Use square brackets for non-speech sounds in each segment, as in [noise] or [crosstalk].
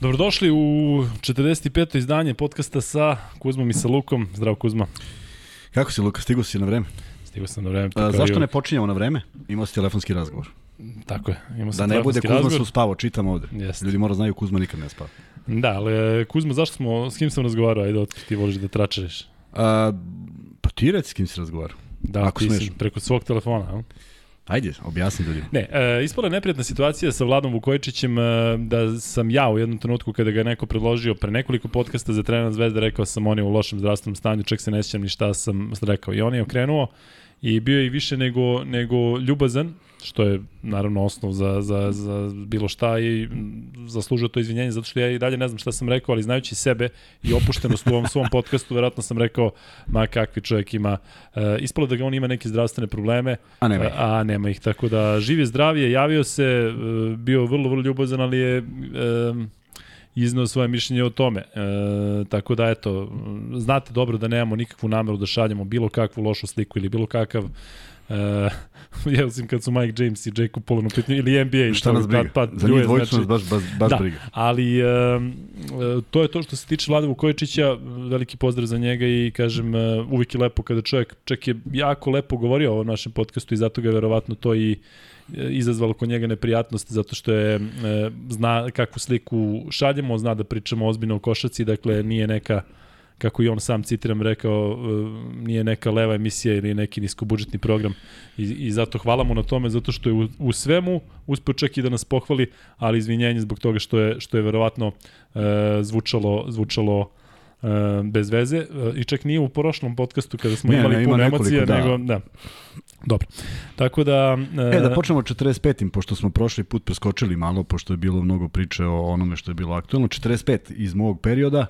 Dobrodošli u 45. izdanje podcasta sa Kuzmom i sa Lukom. Zdravo Kuzma. Kako si Luka, stigo si na vreme? Stigo sam na vreme. A, zašto ne počinjemo na vreme? Imao si telefonski razgovor. Tako je. Imao sam da ne bude Kuzma razgovor. su spavo, čitam ovde. Jeste. Ljudi mora znaju Kuzma nikad ne spava. Da, ali e, Kuzma, zašto smo, s kim sam razgovarao? Ajde, otkud ti voliš da tračariš? A, pa ti reci s kim si razgovarao. Da, Ako ti smeš. preko svog telefona, a? Ajde, objasni ljudima. Ne, e, ispala je neprijatna situacija sa Vladom Vukojičićem e, da sam ja u jednom trenutku kada ga je neko predložio pre nekoliko podcasta za trener Zvezda rekao sam on je u lošem zdravstvenom stanju, čak se ne sjećam ni šta sam rekao. I on je okrenuo i bio je više nego, nego ljubazan, što je naravno osnov za, za, za bilo šta i zaslužio to izvinjenje zato što ja i dalje ne znam šta sam rekao, ali znajući sebe i opuštenost u ovom svom podcastu, verovatno sam rekao ma kakvi čovjek ima. E, ispalo da ga on ima neke zdravstvene probleme, A nema ih. a nema ih. Tako da živ je zdrav je, javio se, e, bio vrlo, vrlo ljubazan, ali je e, iznao svoje mišljenje o tome. E, tako da, eto, znate dobro da nemamo nikakvu nameru da šaljemo bilo kakvu lošu sliku ili bilo kakav Uh, [laughs] ja sam kad su Mike James i Jacob Pullen u pitanju, ili NBA. Šta nas briga? Pa, pa, Za njih dvojicu nas baš, baš, baš da, briga. ali um, to je to što se tiče Vlade Vukojičića, veliki pozdrav za njega i kažem, uh, uvijek je lepo kada čovjek, čak je jako lepo govorio o našem podcastu i zato ga je verovatno to i e, izazvalo kod njega neprijatnost zato što je e, zna kakvu sliku šaljemo, zna da pričamo ozbiljno o košaci, dakle nije neka kako i on sam citiram rekao, e, nije neka leva emisija ili neki niskobudžetni program i, i zato hvala mu na tome zato što je u, u svemu uspeo čak i da nas pohvali, ali izvinjenje zbog toga što je što je verovatno e, zvučalo zvučalo e, bez veze e, i čak nije u prošlom podcastu kada smo Ne, imali ne, ima puno emocija, da. nego da. Dobro. Tako da E, da počnemo 45. pošto smo prošli put preskočili malo, pošto je bilo mnogo priče o onome što je bilo aktualno. 45 iz mog perioda,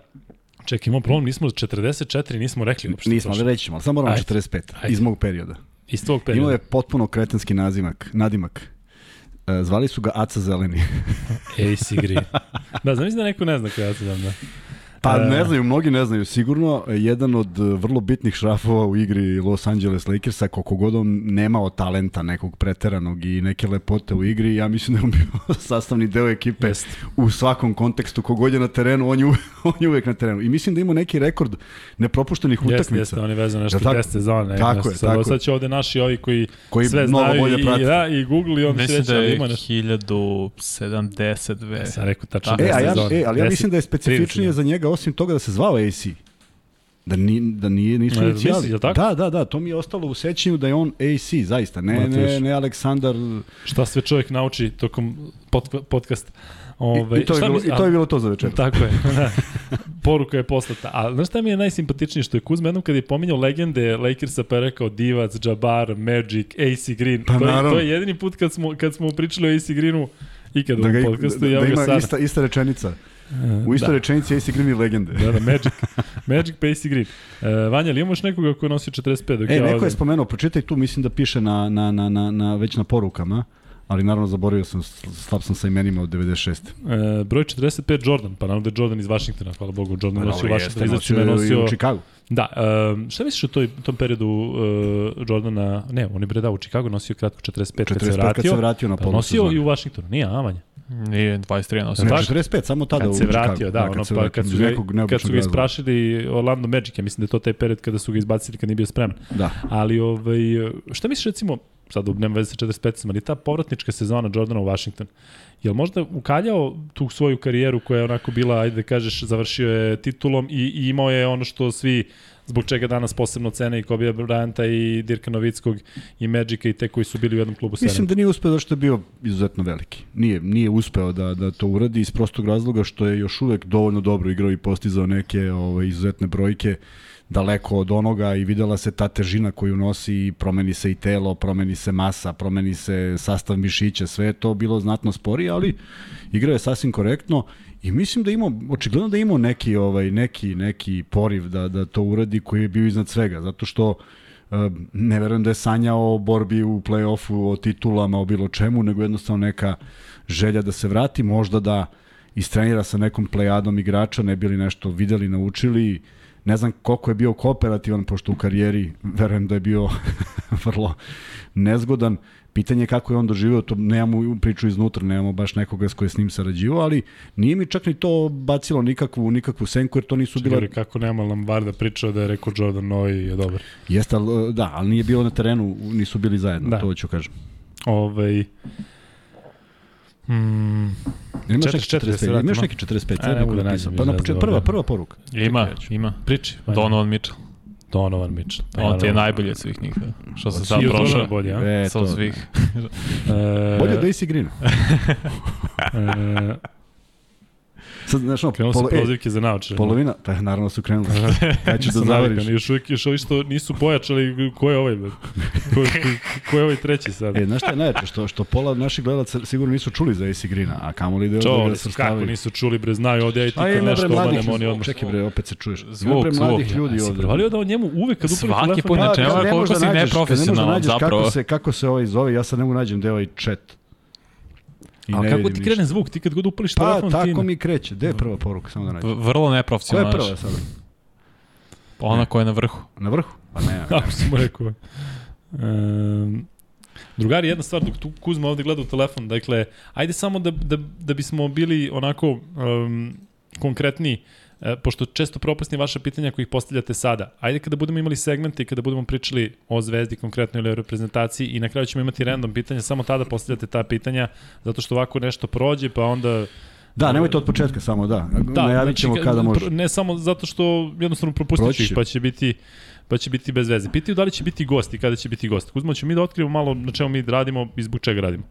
čekaj, imamo problem, nismo 44, nismo rekli uopšte. nismo, ali reći ćemo, ali samo moramo Ajde. 45 Ajde. iz mog perioda. Iz tvog perioda. Imao je potpuno kretenski nazimak, nadimak. E, zvali su ga Aca Zeleni. [laughs] AC Green. da, znam da neko ne zna koja ja se znam, da. Pa E. ne znaju, mnogi ne znaju sigurno. Jedan od e, vrlo bitnih šrafova u igri Los Angeles Lakersa, koliko god on nemao talenta nekog preteranog i neke lepote u igri, ja mislim da je on bio [laughs] sastavni deo ekipe Jeste. u svakom kontekstu. Kogod je na terenu, on je, uvek, [laughs] on je uvek na terenu. I mislim da ima neki rekord nepropuštenih Jeste, utakmica. jeste, on je vezan nešto tako? 10 sezone. Tako nešto. je, sad, tako sad će ovde naši ovi koji, Koji sve znaju bolje i, prate. i, da, i Google i on Mislim da je ima nešto. 1072. Sam rekao tačno. E, 10 a ja, sezone. e, ali ja 10, mislim da je specifičnije 30. za njega, osim toga da se zvao AC. Da, ni, da nije, nisu Ne, inicijali. tako? Da, da, da, to mi je ostalo u sećanju da je on AC, zaista. Ne, ne, ne Aleksandar... Šta sve čovjek nauči tokom pod, podcasta. Ove, i, to je bilo, misli- I to je bilo to za večer. Tako je. [laughs] Da. Poruka je poslata. A znaš šta mi je najsimpatičnije što je Kuzma jednom kad je pominjao legende Lakersa pa je rekao Divac, Jabbar, Magic, AC Green. Pa to, je, naravno. to je jedini put kad smo, kad smo pričali o AC Greenu ikad Da, u podcastu. da, da, ga ima sada. ista, ista rečenica. U istoj da. rečenici AC Green i legende. Da, da, Magic. Magic pa AC Green. E, Vanja, ali imaš nekoga ko nosi 45? Dok E, ja neko ovde- je spomenuo, pročitaj tu, mislim da piše na, na, na, na, na, već na porukama, ali naravno zaboravio sam, slab sam sa imenima od 96. E, broj 45 Jordan, pa naravno da je Jordan iz Vašingtona, hvala Bogu, Jordan Pa nosio izaći me nosio nosio... u Chicago. Da, um, šta misliš o toj, tom periodu uh, Jordana, ne, on je bre da u Chicago nosio kratko 45, 45 kad se 45 vratio, kad se vratio na pa nosio i u Vašingtonu, nije, a Vanja? Nije 23 nosio. Ne, tako? 45, samo tada Kad u se Chicago. vratio, da, ono, pa vratio, kad su, ga, kad su ga isprašili Orlando Magic, ja mislim da je to taj period kada su ga izbacili kad nije bio spreman. Da. Ali, ovaj, šta misliš recimo, sad nema veze sa 45, ali ta povratnička sezona Jordana u Washington, Jel možda ukaljao tu svoju karijeru koja je onako bila, ajde da kažeš, završio je titulom i, i imao je ono što svi zbog čega danas posebno cene i Kobe Bryanta i Dirka Novickog i Magica i te koji su bili u jednom klubu Mislim da nije uspeo zato što je bio izuzetno veliki. Nije, nije uspeo da, da to uradi iz prostog razloga što je još uvek dovoljno dobro igrao i postizao neke ove, izuzetne brojke daleko od onoga i videla se ta težina koju nosi i promeni se i telo, promeni se masa, promeni se sastav mišića, sve je to bilo znatno sporije, ali igrao je sasvim korektno i mislim da imao, očigledno da imao neki, ovaj, neki, neki poriv da, da to uradi koji je bio iznad svega, zato što Uh, ne verujem da je sanjao o borbi u play-offu, o titulama, o bilo čemu, nego jednostavno neka želja da se vrati, možda da istrenira sa nekom plejadom igrača, ne bili nešto videli, naučili, Ne znam koliko je bio kooperativan, pošto u karijeri verujem da je bio [laughs] vrlo nezgodan. Pitanje je kako je on doživeo, to nemamo priču iznutra, nemamo baš nekoga s koje s njim sarađivao, ali nije mi čak ni to bacilo nikakvu, nikakvu senku, jer to nisu bila... Čekaj, kako nema Lombarda pričao da je rekao Jordan Novi je dobar. Jeste, ali, da, ali nije bilo na terenu, nisu bili zajedno, da. to ću kažem. Ovaj... Mm, imaš neki 45, imaš neki 45, a, ne mogu da nađem. Pa na početku prva, prva poruka. Ima, ima. Priči. Donovan Mitchell. Donovan Mitchell. Pa, On ti je najbolji od svih njih. Što se sad prošao. Bolje, a? E, to. svih. [laughs] e, bolje od Green. [laughs] e, Sad, znaš, no, Krenuo polo, su prozivke e, za naočare. Polovina, pa naravno su krenuli. Kaj [laughs] ćeš da zavariš? Još uvijek još ovi što nisu pojačali, ko je ovaj? Ko, ko, ko je ovaj treći sad? E, znaš šta je najče, što, što pola naših gledalaca sigurno nisu čuli za AC Greena, a kamoli da je ovdje da se Kako nisu čuli, bre, znaju ovdje, aj ti kad nešto omanem, oni odmah. Čekaj, bre, opet se čuješ. Zvuk, bre, mladih ljudi ja, ovdje. Prevalio da on njemu uvek kad upali Svaki put, znači, evo koliko si neprofesionalan zapravo. Kako se, kako se ovaj zove, ja sad ne mogu nađem gde ovaj chat. I Ali kako ti krene zvuk, ti kad god upališ pa, telefon ti... Pa, tako mi kreće. Gde je prva poruka, samo da nađem? Vrlo neprofesionalno. Koja je prva sada? Ona koja je na vrhu. Na vrhu? Pa ne. [laughs] Kako sam rekao. Um, drugari, jedna stvar, dok tu Kuzma ovde gleda u telefon, dakle, ajde samo da, da, da bismo bili onako um, konkretni, e, pošto često propustim vaše pitanja koji ih postavljate sada. Ajde kada budemo imali segmente i kada budemo pričali o zvezdi konkretno ili o reprezentaciji i na kraju ćemo imati random pitanja, samo tada postavljate ta pitanja, zato što ovako nešto prođe, pa onda Da, nemojte od početka samo, da. da Najavit ćemo znači, kada može. Ne samo zato što jednostavno propustit ih, pa će biti pa će biti bez veze. Pitaju da li će biti gost i kada će biti gost. Kuzmo, ćemo mi da otkrivamo malo na čemu mi radimo i zbog čega radimo.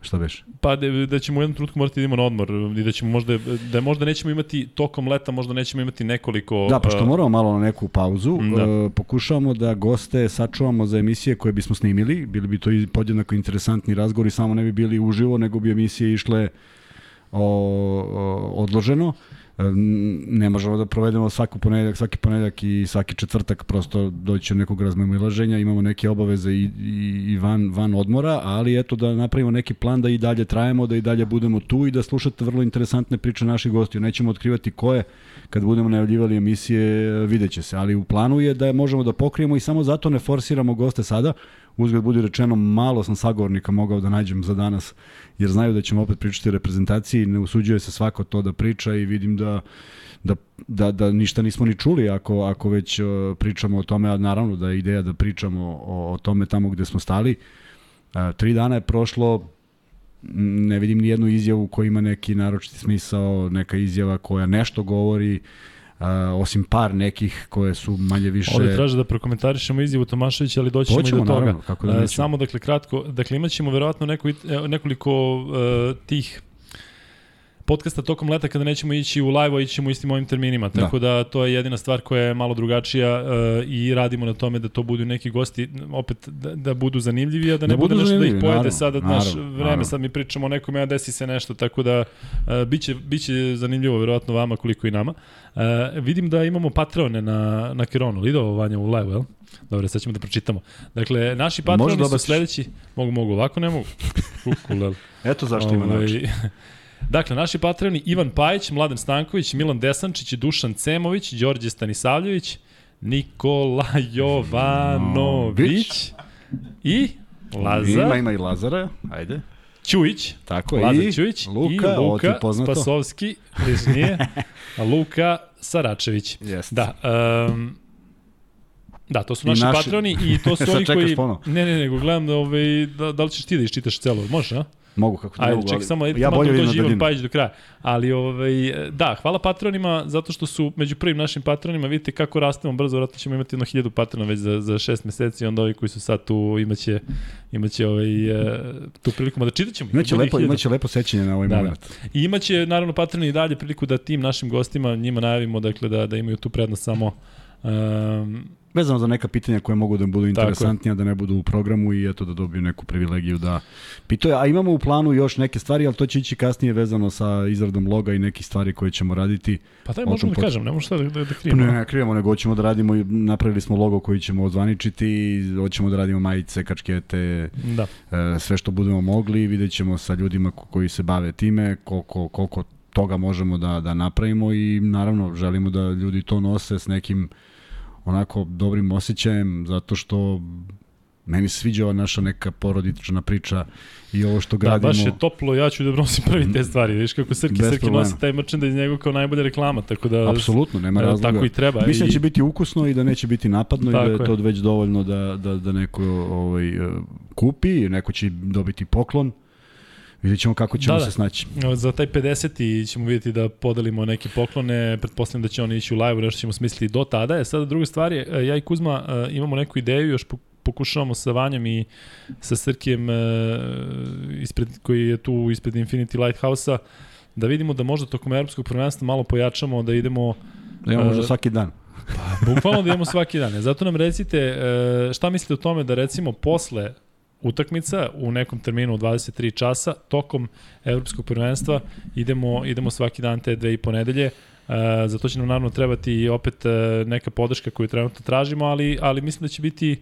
Šta beš? Pa da, da ćemo u jednom trenutku morati da idemo na odmor i da ćemo možda, da možda nećemo imati tokom leta, možda nećemo imati nekoliko... Da, pa što moramo malo na neku pauzu. Da. Uh, pokušavamo da goste sačuvamo za emisije koje bismo snimili. Bili bi to i podjednako interesantni razgovori, samo ne bi bili uživo, nego bi emisije išle o, o, odloženo ne možemo da provedemo svaku ponedeljak, svaki ponedeljak i svaki četvrtak prosto doći do nekog razmemilaženja, imamo neke obaveze i, i, i van, van odmora, ali eto da napravimo neki plan da i dalje trajemo, da i dalje budemo tu i da slušate vrlo interesantne priče naših gostiju. Nećemo otkrivati ko je, kad budemo najavljivali emisije, vidjet će se, ali u planu je da možemo da pokrijemo i samo zato ne forsiramo goste sada, uzgled budi rečeno, malo sam sagovornika mogao da nađem za danas, jer znaju da ćemo opet pričati reprezentaciji, ne usuđuje se svako to da priča i vidim da da, da, da ništa nismo ni čuli ako, ako već uh, pričamo o tome, a naravno da je ideja da pričamo o, o tome tamo gde smo stali. Uh, tri dana je prošlo, ne vidim ni jednu izjavu koja ima neki naročiti smisao, neka izjava koja nešto govori, Uh, osim par nekih koje su manje više... Ovde traže da prokomentarišemo izjavu Tomaševića, ali doći ćemo i do toga. Naravno, kako da uh, samo, dakle, kratko, dakle, imat ćemo verovatno neko, nekoliko uh, tih podcasta tokom leta kada nećemo ići u live, a ićemo istim ovim terminima. Da. Tako da. da to je jedina stvar koja je malo drugačija uh, i radimo na tome da to budu neki gosti, opet da, da budu zanimljivi, a da ne da bude nešto da ih pojede naravno, sada naš vreme, naravno. sad mi pričamo o nekome, a desi se nešto, tako da uh, biće, biće zanimljivo verovatno vama koliko i nama. Uh, vidim da imamo Patreone na, na Keronu, Lido Vanja u live, jel? Dobro, sad ćemo da pročitamo. Dakle, naši patroni su sledeći... Mogu, mogu, ovako ne mogu. [laughs] Kukulel. Eto zašto ima ovaj, način. [laughs] Dakle, naši patroni Ivan Pajić, Mladen Stanković, Milan Desančić, Dušan Cemović, Đorđe Stanisavljević, Nikola Jovanović i Lazar. Ima, ima i Lazara, ajde. Ćujić, Tako Lazar i Ćujić Luka, i Luka Spasovski, nije, [laughs] Luka Saračević. Yes. Da, um, Da, to su naši, naši patroni i to su [laughs] oni koji... Pono. Ne, ne, nego gledam da, ovaj, da, da li ćeš ti da iščitaš celo, možeš, a? Mogu kako Ajde, mogu, ček, ali... samo ja bolje vidim da Ivan Pajić do kraja. Ali ovaj, da, hvala patronima zato što su među prvim našim patronima, vidite kako rastemo brzo, vratno ćemo imati jedno hiljadu patrona već za, za šest meseci, onda ovi koji su sad tu imaće, imaće ovaj, uh, tu priliku, da čitat ćemo. Imaće lepo, imaće lepo sećanje na ovaj da, da. moment. Da. I imaće naravno patroni i dalje priliku da tim našim gostima njima najavimo dakle, da, da imaju tu prednost samo um, vezano za neka pitanja koje mogu da budu interesantnija, da ne budu u programu i eto da dobiju neku privilegiju da pituje. A imamo u planu još neke stvari, ali to će ići kasnije vezano sa izradom loga i nekih stvari koje ćemo raditi. Pa daj, možemo da kažem, ne možemo šta da, da, da krijemo. Ne, ne krijemo, nego hoćemo da radimo, napravili smo logo koji ćemo odzvaničiti, hoćemo da radimo majice, kačkete, da. E, sve što budemo mogli, vidjet ćemo sa ljudima koji se bave time, koliko, koliko toga možemo da, da napravimo i naravno želimo da ljudi to nose s nekim onako dobrim osjećajem zato što meni se sviđa ova naša neka porodična priča i ovo što gradimo. Da, baš je toplo, ja ću da nosim prvi te stvari. Viš kako Srki, Srki problema. nosi taj iz njega kao najbolja reklama, tako da... Apsolutno, nema razloga. Tako i treba. Mislim da će biti ukusno i da neće biti napadno tako i da je to već dovoljno da, da, da neko ovaj, eh, kupi, neko će dobiti poklon. Vidjet ćemo kako ćemo da, da. se snaći. Za taj 50. ćemo vidjeti da podelimo neke poklone, pretpostavljam da će oni ići u live, nešto ćemo smisliti do tada. E, sada druga stvar je, eh, ja i Kuzma eh, imamo neku ideju, još pokušavamo sa Vanjom i sa Srkijem ispred, koji je tu ispred Infinity Lighthouse-a, da vidimo da možda tokom evropskog prvenstva malo pojačamo, da idemo... Da imamo možda svaki dan. Pa, bukvalno da imamo svaki dan. Zato nam recite, šta mislite o tome da recimo posle utakmica u nekom terminu u 23 časa tokom evropskog prvenstva idemo idemo svaki dan te dve i po nedelje Uh, za to će nam naravno trebati opet uh, neka podrška koju trenutno tražimo, ali, ali mislim da će biti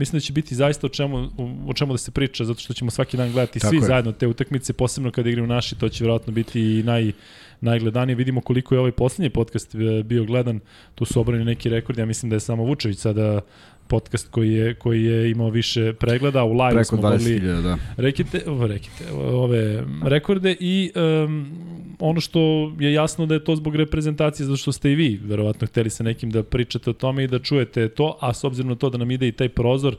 mislim da će biti zaista o čemu, o čemu da se priča, zato što ćemo svaki dan gledati Tako svi je. zajedno te utakmice, posebno kada igraju naši, to će vjerojatno biti i naj, najgledanije. Vidimo koliko je ovaj poslednji podcast e, bio gledan, tu su obrani neki rekordi, ja mislim da je samo Vučević sada podcast koji je koji je imao više pregleda, u live Preko smo mogli da. rekite, rekite, ove rekorde i um, ono što je jasno da je to zbog reprezentacije, zato što ste i vi verovatno hteli sa nekim da pričate o tome i da čujete to, a s obzirom na to da nam ide i taj prozor,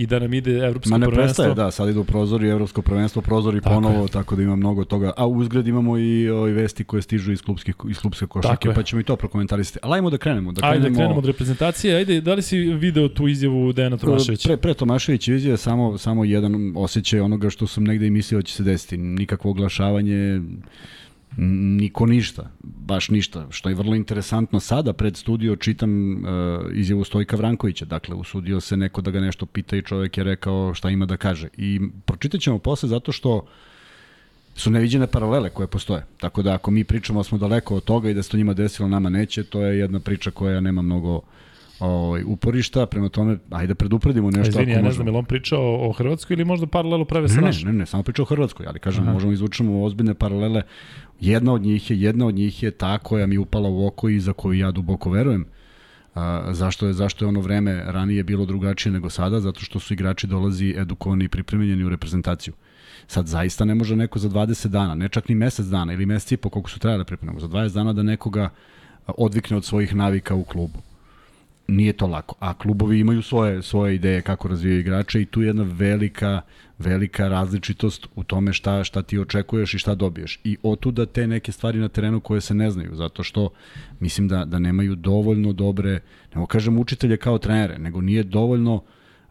i da nam ide evropsko prvenstvo. Ma ne prvenstvo. prestaje, da, sad idu prozori, evropsko prvenstvo, prozori tako ponovo, je. tako da ima mnogo toga. A uzgred imamo i ove vesti koje stižu iz klubske, iz klubske košake, pa ćemo i to prokomentarisati. Ali ajmo da krenemo. Da krenemo... Ajde krenemo od reprezentacije. Ajde, da li si video tu izjavu Dejana Tomaševića? Pre, pre Tomašević izjave samo, samo jedan osjećaj onoga što sam negde i mislio da će se desiti. Nikakvo oglašavanje, niko ništa, baš ništa, što je vrlo interesantno. Sada pred studio čitam uh, izjavu Stojka Vrankovića, dakle usudio se neko da ga nešto pita i čovjek je rekao šta ima da kaže. I pročitat ćemo posle zato što su neviđene paralele koje postoje. Tako da ako mi pričamo da smo daleko od toga i da se to njima desilo, nama neće, to je jedna priča koja nema mnogo uh, ovaj, uporišta, prema tome, ajde predupredimo nešto. Izvini, ja ne znam, je on pričao o Hrvatskoj ili možda paralelu prave sa ne, našim? Ne, ne, ne, samo pričao o Hrvatskoj, ali kažem, Aha. možemo izvučemo ozbiljne paralele. Jedna od njih je, jedna od njih je ta koja mi upala u oko i za koju ja duboko verujem. A, zašto, je, zašto je ono vreme ranije bilo drugačije nego sada? Zato što su igrači dolazi edukovani i pripremljeni u reprezentaciju. Sad zaista ne može neko za 20 dana, ne čak ni mesec dana ili mesec i po koliko su trebali da za 20 dana da nekoga odvikne od svojih navika u klubu nije to lako. A klubovi imaju svoje svoje ideje kako razvijaju igrače i tu je jedna velika velika različitost u tome šta šta ti očekuješ i šta dobiješ. I otuda te neke stvari na terenu koje se ne znaju, zato što mislim da da nemaju dovoljno dobre, ne kažem učitelje kao trenere, nego nije dovoljno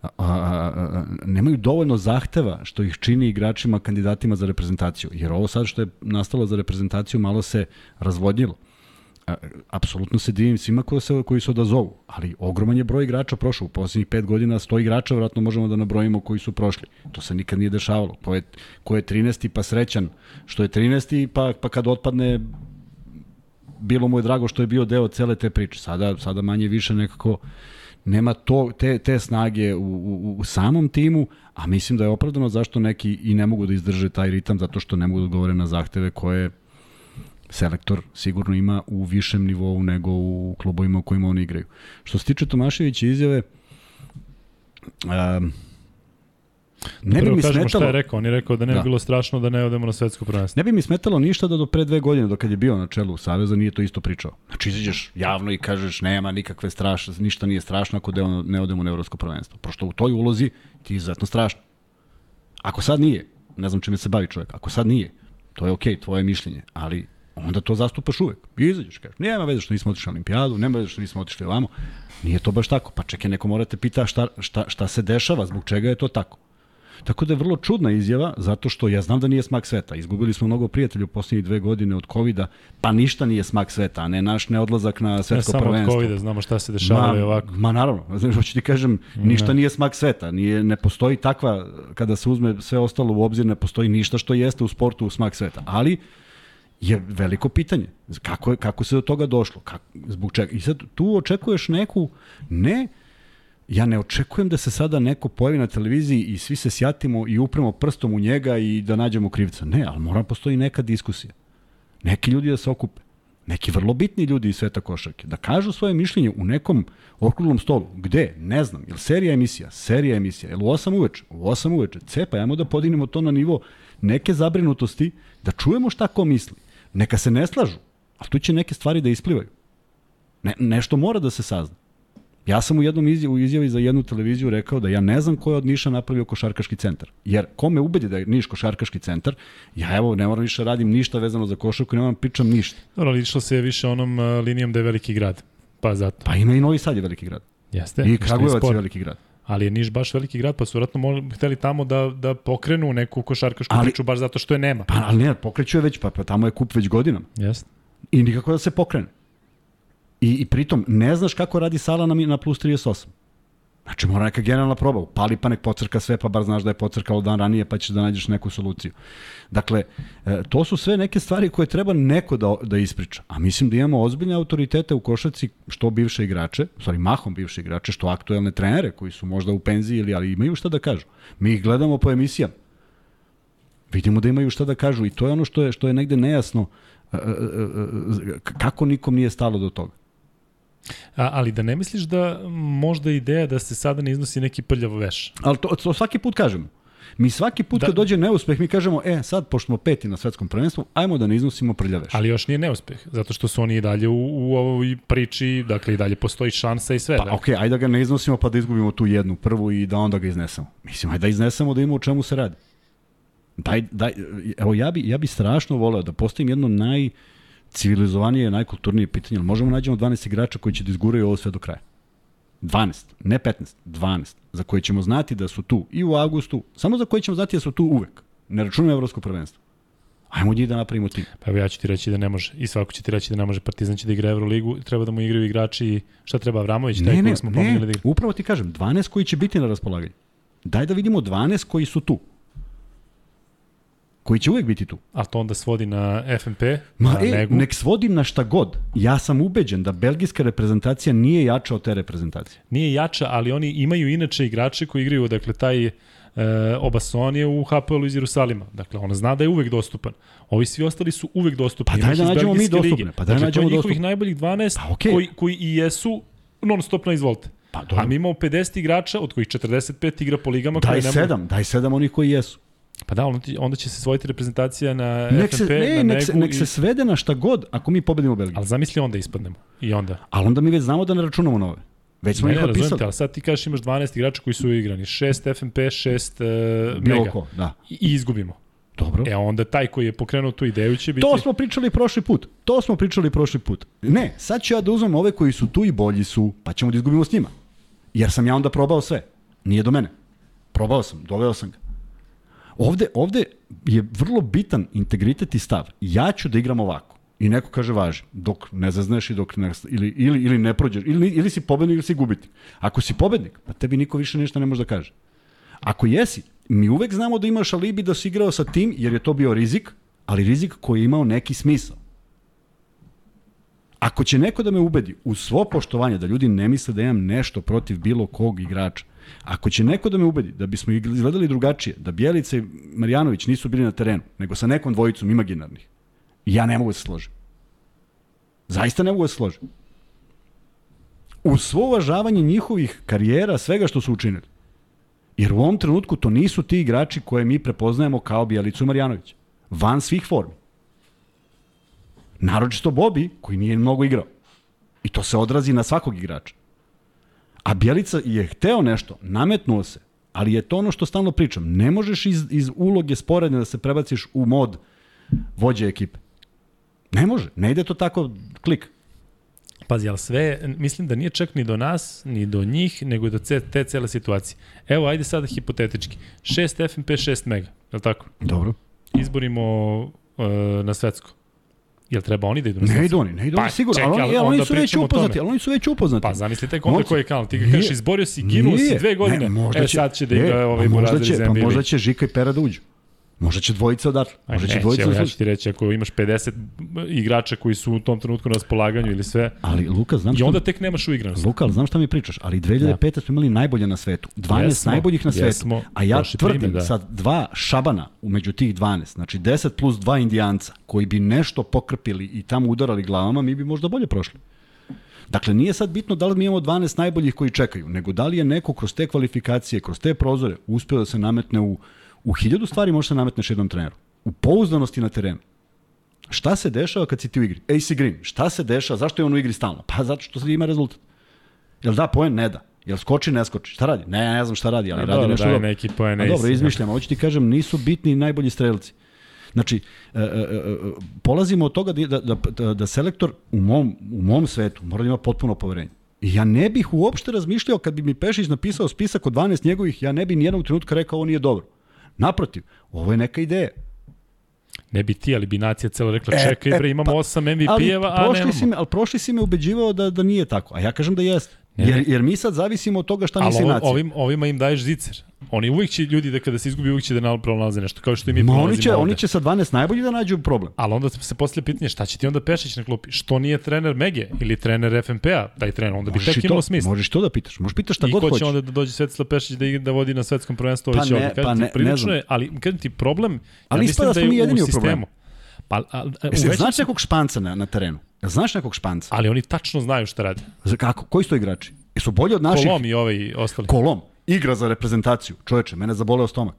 a, a, a, nemaju dovoljno zahteva što ih čini igračima kandidatima za reprezentaciju. Jer ovo sad što je nastalo za reprezentaciju malo se razvodnilo apsolutno se divim svima koji se, koji se odazovu, ali ogroman je broj igrača prošao. U poslednjih pet godina 100 igrača vratno možemo da nabrojimo koji su prošli. To se nikad nije dešavalo. Ko je, ko je 13. pa srećan što je 13. pa, pa kad otpadne bilo mu je drago što je bio deo cele te priče. Sada, sada manje više nekako nema to, te, te snage u, u, u samom timu, a mislim da je opravdano zašto neki i ne mogu da izdrže taj ritam, zato što ne mogu da odgovore na zahteve koje selektor sigurno ima u višem nivou nego u klubovima u kojima oni igraju. Što se tiče Tomaševića izjave, um, Ne bi mi smetalo... šta je rekao, on je rekao da ne bi da. bilo strašno da ne odemo na svetsko prvenstvo. Ne bi mi smetalo ništa da do pre dve godine, dok kad je bio na čelu Saveza, nije to isto pričao. Znači, izađeš javno i kažeš nema nikakve strašne, ništa nije strašno ako da ne odemo na evropsko prvenstvo. Prošto u toj ulozi ti je izuzetno strašno. Ako sad nije, ne znam čime se bavi čovjek, ako sad nije, to je okej, okay, tvoje mišljenje, ali onda to zastupaš uvek. I izađeš, kažeš, nema veze što nismo otišli na olimpijadu, nema veze što nismo otišli ovamo. Nije to baš tako. Pa čekaj, neko morate pita šta, šta, šta se dešava, zbog čega je to tako. Tako da je vrlo čudna izjava, zato što ja znam da nije smak sveta. Izgubili smo mnogo prijatelja u poslednjih dve godine od covid pa ništa nije smak sveta, a ne naš neodlazak na svetsko prvenstvo. Ne samo od covid znamo šta se dešava ma, ovako. Ma naravno, znači, hoću ti kažem, ništa ne. nije smak sveta, nije, ne postoji takva, kada se uzme sve ostalo u obzir, ne postoji ništa što jeste u sportu u smak sveta. Ali, je veliko pitanje. Kako, je, kako se do toga došlo? Kako, zbog čega? I sad tu očekuješ neku, ne, ja ne očekujem da se sada neko pojavi na televiziji i svi se sjatimo i upremo prstom u njega i da nađemo krivca. Ne, ali mora postoji neka diskusija. Neki ljudi da se okupe. Neki vrlo bitni ljudi iz sveta košarke. Da kažu svoje mišljenje u nekom okruglom stolu. Gde? Ne znam. Jel serija emisija? Serija emisija. Jel u 8 uveče? U 8 uveče. Cepa, ajmo da podignemo to na nivo neke zabrinutosti, da čujemo šta ko misli. Neka se ne slažu, ali tu će neke stvari da isplivaju. Ne, nešto mora da se sazna. Ja sam u jednom izjavu, u izjavi za jednu televiziju rekao da ja ne znam ko je od Niša napravio košarkaški centar. Jer ko me ubedi da je Niš košarkaški centar, ja evo ne moram više radim ništa vezano za košarku, ne moram pričam ništa. Dobro, ali išlo se više onom uh, linijom da je veliki grad. Pa zato. Pa ima i Novi Sad je veliki grad. Jeste. I Kragujevac je veliki grad. Ali je Niš baš veliki grad, pa su vratno hteli tamo da, da pokrenu neku košarkašku ali, priču, baš zato što je nema. Pa, ali ne, pokreću je već, pa, pa tamo je kup već godinama. Jeste. I nikako da se pokrene. I, I pritom, ne znaš kako radi sala na, na plus 38. Znači, mora neka generalna proba. Upali pa nek pocrka sve, pa bar znaš da je pocrkalo dan ranije, pa ćeš da nađeš neku soluciju. Dakle, e, to su sve neke stvari koje treba neko da, da ispriča. A mislim da imamo ozbiljne autoritete u košarci, što bivše igrače, stvari mahom bivše igrače, što aktuelne trenere koji su možda u penziji ili ali imaju šta da kažu. Mi ih gledamo po emisijama. Vidimo da imaju šta da kažu i to je ono što je, što je negde nejasno e, e, kako nikom nije stalo do toga. A, ali da ne misliš da možda ideja da se sada ne iznosi neki prljav veš? Ali to, to svaki put kažemo. Mi svaki put da, kad dođe neuspeh, mi kažemo, e, sad, pošto smo peti na svetskom prvenstvu, ajmo da ne iznosimo prljaveš. Ali još nije neuspeh, zato što su oni i dalje u, u ovoj priči, dakle i dalje postoji šansa i sve. Pa, dakle. okej, okay, ajde da ga ne iznosimo pa da izgubimo tu jednu prvu i da onda ga iznesemo. Mislim, ajde da iznesemo da imamo o čemu se radi. Daj, daj, evo, ja bi, ja bi strašno voleo da postavim jedno naj civilizovanije, najkulturnije pitanje, ali možemo nađemo 12 igrača koji će da izguraju ovo sve do kraja. 12, ne 15, 12, za koje ćemo znati da su tu i u avgustu, samo za koje ćemo znati da su tu uvek. Ne računamo evropsko prvenstvo. Ajmo njih da napravimo tim. Pa ja ću ti reći da ne može. I svako će ti reći da ne može. Partizan će da igra Euroligu, treba da mu igraju igrači i šta treba Avramović, taj ne, koji smo pomenuli da igra. Upravo ti kažem, 12 koji će biti na raspolaganju. Daj da vidimo 12 koji su tu koji će uvek biti tu. A to onda svodi na FNP, Ma, na e, Negu? nek svodi na šta god. Ja sam ubeđen da belgijska reprezentacija nije jača od te reprezentacije. Nije jača, ali oni imaju inače igrače koji igraju, dakle, taj e, Obason je u HPL iz Jerusalima. Dakle, ona zna da je uvek dostupan. Ovi svi ostali su uvek dostupni. Pa daj da nađemo mi dostupne. Lige. Pa daj da dakle, nađemo dostupne. njihovih najboljih 12 pa, okay. koji, koji i jesu non stop na izvolte. Pa, dobro. A mi imamo 50 igrača, od kojih 45 igra po ligama. Daj sedam, daj sedam onih koji jesu. Pa da, onda će se svojiti reprezentacija na nek FNP, se, ne, na nek, se, nek se svede na šta god ako mi pobedimo Belgiju. Ali zamisli onda ispadnemo. I onda. Ali onda mi već znamo da ne računamo nove. Već smo ne, ih otpisali. ali sad ti kažeš imaš 12 igrača koji su igrani. 6 FNP, 6 uh, Mega. Ko, da. I, I izgubimo. Dobro. E onda taj koji je pokrenuo tu ideju će biti... To smo pričali prošli put. To smo pričali prošli put. Ne, sad ću ja da uzmem ove koji su tu i bolji su, pa ćemo da izgubimo s njima. Jer sam ja onda probao sve. Nije do mene. Probao sam, doveo sam ga. Ovde, ovde je vrlo bitan integritet i stav. Ja ću da igram ovako. I neko kaže važi, dok ne zazneš i dok ne, ili, ili, ili ne prođeš, ili, ili si pobednik ili si gubitnik. Ako si pobednik, pa tebi niko više ništa ne može da kaže. Ako jesi, mi uvek znamo da imaš alibi da si igrao sa tim, jer je to bio rizik, ali rizik koji je imao neki smisao. Ako će neko da me ubedi u svo poštovanje, da ljudi ne misle da imam nešto protiv bilo kog igrača, Ako će neko da me ubedi da bismo izgledali drugačije, da Bjelica i Marjanović nisu bili na terenu, nego sa nekom dvojicom imaginarnih, ja ne mogu da se složim. Zaista ne mogu da se složim. U svo uvažavanje njihovih karijera, svega što su učinili. Jer u ovom trenutku to nisu ti igrači koje mi prepoznajemo kao Bjelicu Marjanović. Van svih formi. Naročito Bobi, koji nije mnogo igrao. I to se odrazi na svakog igrača. A Bjelica je hteo nešto, nametnuo se, ali je to ono što stalno pričam. Ne možeš iz, iz uloge sporedne da se prebaciš u mod vođe ekipe. Ne može, ne ide to tako klik. Pazi, ali sve, mislim da nije čak ni do nas, ni do njih, nego do te, te cele situacije. Evo, ajde sada hipotetički. 6 FMP, 6 mega, je li tako? Dobro. Izborimo uh, na svetsko. Jel treba oni da idu na Ne idu oni, ne idu pa, oni sigurno, čekaj, ali, oni, oni su već upoznati, ali oni su već upoznati. Pa zamislite onda koji je kanal, ti ga kažeš izborio si, ginuo si dve godine, ne, možda e sad će da igra ovaj Burazir NBA. Pa možda će Žika i Pera da uđu. Možda će dvojica odatle. Možda će dvojica evo, ja ću ti reći, ako imaš 50 igrača koji su u tom trenutku na raspolaganju ili sve, ali, Luka, znam i onda tek nemaš uigranost. Luka, ali znam šta mi pričaš, ali 2005. Ja. smo imali najbolje na svetu. 12 jesmo, najboljih na svetu. Jesmo, a ja tvrdim prime, da. sad dva šabana umeđu tih 12, znači 10 plus 2 indijanca, koji bi nešto pokrpili i tamo udarali glavama, mi bi možda bolje prošli. Dakle, nije sad bitno da li mi imamo 12 najboljih koji čekaju, nego da li je neko kroz te kvalifikacije, kroz te prozore, uspeo da se nametne u U hiljadu stvari može se nametneš jednom treneru. U pouzdanosti na terenu. Šta se dešava kad si ti u igri? AC Green, šta se dešava? Zašto je on u igri stalno? Pa zato što se ima rezultat. Jel da poen? Ne da. Jel skoči, ne skoči? Šta radi? Ne, ne znam šta radi, ali A, radi dobro, nešto dobro. neki poen. A dobro, izmišljamo. Hoću ti kažem, nisu bitni najbolji strelci. Znači, e, e, e, polazimo od toga da, da, da, da selektor u mom, u mom svetu mora da ima potpuno poverenje. I ja ne bih uopšte razmišljao kad bi mi Pešić napisao spisak od 12 njegovih, ja ne bi nijednog trenutka rekao ovo nije dobro. Naprotiv, ovo je neka ideja. Ne bi ti, ali bi nacija celo rekla, e, čekaj bre, imamo pa, 8 MVP-eva, a nemamo. Si me, ali prošli si me ubeđivao da, da nije tako, a ja kažem da jeste. Jer, jer mi sad zavisimo od toga šta misli nacija. Ovim, ovima im daješ zicer. Oni uvijek će ljudi da kada se izgubi uvijek će da pronalaze nešto, kao što i mi Ma oni će, ovde. oni će sa 12 najbolji da nađu problem. Ali onda se postavlja pitanje šta će ti onda Pešić na klupi? Što nije trener Mege ili trener FNP-a? Daj trener, onda bi tek imalo smisla. Možeš to da pitaš, možeš pitaš šta I god hoćeš. I ko će onda da dođe Svetislav Pešić da, da vodi na svetskom prvenstvu pa ne, ovdje? Pa ne, ne znam. Je, ali kažem ti problem, ali ja mislim da, da je u sistemu. Pa, a, a, Jesi, znaš nekog španca na, na terenu? Znaš nekog španca? Ali oni tačno znaju šta rade. Za kako? Koji su to igrači? Jesu bolji od naših? Kolom i ovaj ostali. Kolom. Igra za reprezentaciju. Čoveče, mene zaboleo stomak.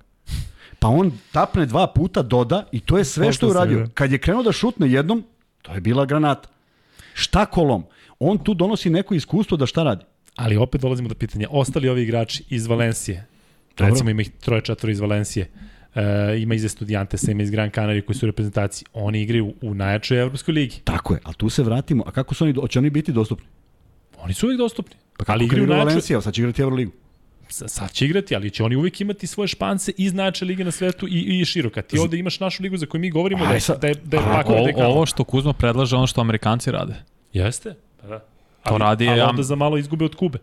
Pa on tapne dva puta, doda i to je sve što je uradio. Kad je krenuo da šutne jednom, to je bila granata. Šta kolom? On tu donosi neko iskustvo da šta radi. Ali opet dolazimo do pitanja. Ostali ovi igrači iz Valencije, Dobro. recimo ima ih troje, četvoro iz Valencije, uh, ima iz Estudiantesa, ima iz Gran Canaria koji su u reprezentaciji. Oni igraju u, u najjačoj Evropskoj ligi. Tako je, ali tu se vratimo. A kako su oni, će oni biti dostupni? Oni su uvijek dostupni. Pa kako ali igraju na Valencija, sad će igrati Euroligu. Sad će igrati, ali će oni uvijek imati svoje španse iz najjače lige na svetu i, i široka. Ti ovde imaš našu ligu za koju mi govorimo da je, da je, da je, da je, da je Ovo što Kuzma predlaže ono što Amerikanci rade. Jeste, pa da. To ali, radi, ali onda za malo izgube od Kube.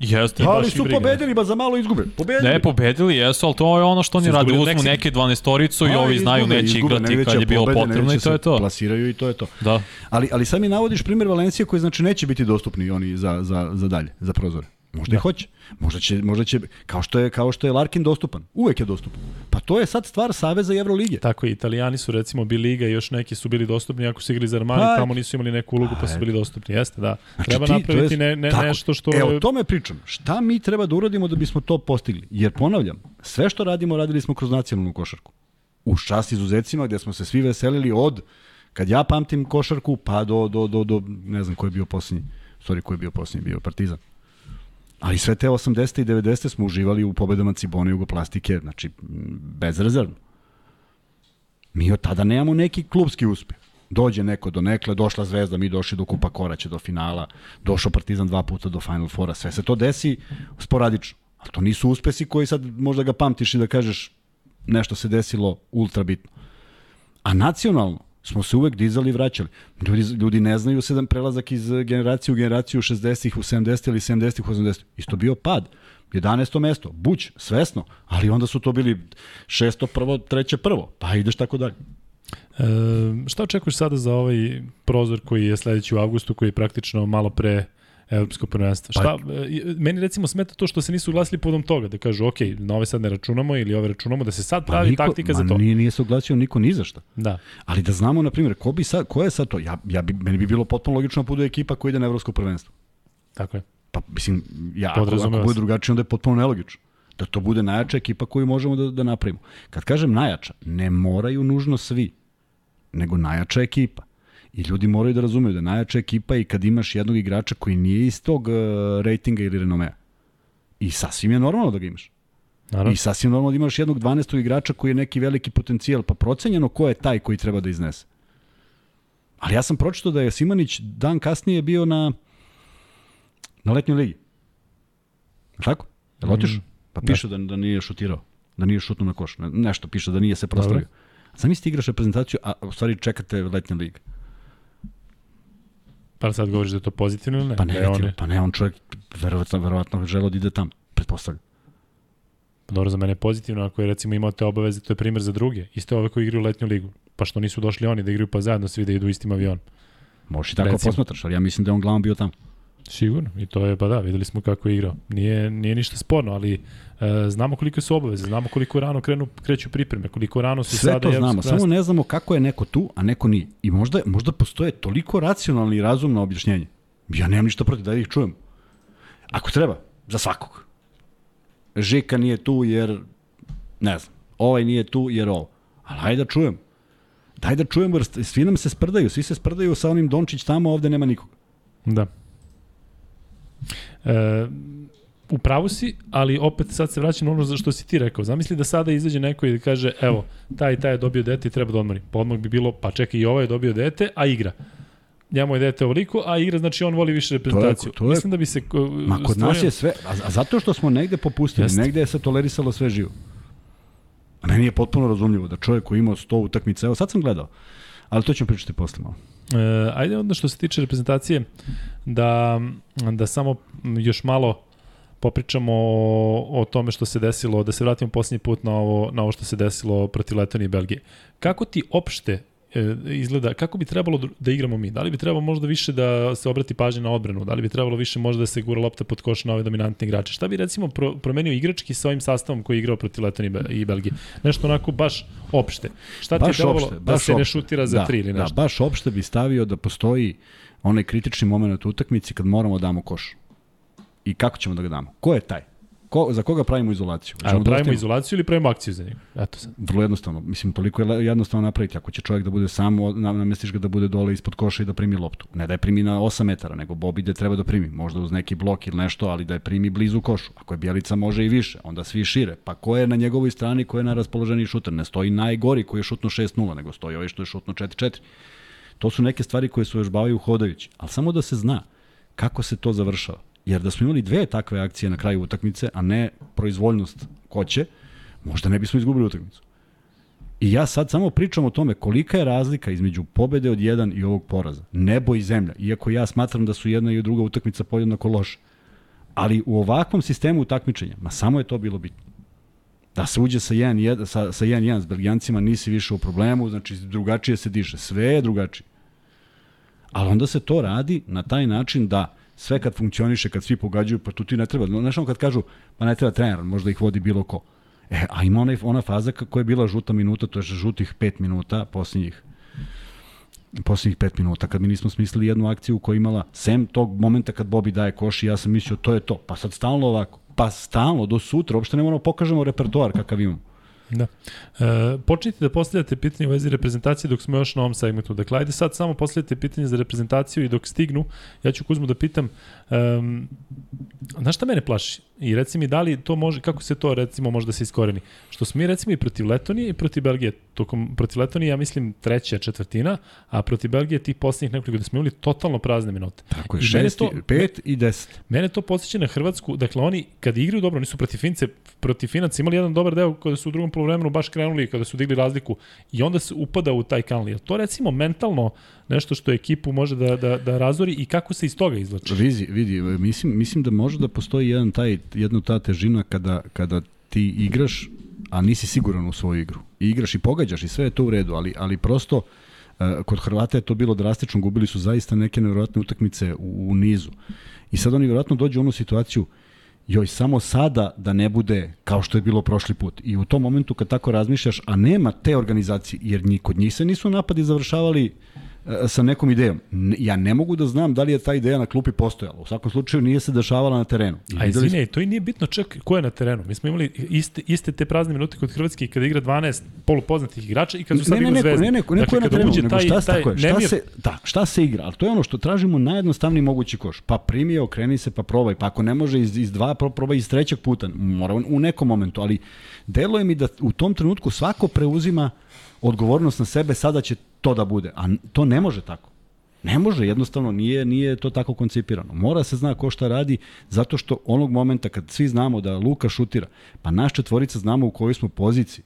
Jeste. Ali su pobedili, ba za malo izgube. Pobedili. Ne, pobedili, jesu, ali to je ono što oni rade. Uzmu neke 12-toricu i ovi znaju neće igrati kad je bilo potrebno i to je to. Plasiraju i to je to. Da. Ali, ali sad mi navodiš primjer Valencije koji znači neće biti dostupni oni za, za, za dalje, za prozore. Možda da. i hoće. Možda će, možda će, kao što je, kao što je Larkin dostupan. Uvek je dostupan. Pa to je sad stvar Saveza i Evrolige. Tako je, Italijani su recimo bili liga i još neki su bili dostupni ako su igrali za Armani, pa, tamo nisu imali neku ulogu pa su bili dostupni. Jeste, da. Znači, treba ti, napraviti je, ne, ne, tako, nešto što... Evo, o tome pričam. Šta mi treba da uradimo da bismo to postigli? Jer ponavljam, sve što radimo, radili smo kroz nacionalnu košarku. U čast izuzecima gde smo se svi veselili od, kad ja pamtim košarku, pa do, do, do, do ne znam ko je bio posljednji, sorry, ko je bio posljednji, bio Partizan. Ali sve te 80. i 90. smo uživali u pobedama Cibone i Jugoplastike, znači bezrezervno. Mi od tada nemamo neki klubski uspeh. Dođe neko do nekle, došla Zvezda, mi došli do Kupa Koraća, do finala, došao Partizan dva puta do Final Fora, sve se to desi sporadično. Ali to nisu uspesi koji sad možda ga pamtiš i da kažeš nešto se desilo ultra bitno. A nacionalno, smo se uvek dizali i vraćali. Ljudi, ljudi ne znaju sedam prelazak iz generacije u generaciju 60-ih u 70 ili 70-ih u 80 Isto bio pad. 11. mesto, buć, svesno, ali onda su to bili šesto prvo, treće prvo, pa ideš tako dalje. E, šta očekuješ sada za ovaj prozor koji je sledeći u avgustu, koji je praktično malo pre evropsko prvenstvo. Pa, Šta, e, meni recimo smeta to što se nisu uglasili podom toga, da kažu, ok, na ove sad ne računamo ili ove računamo, da se sad pa pravi pa niko, taktika za to. Nije, nije se uglasio niko ni za šta. Da. Ali da znamo, na primjer, ko, bi sad, ko je sad to? Ja, ja bi, meni bi bilo potpuno logično da bude ekipa koja ide na evropsko prvenstvo. Tako je. Pa, mislim, ja, ako, ako bude drugačije, onda je potpuno nelogično da to bude najjača ekipa koju možemo da, da napravimo. Kad kažem najjača, ne moraju nužno svi, nego najjača ekipa. I ljudi moraju da razumeju da najjača ekipa i kad imaš jednog igrača koji nije iz tog uh, rejtinga ili renomea. I sasvim je normalno da ga imaš. Naravno. I sasvim normalno da imaš jednog 12. igrača koji je neki veliki potencijal, pa procenjeno ko je taj koji treba da iznese. Ali ja sam pročitao da je Simanić dan kasnije bio na na letnjoj ligi. Tako? Je li otišao? Mm, pa da. piše da. da, nije šutirao. Da nije šutnuo na koš. Ne, nešto piše da nije se prostavio. Zamislite igraš reprezentaciju, a u stvari čekate letnja liga. Pa sad govoriš da je to pozitivno ili ne? Pa ne, da on... pa ne, on čovjek verovatno, verovatno želeo da ide tamo, pretpostavljam. Pa dobro, za mene je pozitivno, ako je recimo imao te obaveze, to je primjer za druge. Isto ove koji igraju letnju ligu. Pa što nisu došli oni da igraju pa zajedno svi da idu istim avionom. Možeš i tako recimo. posmatraš, ali ja mislim da je on glavom bio tamo. Sigurno, i to je, pa da, videli smo kako je igrao. Nije, nije ništa sporno, ali znamo koliko su obaveze, znamo koliko rano krenu, kreću pripreme, koliko rano su Sve sada... Sve to znamo, samo ne znamo kako je neko tu, a neko nije. I možda, možda postoje toliko racionalno i razumno objašnjenje. Ja nemam ništa protiv da ih čujem. Ako treba, za svakog. Žika nije tu jer, ne znam, ovaj nije tu jer ovo. Ali hajde da čujem. Daj da čujem, jer svi nam se sprdaju, svi se sprdaju sa onim Dončić tamo, ovde nema nikoga. Da. E, u pravu si, ali opet sad se vraćam na ono za što si ti rekao. Zamisli da sada izađe neko i da kaže, evo, taj i taj je dobio dete i treba da odmori. Pa odmah bi bilo, pa čekaj, i ovaj je dobio dete, a igra. Njemu je dete ovoliko, a igra znači on voli više reprezentaciju. To je, to je, Mislim da bi se... Uh, Ma kod stvorio... nas je sve, a, a zato što smo negde popustili, Jeste. negde je se tolerisalo sve živo. A meni je potpuno razumljivo da čovjek koji ima 100 utakmica, evo sad sam gledao, ali to ćemo pričati posle malo. E, ajde onda što se tiče reprezentacije, da, da samo još malo popričamo o, o tome što se desilo, da se vratimo posljednji put na ovo, na ovo što se desilo protiv Letonije i Belgije. Kako ti opšte E, izgleda, kako bi trebalo da igramo mi? Da li bi trebalo možda više da se obrati pažnja na odbranu? Da li bi trebalo više možda da se gura lopta pod koš na ove dominantne igrače? Šta bi recimo pro, promenio igrački sa ovim sastavom koji je igrao protiv Letoni i Belgije? Nešto onako baš opšte. Šta baš ti je trebalo opšte, da se opšte. ne šutira za da, tri ili da, nešto? Da, baš opšte bi stavio da postoji onaj kritični moment u utakmici kad moramo da damo koš. I kako ćemo da ga damo? Ko je taj? Ko, za koga pravimo izolaciju? A, pravimo izolaciju ili pravimo akciju za njega? Eto sad. Vrlo jednostavno. Mislim, toliko je jednostavno napraviti. Ako će čovjek da bude sam, namestiš ga da bude dole ispod koša i da primi loptu. Ne da je primi na 8 metara, nego Bobi da treba da primi. Možda uz neki blok ili nešto, ali da je primi blizu košu. Ako je Bjelica, može i više. Onda svi šire. Pa ko je na njegovoj strani, ko je na raspoloženi šuter? Ne stoji najgori koji je šutno 6-0, nego stoji ovaj što je šutno 4-4. To su neke stvari koje su još bavaju hodajući. Ali samo da se zna kako se to završava. Jer da smo imali dve takve akcije na kraju utakmice, a ne proizvoljnost koće, možda ne bismo izgubili utakmicu. I ja sad samo pričam o tome kolika je razlika između pobede od jedan i ovog poraza. Nebo i zemlja. Iako ja smatram da su jedna i druga utakmica podjednako loše. Ali u ovakvom sistemu utakmičenja, ma samo je to bilo bitno. Da se uđe sa 1-1 sa, sa 1 s Belgijancima, nisi više u problemu, znači drugačije se diše. Sve je drugačije. Ali onda se to radi na taj način da sve kad funkcioniše, kad svi pogađaju, pa tu ti ne treba. Znaš ono kad kažu, pa ne treba trener, možda ih vodi bilo ko. E, a ima ona, ona faza koja je bila žuta minuta, to je žutih pet minuta, posljednjih posljednjih pet minuta, kad mi nismo smislili jednu akciju koja imala, sem tog momenta kad Bobi daje koš i ja sam mislio to je to, pa sad stalno ovako, pa stalno, do sutra, uopšte ne moramo da pokažemo repertoar kakav imamo. Da. E, počnite da postavljate pitanje u vezi reprezentacije dok smo još na ovom segmentu. Dakle, ajde sad samo postavljate pitanje za reprezentaciju i dok stignu, ja ću Kuzmu da pitam, um, znaš šta mene plaši? I reci mi da li to može, kako se to recimo može da se iskoreni? Što smo mi recimo i protiv Letonije i protiv Belgije, tokom, protiv Letonije ja mislim treća četvrtina, a protiv Belgije tih poslednjih nekoliko da smo imali totalno prazne minute. Tako je, šest, to, pet i deset. Mene to podsjeća na Hrvatsku, dakle oni kad igraju dobro, oni su protiv Fince, protiv Finaca imali jedan dobar deo kada su u drugom polovremenu baš krenuli, kada su digli razliku i onda se upada u taj kanal. Je to recimo mentalno nešto što ekipu može da, da, da razori i kako se iz toga izlači? Vidi, vidi, mislim, mislim da može da postoji jedan taj, jedna ta težina kada, kada ti igraš, a nisi siguran u svoju igru. I igraš i pogađaš i sve je to u redu, ali, ali prosto uh, kod Hrvata je to bilo drastično, gubili su zaista neke nevjerojatne utakmice u, u nizu. I sad oni vjerojatno dođu u onu situaciju, uh, joj samo sada da ne bude kao što je bilo prošli put. I u tom momentu kad tako razmišljaš, a nema te organizacije, jer ni kod njih se nisu napadi završavali sa nekom idejom. Ja ne mogu da znam da li je ta ideja na klupi postojala. U svakom slučaju nije se dešavala na terenu. I A izvine, to i nije bitno čak ko je na terenu. Mi smo imali iste, iste te prazne minute kod Hrvatske kada igra 12 polupoznatih igrača i kad su sad ne, ne, zvezda. Ne, ne, ne, dakle, je na terenu, nego šta, taj, tako je, šta, se, da, šta se igra? Ali to je ono što tražimo najjednostavniji mogući koš. Pa primi je, okreni se, pa probaj. Pa ako ne može iz, iz dva, probaj iz trećeg puta. Mora u nekom momentu. Ali deluje mi da u tom trenutku svako preuzima odgovornost na sebe, sada će to da bude. A to ne može tako. Ne može, jednostavno nije, nije to tako koncipirano. Mora se zna ko šta radi, zato što onog momenta kad svi znamo da Luka šutira, pa naš četvorica znamo u kojoj smo poziciji.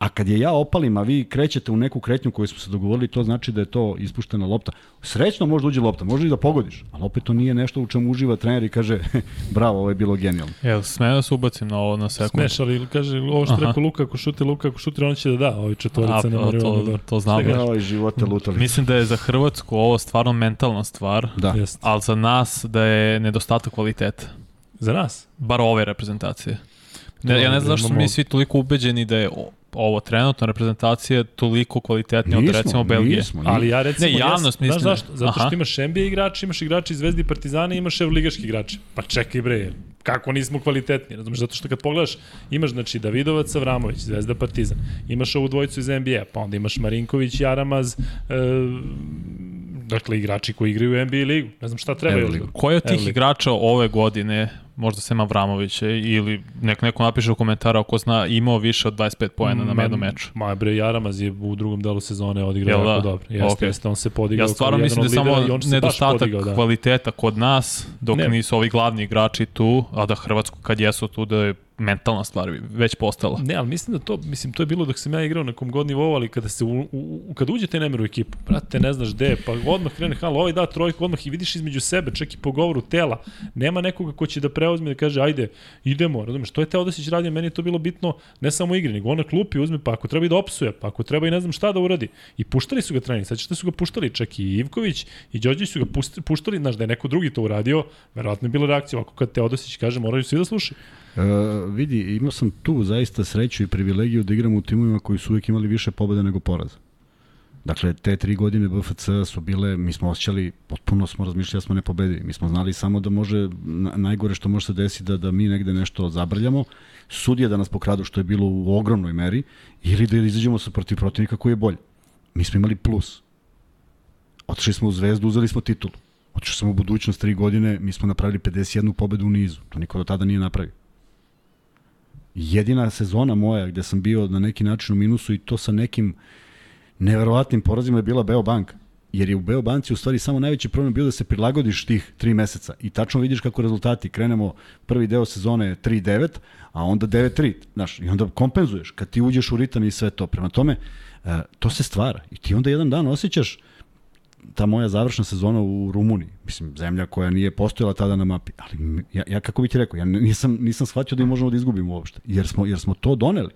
A kad je ja opalim, a vi krećete u neku kretnju koju smo se dogovorili, to znači da je to ispuštena lopta. Srećno može da uđe lopta, može i da pogodiš, ali opet to nije nešto u čemu uživa trener i kaže [laughs] bravo, ovo je bilo genijalno. Jel, smeju da se ubacim na ovo na sekund? Smeš, ali kaže ovo što rekao Luka, ako šuti Luka, ako šuti, on će da da, ovi četvorica ne moraju to, da to znam. Ja, ovaj živote lutali. Mislim da je za Hrvatsku ovo stvarno mentalna stvar, da. ali za nas da je nedostatak kvaliteta. Za nas? Bar ove reprezentacije. Ne, ja ne znam zašto smo mi svi toliko ubeđeni da je ovo trenutno reprezentacija toliko kvalitetnija od recimo Belgije. Nismo, Ali ja recimo, ne, javnost ja, mislim. Znaš zašto? Zato što Aha. imaš NBA igrači, imaš igrači Zvezdi i Partizana i imaš Evroligaški igrači. Pa čekaj bre, kako nismo kvalitetni, razumeš? Zato što kad pogledaš, imaš znači Davidovac, Avramović, Zvezda, Partizan. Imaš ovu dvojicu iz NBA, pa onda imaš Marinković, Jaramaz, e, dakle igrači koji igraju u NBA ligu. Ne znam šta treba. Evo, Koji od tih igrača ove godine možda Sema Vramovića ili nek neko napiše u komentara ako zna imao više od 25 poena na jednom meču. Ma bre Jaramaz je u drugom delu sezone odigrao jako da? dobro. Jeste, okay. jeste, on se podigao. Ja stvarno mislim da je samo nedostatak podigao, da. kvaliteta kod nas dok ne. nisu ovi glavni igrači tu, a da Hrvatsku kad jesu tu da je mentalna stvar već postala. Ne, ali mislim da to, mislim, to je bilo dok sam ja igrao na kom god nivou, ali kada se u, u, kad uđete nemer u ekipu, brate, ne znaš gde, pa odmah krene halo, ovaj da trojku, odmah i vidiš između sebe, čak i po govoru tela, nema nekoga ko će da preuzme da kaže, ajde, idemo, razumeš, to je Teodosić radio, meni je to bilo bitno, ne samo u igri, nego on na klupi uzme, pa ako treba i da opsuje, pa ako treba i ne znam šta da uradi. I puštali su ga trening, sad šta su ga puštali, čak i Ivković i Đorđević su ga puštali, znaš, da je neko drugi to uradio, verovatno je bila reakcija, ovako kad Teodosić kaže, moraju svi da slušaju. Uh, vidi, imao sam tu zaista sreću i privilegiju da igram u timovima koji su uvijek imali više pobjede nego poraza. Dakle, te tri godine BFC su bile, mi smo osjećali, potpuno smo razmišljali da smo ne pobedili. Mi smo znali samo da može, najgore što može se desiti da, da mi negde nešto zabrljamo, sudije da nas pokradu što je bilo u ogromnoj meri, ili da izađemo sa protiv protivnika koji je bolji. Mi smo imali plus. Otišli smo u zvezdu, uzeli smo titulu. Otišli smo u budućnost tri godine, mi smo napravili 51 pobedu u nizu. To niko do tada nije napravio jedina sezona moja gde sam bio na neki način u minusu i to sa nekim neverovatnim porazima je bila Beobank. Jer je u Beobanci u stvari samo najveći problem bio da se prilagodiš tih tri meseca i tačno vidiš kako rezultati. Krenemo prvi deo sezone 3-9, a onda 9-3. Znaš, I onda kompenzuješ kad ti uđeš u ritam i sve to. Prema tome, e, to se stvara. I ti onda jedan dan osjećaš ta moja završna sezona u Rumuniji, mislim, zemlja koja nije postojala tada na mapi, ali ja, ja kako bih ti rekao, ja nisam, nisam shvatio da i možemo da izgubimo uopšte, jer smo, jer smo to doneli.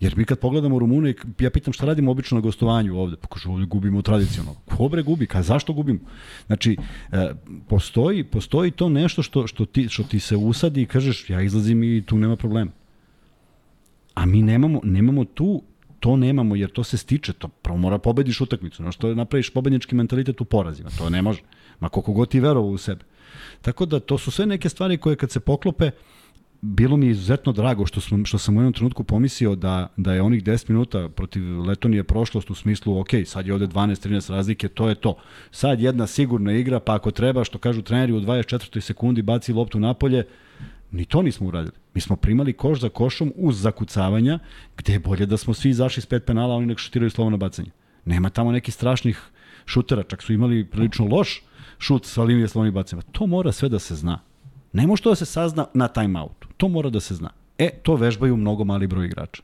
Jer mi kad pogledamo Rumuniju, ja pitam šta radimo obično na gostovanju ovde, pa kažu ovde gubimo tradicionalno. Ko bre gubi? Ka, zašto gubimo? Znači, e, postoji, postoji to nešto što, što, ti, što ti se usadi i kažeš ja izlazim i tu nema problema. A mi nemamo, nemamo tu to nemamo jer to se stiče, to prvo mora pobediš utakmicu, no što napraviš pobednički mentalitet u porazima, to ne može. Ma koliko god ti verovao u sebe. Tako da to su sve neke stvari koje kad se poklope, bilo mi izuzetno drago što, smo, što sam u jednom trenutku pomislio da, da je onih 10 minuta protiv Letonije prošlost u smislu, ok, sad je ovde 12-13 razlike, to je to. Sad jedna sigurna igra, pa ako treba, što kažu treneri, u 24. sekundi baci loptu napolje, Ni to nismo uradili. Mi smo primali koš za košom uz zakucavanja, gde je bolje da smo svi izašli s pet penala, oni nek šutiraju na bacanje. Nema tamo nekih strašnih šutera, čak su imali prilično loš šut sa linije slobodnih bacanja. To mora sve da se zna. Ne može to da se sazna na timeoutu. To mora da se zna. E, to vežbaju mnogo mali broj igrača.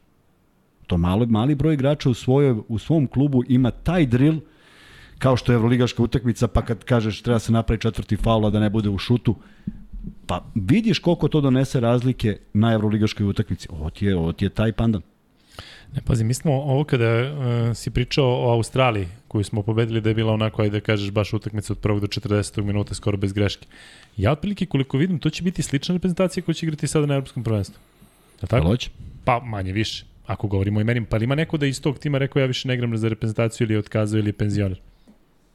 To malo, mali broj igrača u, svojoj, u svom klubu ima taj drill kao što je Evroligaška utakmica, pa kad kažeš treba se napravi četvrti faul, da ne bude u šutu, Pa vidiš koliko to donese razlike na evroligaškoj utakmici. Ovo ti je, ovo ti je taj pandan. Ne, pazi, mi smo ovo kada uh, si pričao o Australiji, koju smo pobedili da je bila onako, ajde da kažeš, baš utakmica od prvog do 40. minuta, skoro bez greške. Ja otprilike koliko vidim, to će biti slična reprezentacija koja će igrati sada na Europskom prvenstvu. Je tako? Loć? Pa manje više, ako govorimo o imenima. Pa ima neko da iz tog tima rekao ja više ne igram za reprezentaciju ili je otkazao ili je penzioner?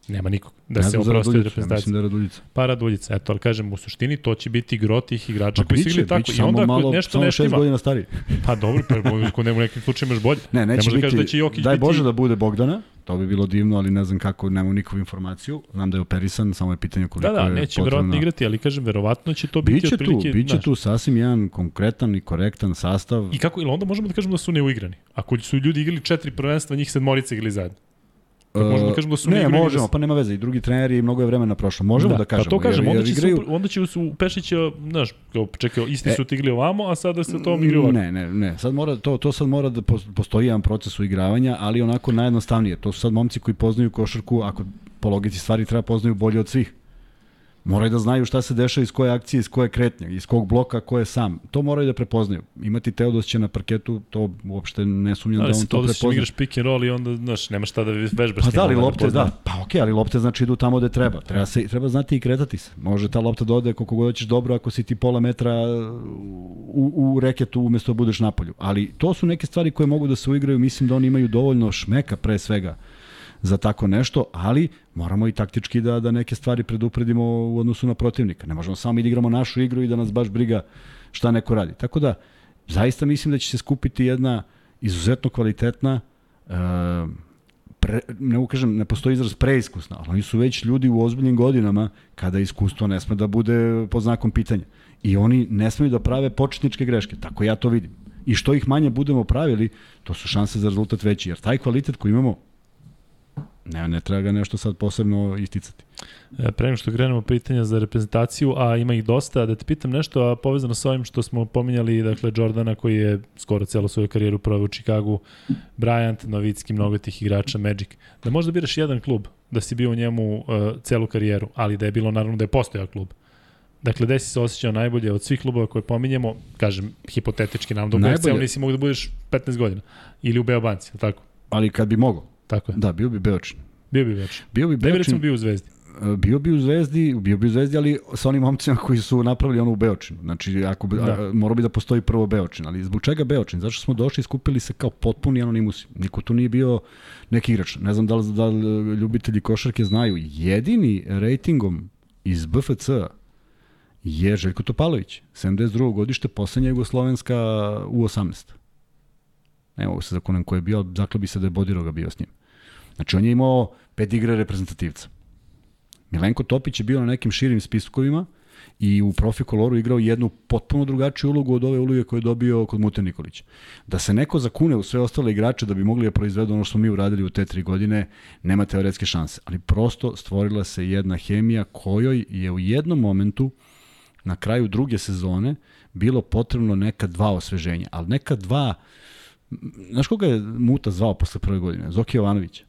Nema nikog da ne se oprosti od reprezentacije. Ja mislim da je Raduljica. Pa Raduljica, eto, ali kažem, u suštini to će biti gro tih igrača pa koji su igli tako. I onda ako malo, nešto samo nešto šest godina stariji. Pa dobro, pa ako nema nekim slučajima još bolje. Ne, neće ne biti, da, da će Jokić daj Bože biti... da bude Bogdana, to bi bilo divno, ali ne znam kako, nemam nikakvu informaciju. Znam da je operisan, samo je pitanje koliko da, da, je neće verovatno igrati, ali kažem, verovatno će to biti biće otprilike... Tu, biće tu sasvim jedan konkretan i korektan sastav. I kako, ili onda možemo da kažemo da su neuigrani? Ako su ljudi igrali četiri prvenstva, njih sedmorica igrali zajedno. Možemo da kažemo da su ne, možemo, da... pa nema veze, i drugi treneri i mnogo je vremena prošlo. Možemo da, da kažemo. Pa to kažemo, onda, će igraju... onda će u Pešića, znaš, kao, čekaj, isti e, su tigli ovamo, a sada se to igri ovako. Ne, ne, ne, sad mora, to, to sad mora da postoji jedan proces uigravanja, ali onako najjednostavnije. To su sad momci koji poznaju košarku, ako po logici stvari treba poznaju bolje od svih. Moraju da znaju šta se dešava iz koje akcije, iz koje kretnje, iz kog bloka, ko je sam. To moraju da prepoznaju. Imati Teodosića na parketu, to uopšte ne sumnjam da on to prepozna. Ali igraš pick and roll i onda, znaš, nema šta da vežbaš. Pa da, ali lopte, da. Pa okej, okay, ali lopte znači idu tamo gde treba. Treba, se, treba znati i kretati se. Može ta lopta da ode koliko god ćeš dobro ako si ti pola metra u, u reketu umesto da budeš napolju. Ali to su neke stvari koje mogu da se uigraju. Mislim da oni imaju dovoljno šmeka pre svega za tako nešto, ali moramo i taktički da, da neke stvari predupredimo u odnosu na protivnika. Ne možemo samo da igramo našu igru i da nas baš briga šta neko radi. Tako da, zaista mislim da će se skupiti jedna izuzetno kvalitetna uh, pre, ne ukažem, ne postoji izraz preiskusna, ali oni su već ljudi u ozbiljnim godinama kada iskustvo ne sme da bude pod znakom pitanja. I oni ne smeju da prave početničke greške, tako ja to vidim. I što ih manje budemo pravili, to su šanse za rezultat veći, jer taj kvalitet koji imamo Ne, ne treba ga nešto sad posebno isticati. E, pre nego što krenemo pitanja za reprezentaciju, a ima ih dosta, da te pitam nešto, a povezano sa ovim što smo pominjali, dakle, Jordana koji je skoro celo svoju karijeru proveo u Čikagu, Bryant, Novicki, mnogo tih igrača, Magic, da možda biraš jedan klub, da si bio u njemu uh, celu karijeru, ali da je bilo naravno da je postojao klub. Dakle, gde si se osjećao najbolje od svih klubova koje pominjemo, kažem, hipotetički nam do celo nisi mogu da budeš 15 godina, ili u Beobanci, tako? Ali kad bi mogao. Tako je. Da, bio bi Beočin. Bio bi Beočin. Bio bi Beočin. Ne recimo bio u Zvezdi. E, bio bi u Zvezdi, bio bi u Zvezdi, ali sa onim momcima koji su napravili ono u Beočinu. Znači, ako, da. a, morao bi da postoji prvo Beočin. Ali zbog čega Beočin? Zato što smo došli i skupili se kao potpuni anonimusi. Niko tu nije bio neki igrač. Ne znam da li, da li ljubitelji košarke znaju. Jedini rejtingom iz BFC je Željko Topalović. 72. godište, poslednja Jugoslovenska U18. Ne mogu se zakonem ko je bio, zakle bi se da je Bodiroga bio s njim. Znači, on je imao pet igre reprezentativca. Milenko Topić je bio na nekim širim spiskovima i u profi koloru igrao jednu potpuno drugačiju ulogu od ove uloge koje je dobio kod Mute Nikolića. Da se neko zakune u sve ostale igrače da bi mogli da proizvedu ono što mi uradili u te tri godine, nema teoretske šanse. Ali prosto stvorila se jedna hemija kojoj je u jednom momentu na kraju druge sezone bilo potrebno neka dva osveženja, ali neka dva Znaš koga je Muta zvao posle prve godine? Zoki Jovanovića.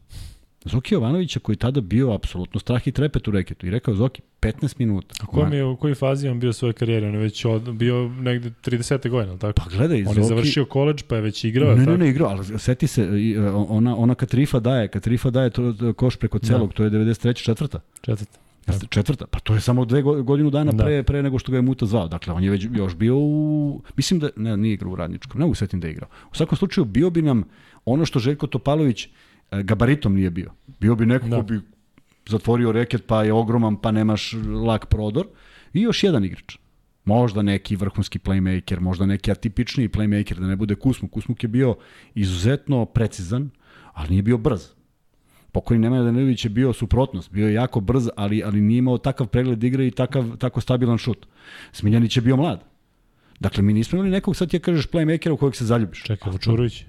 Zoki Jovanovića koji tada bio apsolutno strah i trepet u reketu i rekao Zoki 15 minuta. A kojom je, u kojoj fazi on bio svoje karijere? On je već od, bio negde 30. godina, tako? Pa gledaj, On Zoki... je završio koleđ pa je već igrao. Ne, ne, ne, igrao, ali seti se, e, ona, ona kad Rifa daje, kad Rifa daje to, koš preko celog, da. to je 93. četvrta. Četvrta. Da. Četvrta, pa to je samo dve godinu dana da. pre, pre nego što ga je Muta zvao. Dakle, on je već još bio u... Mislim da... Ne, nije igrao u Radničkom, ne mogu setim da je igrao. U svakom slučaju, bio bi nam ono što Željko Topalović e, gabaritom nije bio. Bio bi neko da. ko bi zatvorio reket, pa je ogroman, pa nemaš lak prodor. I još jedan igrač. Možda neki vrhunski playmaker, možda neki atipičniji playmaker, da ne bude Kusmuk. Kusmuk je bio izuzetno precizan, ali nije bio brz Pokojni Nemanja Danilović je bio suprotnost, bio je jako brz, ali, ali nije imao takav pregled igre i takav, tako stabilan šut. Smiljanić je bio mlad. Dakle, mi nismo imali nekog, sad ti kažeš playmakera u kojeg se zaljubiš. Čekaj, Vučurović.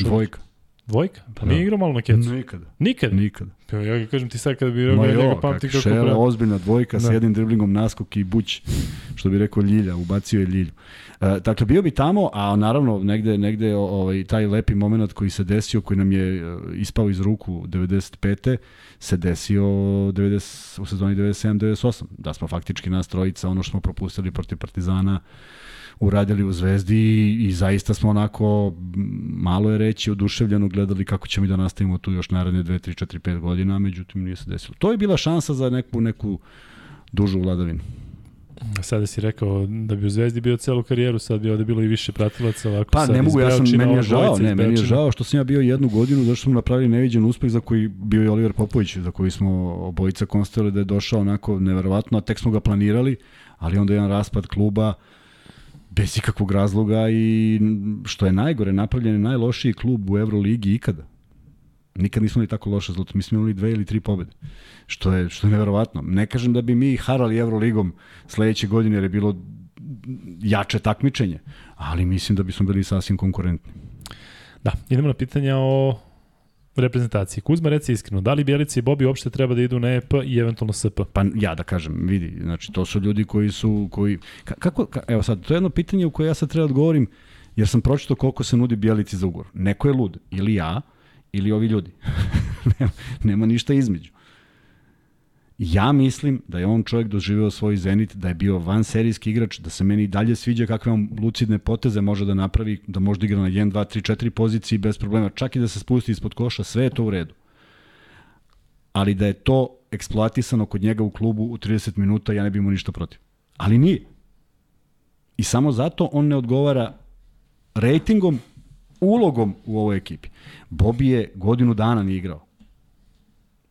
Dvojka. Dvojka? Pa nije da. igrao malo na kecu. Nikada. Nikada? Nikada. Pa ja kažem ti sad kada bi rekao njega pamti kako šele, pravi. ozbiljna dvojka da. sa jednim driblingom naskok i buć, što bi rekao Ljilja, ubacio je Ljilju. E, dakle, bio bi tamo, a naravno negde, negde ovaj, taj lepi moment koji se desio, koji nam je e, ispao iz ruku 95. se desio 90, u sezoni 97-98. Da smo faktički nas trojica, ono što smo propustili protiv Partizana, uradili u Zvezdi i zaista smo onako, malo je reći, oduševljeno gledali kako ćemo i da nastavimo tu još naredne 2, 3, 4, 5 godina, međutim nije se desilo. To je bila šansa za neku, neku dužu vladavinu. Sada si rekao da bi u Zvezdi bio celu karijeru, sad bi ovde bilo i više pratilaca ovako. Pa ne mogu, ja sam, meni je žao, ne, meni je žao što sam ja bio jednu godinu, zašto smo napravili neviđen uspeh za koji bio i Oliver Popović, za koji smo obojica konstatovali da je došao onako neverovatno, a tek smo ga planirali, ali onda jedan raspad kluba, bez ikakvog razloga i što je najgore, napravljen je najlošiji klub u Euroligi ikada. Nikad nismo ni tako loše zlato. Mi smo imali dve ili tri pobede. Što je, što je neverovatno. Ne kažem da bi mi harali Euroligom sledeće godine jer je bilo jače takmičenje, ali mislim da bismo bili sasvim konkurentni. Da, idemo na pitanja o reprezentacije. Kuzma, reci iskreno, da li Bjelica i Bobi uopšte treba da idu na EP i eventualno SP? Pa ja da kažem, vidi, znači to su ljudi koji su, koji, kako, ka, evo sad, to je jedno pitanje u koje ja sad treba da odgovorim, jer sam pročitao koliko se nudi Bjelici za ugovor. Neko je lud, ili ja, ili ovi ljudi. [laughs] nema, nema ništa između. Ja mislim da je on čovjek doživeo svoj zenit, da je bio van serijski igrač, da se meni dalje sviđa kakve on lucidne poteze može da napravi, da može da igra na 1, 2, 3, 4 poziciji bez problema, čak i da se spusti ispod koša, sve je to u redu. Ali da je to eksploatisano kod njega u klubu u 30 minuta, ja ne bih mu ništa protiv. Ali nije. I samo zato on ne odgovara rejtingom, ulogom u ovoj ekipi. Bobi je godinu dana nije igrao.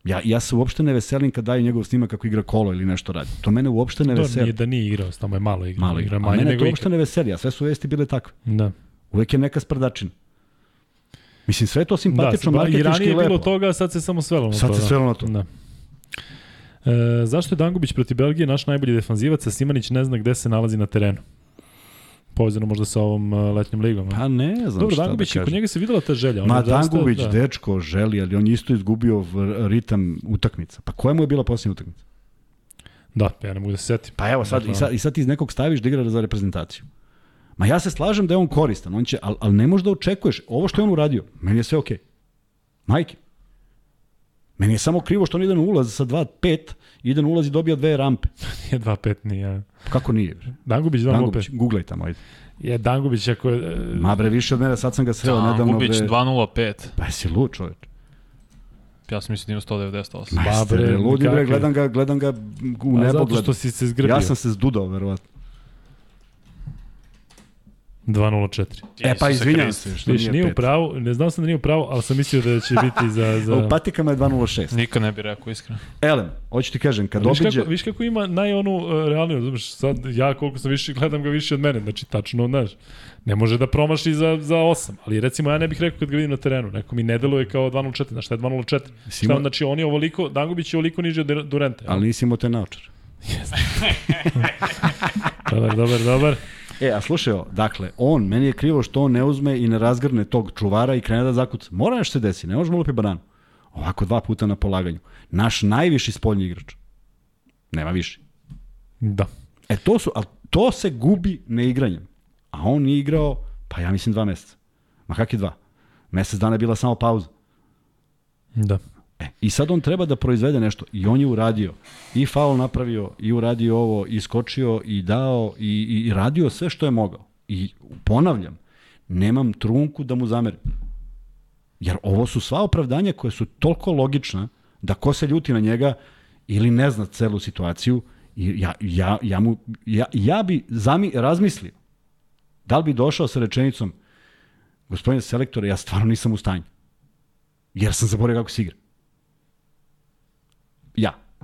Ja, ja se uopšte ne veselim kad daju njegov snimak kako igra kolo ili nešto radi. To mene uopšte ne veseli. To nije da nije igrao, tamo je malo igrao. Malo igra, a mene to uopšte ne veseli, a sve su vesti bile takve. Da. Uvek je neka sprdačina. Mislim, sve to simpatično, da, marketički lepo. I ranije je bilo toga, sad se samo svelo na sad to. Sad se da. svelo na to. Da. E, zašto je Dangubić protiv Belgije naš najbolji defanzivac, a Simanić ne zna gde se nalazi na terenu? Povezano možda sa ovom uh, letnjom ligom. Pa ne znam Dobro, šta Dangubić, da kažem. kod njega se videla ta želja. On Ma Dangubić, da. dečko, želi, ali on isto izgubio ritam utakmica. Pa koja mu je bila posljednja utakmica? Da, pa ja ne mogu da se setim. Pa evo, sad, i, sad, i sad ti iz nekog staviš da igra za reprezentaciju. Ma ja se slažem da je on koristan, on će, ali, ali ne možeš da očekuješ. Ovo što je on uradio, meni je sve okej. Okay. Majke. Meni je samo krivo što on ide na ulaz sa 2-5, ide na ulaz i dobija dve rampe. [laughs] nije 2-5, nije. Kako nije? Dangubić 2-5. Dangubić, googlaj tamo, ajde. Je Dangubić ako je... Ma bre, više od mene, sad sam ga sreo nedavno. Dangubić 2.05. Pa jesi lud čoveč. Ja sam mislim da ima 198. Ma bre, ludi bre, gledam ga, gledam ga u nebo. Zato što si se zgrbio. Ja sam se zdudao, verovatno. 2.04. E pa izvinjam se što Viš, nije, u pravu, ne znam sam da nije u pravu, ali sam mislio da će biti za... [laughs] za... U patikama je 2.06. Nikad ne bih rekao iskreno. Elem, hoću ti kažem, kad viš obiđe... Kako, viš kako ima naj onu uh, realniju, znaš, sad ja koliko sam više, gledam ga više od mene, znači tačno, znaš, ne može da promaši za, za 8, ali recimo ja ne bih rekao kad ga vidim na terenu, neko mi ne deluje kao 2.04, znaš šta je 2.04? Šta, znači on je ovoliko, Dangubić je ovoliko niže od Durente. Ali nisi imao te naočar. [laughs] dobar, dobar, dobar. E, a slušaj, dakle, on, meni je krivo što on ne uzme i ne razgrne tog čuvara i krene da zakuca. Mora nešto se desi, ne možemo lupi bananu. Ovako dva puta na polaganju. Naš najviši spoljni igrač. Nema više. Da. E, to su, ali to se gubi neigranjem. A on nije igrao, pa ja mislim dva meseca. Ma kak je dva? Mesec dana je bila samo pauza. Da. E, I sad on treba da proizvede nešto i on je uradio. I faul napravio, i uradio ovo, i skočio, i dao, i, i radio sve što je mogao. I ponavljam, nemam trunku da mu zamerim. Jer ovo su sva opravdanja koje su toliko logična da ko se ljuti na njega ili ne zna celu situaciju, i ja, ja, ja, mu, ja, ja bi zami, razmislio da li bi došao sa rečenicom gospodine selektore, ja stvarno nisam u stanju. Jer sam zaboravio kako se igra.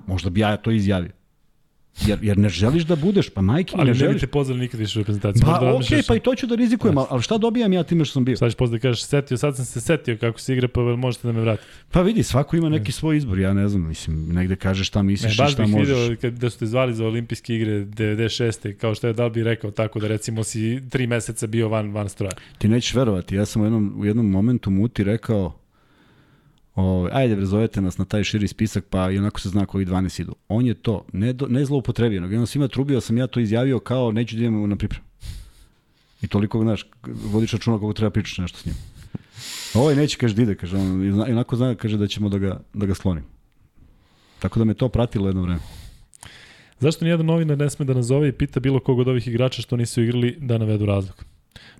Možda bi ja to izjavio. Jer, jer ne želiš da budeš, pa majke ali ne želiš. Ali ne bi te pozvali nikad više u reprezentaciju. Pa okej, okay, pa i to ću da rizikujem, yes. ali šta dobijam ja time što sam bio? Sad ćeš pozvati da kažeš, setio, sad sam se setio kako se igra, pa možete da me vratite. Pa vidi, svako ima neki svoj izbor, ja ne znam, mislim, negde kažeš šta misliš ne, i šta možeš. Baš bih vidio da su te zvali za olimpijske igre 96. kao što je da bi rekao tako da recimo si tri meseca bio van, van stroja. Ti nećeš verovati, ja sam u jednom, u jednom momentu muti rekao, O, ajde, bre, nas na taj širi spisak, pa i onako se zna koji 12 idu. On je to, ne, do, ne zloupotrebio, nego svima trubio, sam ja to izjavio kao neću da idem na pripremu. I toliko, znaš, vodiš računa kako treba pričati nešto s njim. Ovaj neće, kaže, da ide, kaže, on, i onako zna, kaže da ćemo da ga, da ga slonim. Tako da me to pratilo jedno vreme. Zašto nijedan novinar ne sme da nazove i pita bilo kog od ovih igrača što nisu igrali da navedu razlog?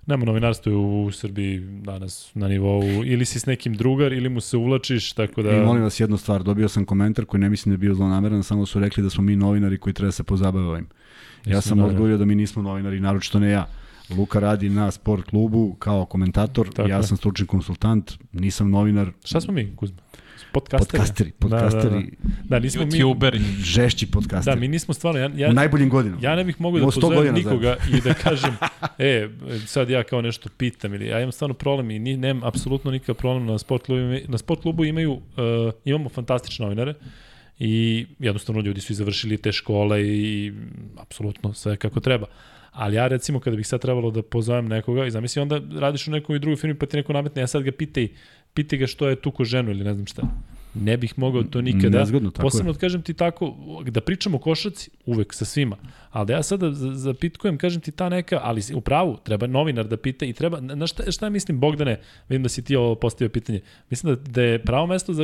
Nema novinarstva u Srbiji danas na nivou, ili si s nekim drugar, ili mu se uvlačiš, tako da... I molim vas jednu stvar, dobio sam komentar koji ne mislim da je bio zlonameran, samo su rekli da smo mi novinari koji treba da se pozabave ovim. Ja sam odgovorio da mi nismo novinari, naročito ne ja. Luka radi na sport klubu kao komentator, tako ja sam stručni konsultant, nisam novinar. Šta smo mi, Kuzma? Podcasteri. Podcasteri, podcasteri. Da, da, da. da nismo YouTuberi. Mi, žešći podcasteri. Da, mi nismo stvarno, ja, ja, u najboljim godinama. Ja ne bih mogao da pozovem nikoga i da [laughs] kažem, e, sad ja kao nešto pitam ili ja imam stvarno problem i ni, nemam apsolutno nikakav problem na sport klubu. Na sport klubu imaju, uh, imamo fantastične novinare i jednostavno ljudi su i završili te škole i apsolutno sve kako treba. Ali ja recimo kada bih sad trebalo da pozovem nekoga i zamisli onda radiš u nekoj drugoj firmi pa ti neko nametne, ja sad ga pitaj piti ga što je tuko ženu ili ne znam šta. Ne bih mogao to nikada. Nezgodno, tako Posebno je. kažem ti tako, da pričamo o košarci, uvek sa svima. Ali da ja sada zapitkujem, kažem ti ta neka, ali u pravu, treba novinar da pita i treba, na šta, šta mislim, Bogdane, vidim da si ti ovo postavio pitanje, mislim da, da je pravo mesto za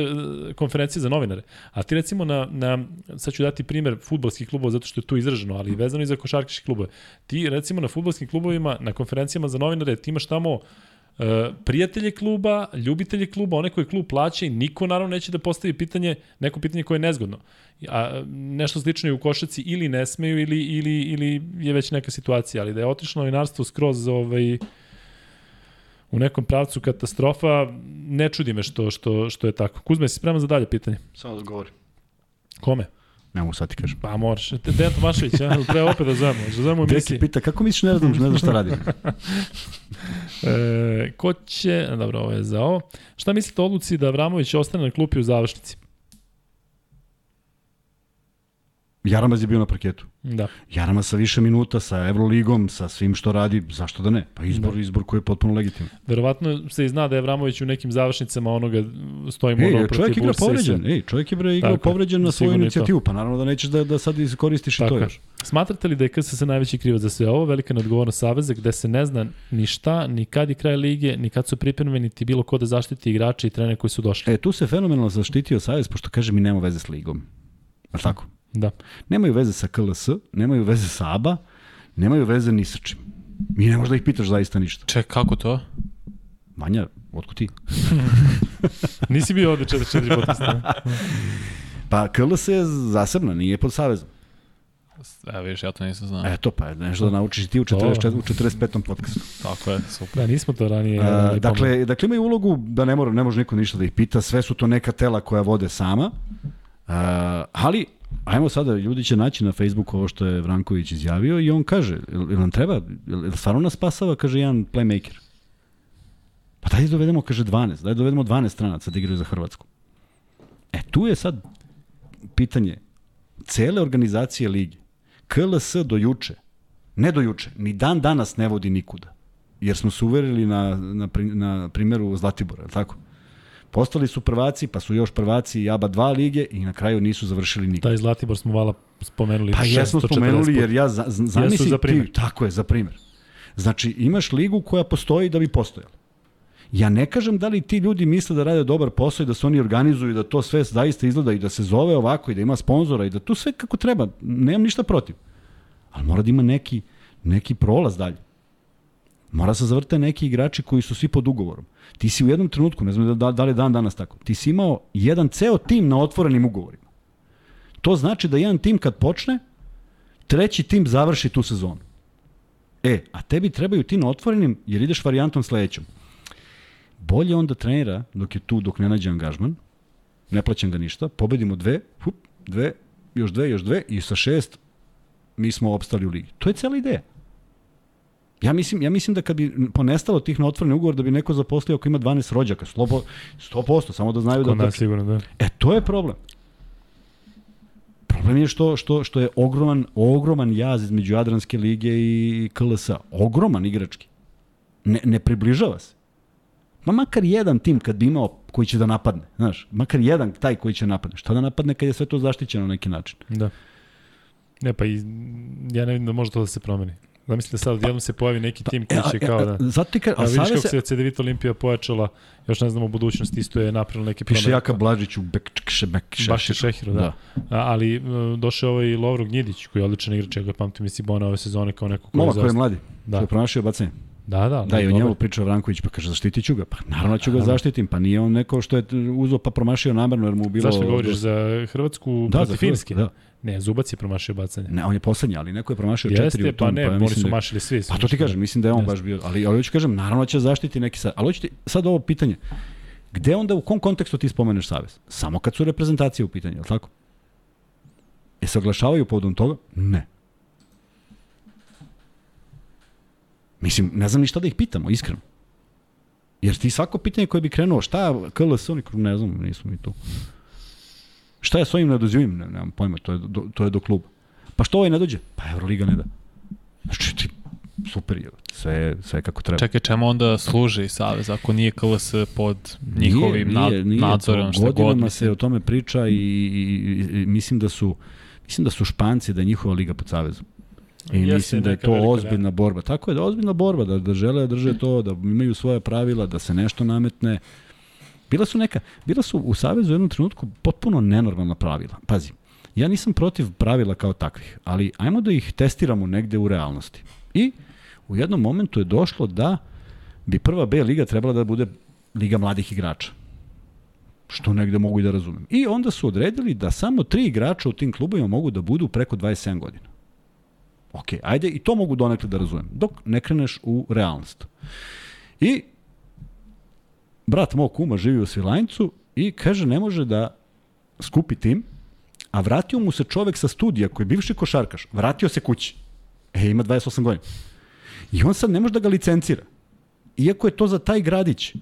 konferencije za novinare. A ti recimo na, na sad ću dati primer futbolskih klubova zato što je tu izraženo, ali vezano i za košarkaške klubove. Ti recimo na futbolskim klubovima, na konferencijama za novinare, ti imaš tamo prijatelje kluba, ljubitelje kluba, one koji klub plaća i niko naravno neće da postavi pitanje, neko pitanje koje je nezgodno. A, nešto slično je u košaci ili ne smeju ili, ili, ili je već neka situacija, ali da je otišlo novinarstvo skroz ovaj, u nekom pravcu katastrofa, ne čudi me što, što, što je tako. Kuzme, si spreman za dalje pitanje? Samo da govori. Kome? Ne mogu sad ti kažem. Pa moraš. Dejan Tomašević, ja? treba opet da zovemo. Da zovemo emisije. pita, kako misliš ne znam, ne znam šta radi? [laughs] e, ko će, dobro, ovo je za ovo. Šta mislite o odluci da Avramović ostane na klupi u završnici? Jaramaz je bio na parketu. Da. Jaramaz sa više minuta, sa Evroligom, sa svim što radi, zašto da ne? Pa izbor, da. izbor koji je potpuno legitiman. Verovatno se i zna da je Vramović u nekim završnicama onoga stojimo Ej, ono čovjek igra povređen, ej, čovjek je igra povređen na svoju inicijativu, pa naravno da nećeš da, da sad iskoristiš Tako. i to još. Smatrate li da je KSS najveći krivac za sve ovo, velika neodgovornost Saveza, gde se ne zna ni šta, ni kad je kraj lige, ni kad su pripremljeni, niti bilo ko da zaštiti igrače i trenere koji su došli? E, tu se fenomenalno zaštitio Savez, pošto kaže mi nema veze s ligom. Je tako? Da. Nemaju veze sa KLS, nemaju veze sa ABA, nemaju veze ni sa čim. Mi ne možeš da ih pitaš zaista ništa. Ček, kako to? Manja, otko ti? [laughs] Nisi bio ovde 4-4 podcasta. [laughs] pa KLS je zasebna, nije pod savezom. Evo viš, ja to nisam znao. Eto pa, nešto da naučiš ti u, 44, u 45. podcastu. Tako je, super. Da, nismo to ranije. A, dakle, dakle, imaju ulogu da ne, mora, ne može niko ništa da ih pita, sve su to neka tela koja vode sama, a, ali Ajmo sada, ljudi će naći na Facebooku ovo što je Vranković izjavio i on kaže, ili nam treba, ili stvarno nas spasava, kaže jedan playmaker. Pa daj dovedemo, kaže 12, daj dovedemo 12 stranaca da igraju za Hrvatsku. E, tu je sad pitanje cele organizacije ligi. KLS do juče, ne do juče, ni dan danas ne vodi nikuda. Jer smo se uverili na, na, na primjeru Zlatibora, je tako? Postali su prvaci, pa su još prvaci i ABA 2 lige i na kraju nisu završili nikad. Taj Zlatibor smo vala spomenuli. Pa jesmo spomenuli jer ja za, zamisli za ti, tako je, za primjer. Znači imaš ligu koja postoji da bi postojala. Ja ne kažem da li ti ljudi misle da rade dobar posao i da se oni organizuju i da to sve zaista izgleda i da se zove ovako i da ima sponzora i da tu sve kako treba. Nemam ništa protiv. Ali mora da ima neki, neki prolaz dalje. Mora se zavrte neki igrači koji su svi pod ugovorom. Ti si u jednom trenutku, ne znam da, da li je dan danas tako, ti si imao jedan ceo tim na otvorenim ugovorima. To znači da jedan tim kad počne, treći tim završi tu sezonu. E, a tebi trebaju ti na otvorenim jer ideš varijantom sledećom. Bolje onda trenira dok je tu, dok ne nađe angažman, ne plaćam ga ništa, pobedimo dve, hup, dve, još dve, još dve i sa šest mi smo opstali u ligi. To je cela ideja. Ja mislim, ja mislim da kad bi ponestalo tih na otvoreni ugovor da bi neko zaposlio ako ima 12 rođaka, slobo, 100%, samo da znaju Kod da... Nas sigurno, da. E, to je problem. Problem je što, što, što je ogroman, ogroman jaz između Jadranske lige i KLS-a. Ogroman igrački. Ne, ne približava se. Ma makar jedan tim kad bi imao koji će da napadne, znaš, makar jedan taj koji će napadne. Šta da napadne kad je sve to zaštićeno na neki način? Da. Ne, pa i, ja ne vidim da može to da se promeni. Zamislite da sad odjednom se pojavi neki tim koji će kao da... Zato ti ka, a, a vidiš kako se CDVita Olimpija pojačala, još ne znamo u budućnosti, isto je napravila neke promene. Piše Jaka Blažić u Bekče, Bekše. Baš je Šehiru, da. da. A, ali došao ovaj Lovro Gnjidić, koji je odličan igrač, ja ga pamtim iz Sibona ove sezone kao neko koji je koji je mladi, da. koji je pronašao bacanje. Da, da. Da, i o njemu pričao Vranković, pa kaže zaštitit ću ga. Pa naravno ću ga zaštitim, pa nije on neko što je uzeo pa promašio namerno jer mu bilo... Zašto govoriš za Hrvatsku da, protiv Finske? Da. Ne, Zubac je promašio bacanje. Ne, on je poslednji, ali neko je promašio Jeste, četiri u tom. pa ne, pa oni su da mašili svi. Pa to ti kažem, mislim da je on Jeste. baš bio. Ali, ali hoću kažem, naravno će zaštiti neki sad. Ali hoću sad ovo pitanje. Gde onda, u kom kontekstu ti spomeneš Savez? Samo kad su reprezentacije u pitanju, je li tako? E se oglašavaju povodom toga? Ne. Mislim, ne znam ni šta da ih pitamo, iskreno. Jer ti svako pitanje koje bi krenuo, šta KLS, oni ne znam, nismo mi tu. Šta je s ovim nedozivim? Ne, nemam pojma, to je, do, to je do kluba. Pa što ovaj ne dođe? Pa Euroliga ne da. Znači ti, super je. sve, sve kako treba. Čekaj, čemu onda služi Savez ako nije KLS pod njihovim nije, nije, nije, nadzorom? Što godinama god, se o tome priča i, i, i, mislim da su mislim da su Španci, da je njihova liga pod Savezom. I Jeste mislim da je to ozbiljna da. borba. Tako je da ozbiljna borba, da, da žele da drže to, da imaju svoje pravila, da se nešto nametne. Bila su neka, bila su u Savezu u jednom trenutku potpuno nenormalna pravila. Pazi, ja nisam protiv pravila kao takvih, ali ajmo da ih testiramo negde u realnosti. I u jednom momentu je došlo da bi prva B liga trebala da bude liga mladih igrača. Što negde mogu i da razumem. I onda su odredili da samo tri igrača u tim klubovima mogu da budu preko 27 godina. Ok, ajde, i to mogu donekle da razumem, dok ne kreneš u realnost. I brat mog kuma živi u Svilajncu i kaže ne može da skupi tim, a vratio mu se čovek sa studija koji je bivši košarkaš, vratio se kući. E, ima 28 godina. I on sad ne može da ga licencira. Iako je to za taj gradić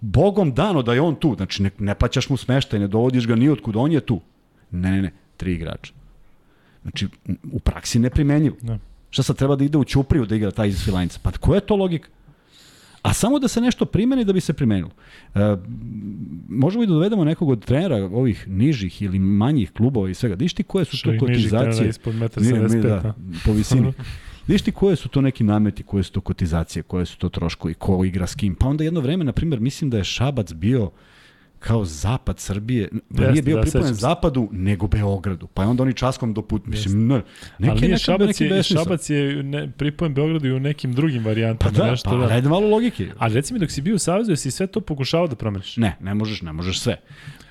bogom dano da je on tu. Znači, ne, ne plaćaš mu smeštaj, ne dovodiš ga ni otkud, on je tu. Ne, ne, ne, tri igrača. Znači, u praksi neprimenjivo. Da. Šta sad treba da ide u Ćupriju da igra taj iz Filajnca? Pa koja je to logika? A samo da se nešto primeni da bi se primenilo. E, možemo i da dovedemo nekog od trenera ovih nižih ili manjih klubova i svega. Diš ti koje su to kotizacije? ispod 1,75 da, po visini. [laughs] Viš ti koje su to neki nameti, koje su to kotizacije, koje su to troškovi, ko igra s kim. Pa onda jedno vreme, na primjer, mislim da je Šabac bio kao zapad Srbije, da nije bio da, pripojen zapadu, nego Beogradu. Pa je onda oni časkom do put, mislim, ne, neki, nije Šabac, je, Šabac je ne, pripojen Beogradu i u nekim drugim varijantama. Pa da, nešto, pa da. ajde malo logike. Ali reci mi, dok si bio u Savezu, jesi sve to pokušao da promeniš? Ne, ne možeš, ne možeš sve.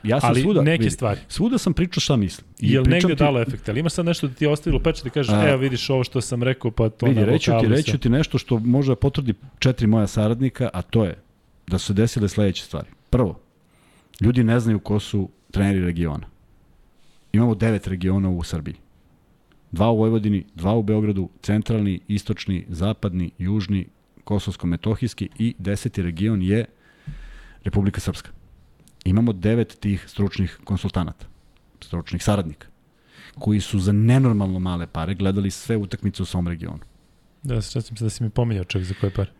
Ja sam Ali svuda, neke vidi, stvari. Svuda sam pričao šta mislim. I Jel negde ti... dalo efekt? Ali imaš sad nešto da ti je ostavilo pečet da kažeš, evo vidiš ovo što sam rekao, pa to vidi, reću ti, reću ti nešto što može da potvrdi četiri moja saradnika, a to je da su desile sledeće stvari. Prvo, Ljudi ne znaju ko su treneri regiona. Imamo devet regiona u Srbiji. Dva u Vojvodini, dva u Beogradu, centralni, istočni, zapadni, južni, kosovsko-metohijski i deseti region je Republika Srpska. Imamo devet tih stručnih konsultanata, stručnih saradnika, koji su za nenormalno male pare gledali sve utakmice u svom regionu. Da, se se da si mi pominjao čak za koje pare.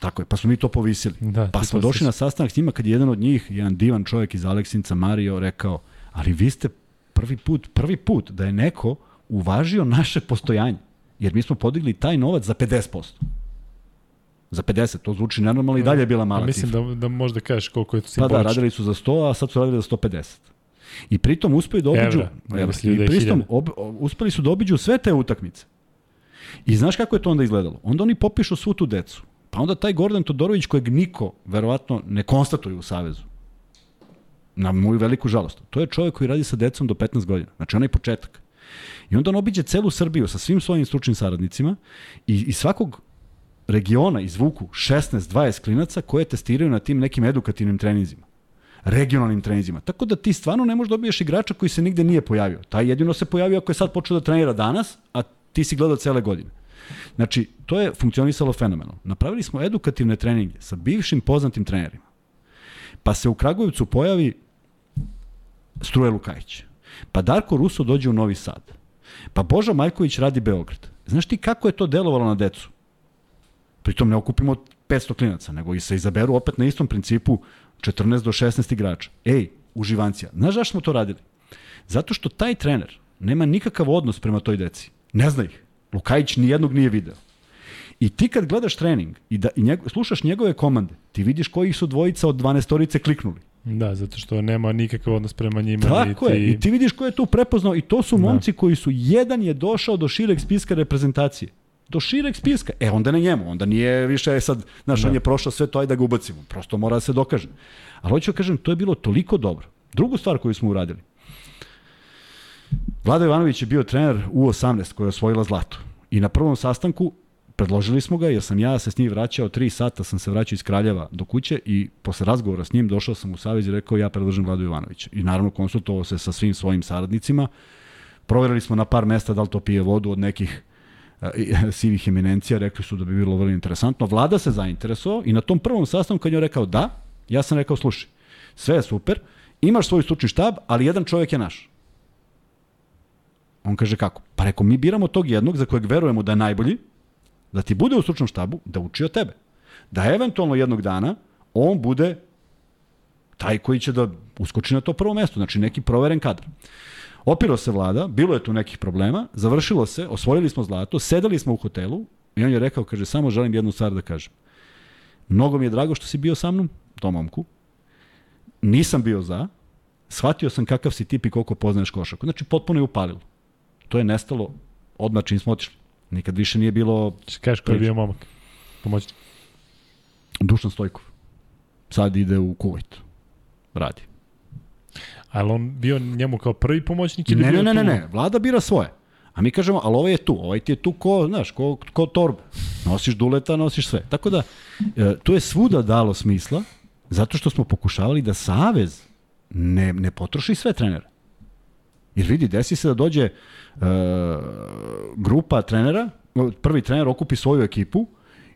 Tako je, pa smo mi to povisili. Da, pa smo došli na sastanak s njima kad je jedan od njih, jedan divan čovjek iz Aleksinca, Mario, rekao, ali vi ste prvi put, prvi put da je neko uvažio naše postojanje. Jer mi smo podigli taj novac za 50%. Za 50, to zvuči nenormalno i dalje je bila mala Mislim cifra. da, da možda kažeš koliko je to simbolično. Pa da, radili su za 100, a sad su radili za 150. I pritom uspeli da obiđu, evra, evra, i da pritom ob, uspeli su da obiđu sve te utakmice. I znaš kako je to onda izgledalo? Onda oni popišu svu tu decu. Pa onda taj Gordon Todorović kojeg niko, verovatno, ne konstatuje u Savezu. Na moju veliku žalost. To je čovjek koji radi sa decom do 15 godina. Znači onaj početak. I onda on obiđe celu Srbiju sa svim svojim stručnim saradnicima i, i svakog regiona izvuku 16-20 klinaca koje testiraju na tim nekim edukativnim treninzima regionalnim treninzima. Tako da ti stvarno ne možeš dobiješ igrača koji se nigde nije pojavio. Taj jedino se pojavio ako je sad počeo da trenira danas, a ti si gledao cele godine. Znači, to je funkcionisalo fenomenalno. Napravili smo edukativne treninge sa bivšim poznatim trenerima. Pa se u Kragujevcu pojavi Struje Lukajić. Pa Darko Ruso dođe u Novi Sad. Pa Boža Majković radi Beograd. Znaš ti kako je to delovalo na decu? Pritom ne okupimo 500 klinaca, nego i se izaberu opet na istom principu 14 do 16 igrača. Ej, uživancija. Znaš zašto smo to radili? Zato što taj trener nema nikakav odnos prema toj deci. Ne zna ih. Lukajić nijednog nije video. I ti kad gledaš trening i da i njego, slušaš njegove komande, ti vidiš koji su dvojica od 12 kliknuli. Da, zato što nema nikakav odnos prema njima. Tako je, i ti vidiš ko je tu prepoznao i to su da. momci koji su, jedan je došao do šireg spiska reprezentacije. Do šireg spiska. E, onda na njemu, onda nije više sad, znaš, da. on je prošao sve to, ajde da ga ubacimo. Prosto mora da se dokaže. Ali hoću da kažem, to je bilo toliko dobro. Drugu stvar koju smo uradili, Vlada Ivanović je bio trener U18 koja je osvojila zlato. I na prvom sastanku predložili smo ga jer sam ja se s njim vraćao 3 sata, sam se vraćao iz Kraljeva do kuće i posle razgovora s njim došao sam u Savez i rekao ja predložim Vladu Ivanovića. I naravno konsultovao se sa svim svojim saradnicima. Proverili smo na par mesta da li to pije vodu od nekih uh, sivih eminencija, rekli su da bi bilo vrlo interesantno. Vlada se zainteresovao i na tom prvom sastanku kad je rekao da, ja sam rekao slušaj, sve je super, imaš svoj stručni štab, ali jedan čovjek je naš. On kaže kako? Pa reko, mi biramo tog jednog za kojeg verujemo da je najbolji da ti bude u stručnom štabu, da uči od tebe. Da eventualno jednog dana on bude taj koji će da uskoči na to prvo mesto, znači neki proveren kadar. Opiro se vlada, bilo je tu nekih problema, završilo se, osvojili smo zlato, sedeli smo u hotelu i on je rekao, kaže, samo želim jednu stvar da kažem. Mnogo mi je drago što si bio sa mnom, tom momku. Nisam bio za, shvatio sam kakav si tip i koliko poznaješ košaku. Znači, potpuno je upalilo. To je nestalo odmah čim smo otišli. Nikad više nije bilo... Kažeš ko je bio momak? Pomoćnik. Dušan Stojkov. Sad ide u Kuvajt. Radi. Ali on bio njemu kao prvi pomoćnik ili ne, bio ne, ne, ne, ne, vlada bira svoje. A mi kažemo, ali ovaj je tu, ovaj ti je tu ko, znaš, ko, ko torbu. Nosiš duleta, nosiš sve. Tako da, e, to je svuda dalo smisla, zato što smo pokušavali da Savez ne, ne potroši sve trenere. Jer vidi, desi se da dođe e, grupa trenera, prvi trener okupi svoju ekipu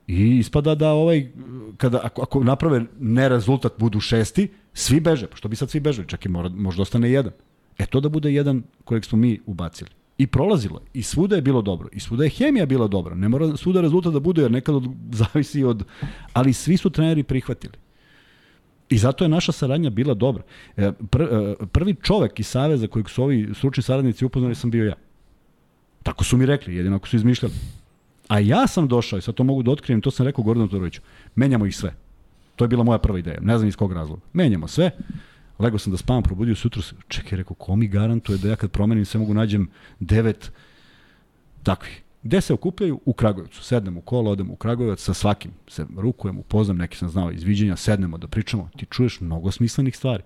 i ispada da ovaj, kada, ako, ako naprave nerezultat budu šesti, svi beže. Pa što bi sad svi bežali? Čak i mora, možda ostane jedan. E to da bude jedan kojeg smo mi ubacili. I prolazilo. I svuda je bilo dobro. I svuda je hemija bila dobra. Ne mora svuda rezultat da bude, jer nekad od, [laughs] zavisi od... Ali svi su treneri prihvatili. I zato je naša saradnja bila dobra. E, pr, e, prvi čovek iz Saveza kojeg su ovi stručni saradnici upoznali sam bio ja. Tako su mi rekli, jedino ako su izmišljali. A ja sam došao, i sad to mogu da otkrijem, to sam rekao Gordonu Todoroviću, menjamo ih sve. To je bila moja prva ideja, ne znam iz kog razloga. Menjamo sve, Lego sam da spavam, probudio se jutro, čekaj, rekao, ko mi garantuje da ja kad promenim sve mogu nađem devet takvih. Gde se okupljaju? U Kragujevcu. Sednemo u kolo, odemo u Kragujevac, sa svakim se rukujem, upoznam, neki sam znao izviđenja, sednemo da pričamo. Ti čuješ mnogo smislenih stvari.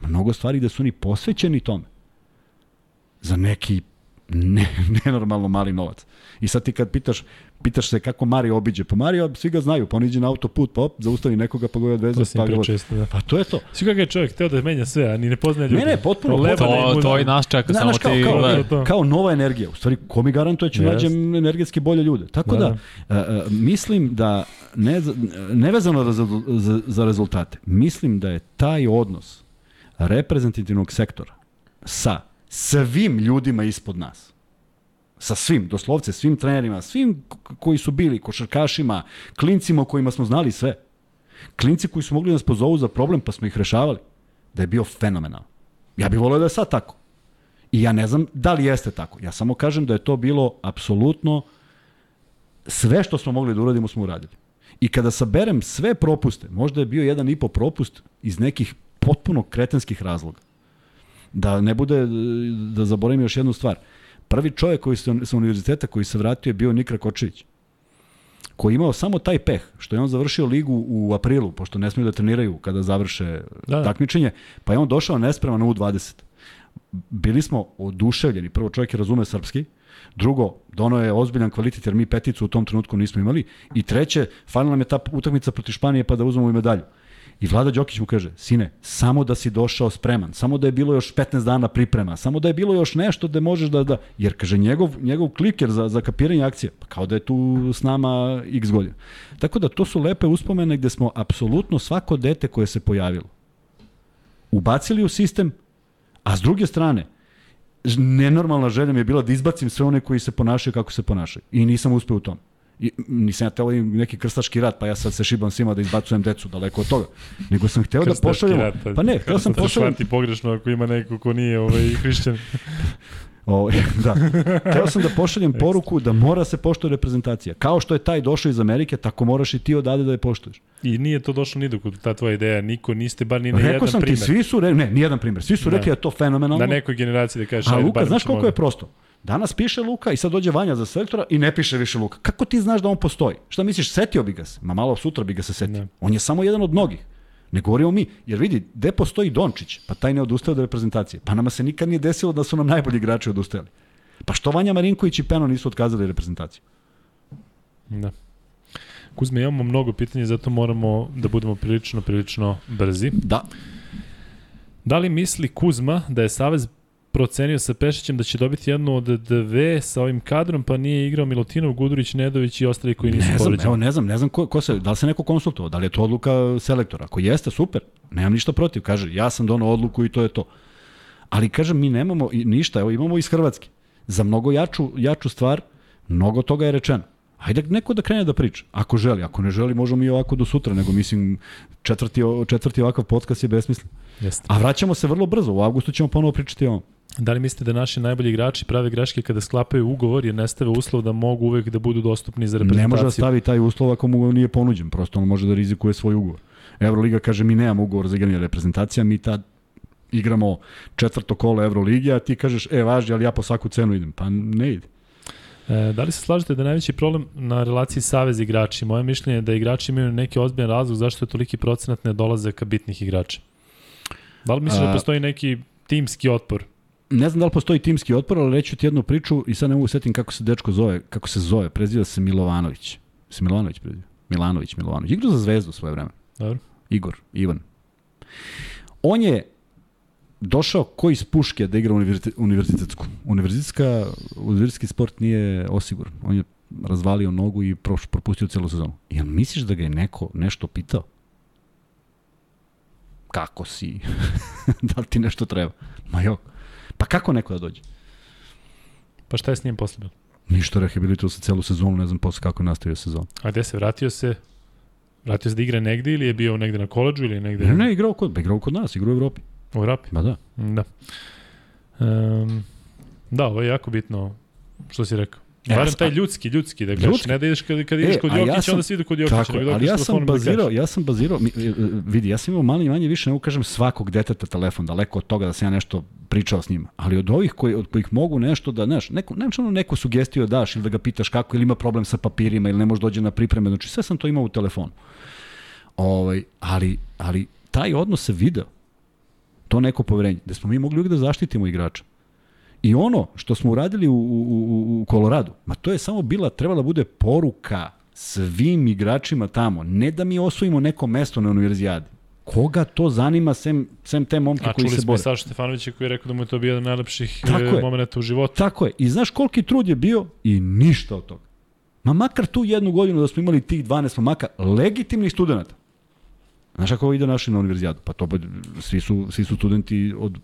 Mnogo stvari da su oni posvećeni tome. Za neki ne, [laughs] nenormalno mali novac. I sad ti kad pitaš, pitaš se kako Mario obiđe, pa Mario svi ga znaju, pa on iđe na autoput, pa op, zaustavi nekoga, pa ga odveze. To pa, često, da. pa to je to. Svi kako je čovjek teo da menja sve, a ni ne poznaje ljudi. Ne, ne, potpuno. Leba, to, to i nas čeka, samo kao, ti... Kao, kao, kao, nova energija. U stvari, ko mi garantuje da ću yes. nađem energetski bolje ljude. Tako da, da uh, uh, mislim da, ne, nevezano za, za, za rezultate, mislim da je taj odnos reprezentativnog sektora sa svim ljudima ispod nas. Sa svim, doslovce, svim trenerima, svim koji su bili, košarkašima, klincima kojima smo znali sve. Klinci koji su mogli da nas pozovu za problem, pa smo ih rešavali. Da je bio fenomenal. Ja bih volio da je sad tako. I ja ne znam da li jeste tako. Ja samo kažem da je to bilo apsolutno sve što smo mogli da uradimo smo uradili. I kada saberem sve propuste, možda je bio jedan i po propust iz nekih potpuno kretenskih razloga da ne bude, da zaboravim još jednu stvar. Prvi čovjek koji se sa univerziteta koji se vratio je bio Nikra Kočević koji je imao samo taj peh, što je on završio ligu u aprilu, pošto ne smiju da treniraju kada završe da, da. takmičenje, pa je on došao nespreman na U20. Bili smo oduševljeni. Prvo, čovjek je razume srpski, Drugo, dono je ozbiljan kvalitet jer mi peticu u tom trenutku nismo imali. I treće, falila nam je ta utakmica protiv Španije pa da uzmemo i medalju. I Vlada Đokić mu kaže, sine, samo da si došao spreman, samo da je bilo još 15 dana priprema, samo da je bilo još nešto da možeš da, da jer kaže njegov, njegov kliker za, za kapiranje akcije, pa kao da je tu s nama x godina. Tako da to su lepe uspomene gde smo apsolutno svako dete koje se pojavilo ubacili u sistem, a s druge strane, nenormalna želja mi je bila da izbacim sve one koji se ponašaju kako se ponašaju. I nisam uspeo u tom. I, nisam ja teo neki krstački rat, pa ja sad se šibam svima da izbacujem decu, daleko od toga. Nego sam hteo da pošaljem... Rat, pa, pa ne, hteo sam pošaljem... Krstački pogrešno ako ima neko ko nije ovaj, [laughs] hrišćan. O, [laughs] da. Hteo sam da pošaljem poruku da mora se poštuje reprezentacija. Kao što je taj došao iz Amerike, tako moraš i ti odade da je poštuješ. I nije to došlo ni dok ta tvoja ideja. Niko, niste bar ni na Rekao jedan sam primer. ti, svi su, re, ne, ni jedan primer. Svi su da. rekli da je to fenomenalno. Na nekoj generaciji da kažeš, A Luka, znaš koliko je prosto? Danas piše Luka i sad dođe Vanja za selektora i ne piše više Luka. Kako ti znaš da on postoji? Šta misliš, setio bi ga se? Ma malo sutra bi ga se setio. Ne. On je samo jedan od mnogih. Ne govorimo mi, jer vidi, gde postoji Dončić, pa taj ne odustaje od reprezentacije. Pa nama se nikad nije desilo da su nam najbolji igrači odustajali. Pa što Vanja Marinković i Peno nisu otkazali reprezentaciju? Da. Kuzme, imamo mnogo pitanja, zato moramo da budemo prilično, prilično brzi. Da. Da li misli Kuzma da je Savez procenio sa Pešićem da će dobiti jednu od dve sa ovim kadrom, pa nije igrao Milutinov, Gudurić, Nedović i ostali koji nisu povređeni. Evo, ne znam, ne znam ko, ko se, da li se neko konsultovao, da li je to odluka selektora. Ako jeste, super, nemam ništa protiv. Kaže, ja sam donao odluku i to je to. Ali kažem, mi nemamo ništa, evo imamo iz Hrvatske. Za mnogo jaču, jaču stvar, mnogo toga je rečeno. Hajde neko da krene da priča, ako želi. Ako ne želi, možemo i ovako do sutra, nego mislim, četvrti, četvrti ovakav podcast je besmislen. Jeste. A vraćamo se vrlo brzo, u avgustu ćemo ponovo pričati o ovom. Da li mislite da naši najbolji igrači prave greške kada sklapaju ugovor jer ne stave uslov da mogu uvek da budu dostupni za reprezentaciju? Ne može da stavi taj uslov ako mu nije ponuđen, prosto on može da rizikuje svoj ugovor. Evroliga kaže mi nemamo ugovor za igranje reprezentacija, mi tad igramo četvrto kolo Evrolige, a ti kažeš, e, važi, ali ja po svaku cenu idem. Pa ne ide. E, da li se slažete da je najveći problem na relaciji savez igrači? Moje mišljenje je da igrači imaju neki ozbiljan razlog zašto je toliki procenat ne dolaze ka bitnih igrača. Da li misliš da postoji neki timski otpor? Ne znam da li postoji timski otpor, ali reću ti jednu priču i sad ne mogu setim kako se dečko zove, kako se zove, preziva se Milovanović. Se Milovanović preziva? Milanović, Milovanović. Igrao za zvezdu svoje vreme. Dobro. Igor, Ivan. On je došao ko iz puške da igra univerzitetsku. Univerzitetska, univerzitetski sport nije osiguran. On je razvalio nogu i propustio celu sezonu. Jel misliš da ga je neko nešto pitao? Kako si? [laughs] da li ti nešto treba? Ma jo. Pa kako neko da dođe? Pa šta je s njim posle bilo? Ništa, rehabilituo se celu sezonu, ne znam posle kako je nastavio sezon. A gde se vratio se? Vratio se da igra negde ili je bio negde na koleđu ili negde? Ne, ne, igrao kod, igrao kod nas, igrao u Evropi. U Evropi? Ba da. Da. Um, da, ovo je jako bitno što si rekao. Barem taj ljudski, ljudski, da gledaš, ljudski. ne da ideš kad, kad ideš e, kod Jokića, ja sam, onda si ide kod Jokića. Tako, ali ja sam bazirao, ja sam bazirao, vidi, ja sam imao manje manje više, ne kažem svakog deteta telefon, daleko od toga da sam ja nešto pričao s njima, ali od ovih koji, od kojih mogu nešto da, znaš, neko, nemaš ono neku sugestiju da daš ili da ga pitaš kako, ili ima problem sa papirima, ili ne može dođe na pripreme, znači sve sam to imao u telefonu. Ovaj, ali, ali taj odnos se video. To neko poverenje. Da smo mi mogli uvijek da zaštitimo igrača. I ono što smo uradili u, u, u Koloradu, ma to je samo bila, trebala bude poruka svim igračima tamo. Ne da mi osvojimo neko mesto na univerzijadi. Koga to zanima sem, sem te momke koji se bore? A čuli smo Saša Stefanovića koji je rekao da mu je to bio jedan najlepših e, momenta u životu. Tako je. I znaš koliki trud je bio i ništa od toga. Ma makar tu jednu godinu da smo imali tih 12 momaka legitimnih studenta. Znaš kako ide naši na univerzijadu? Pa to svi su, svi su studenti od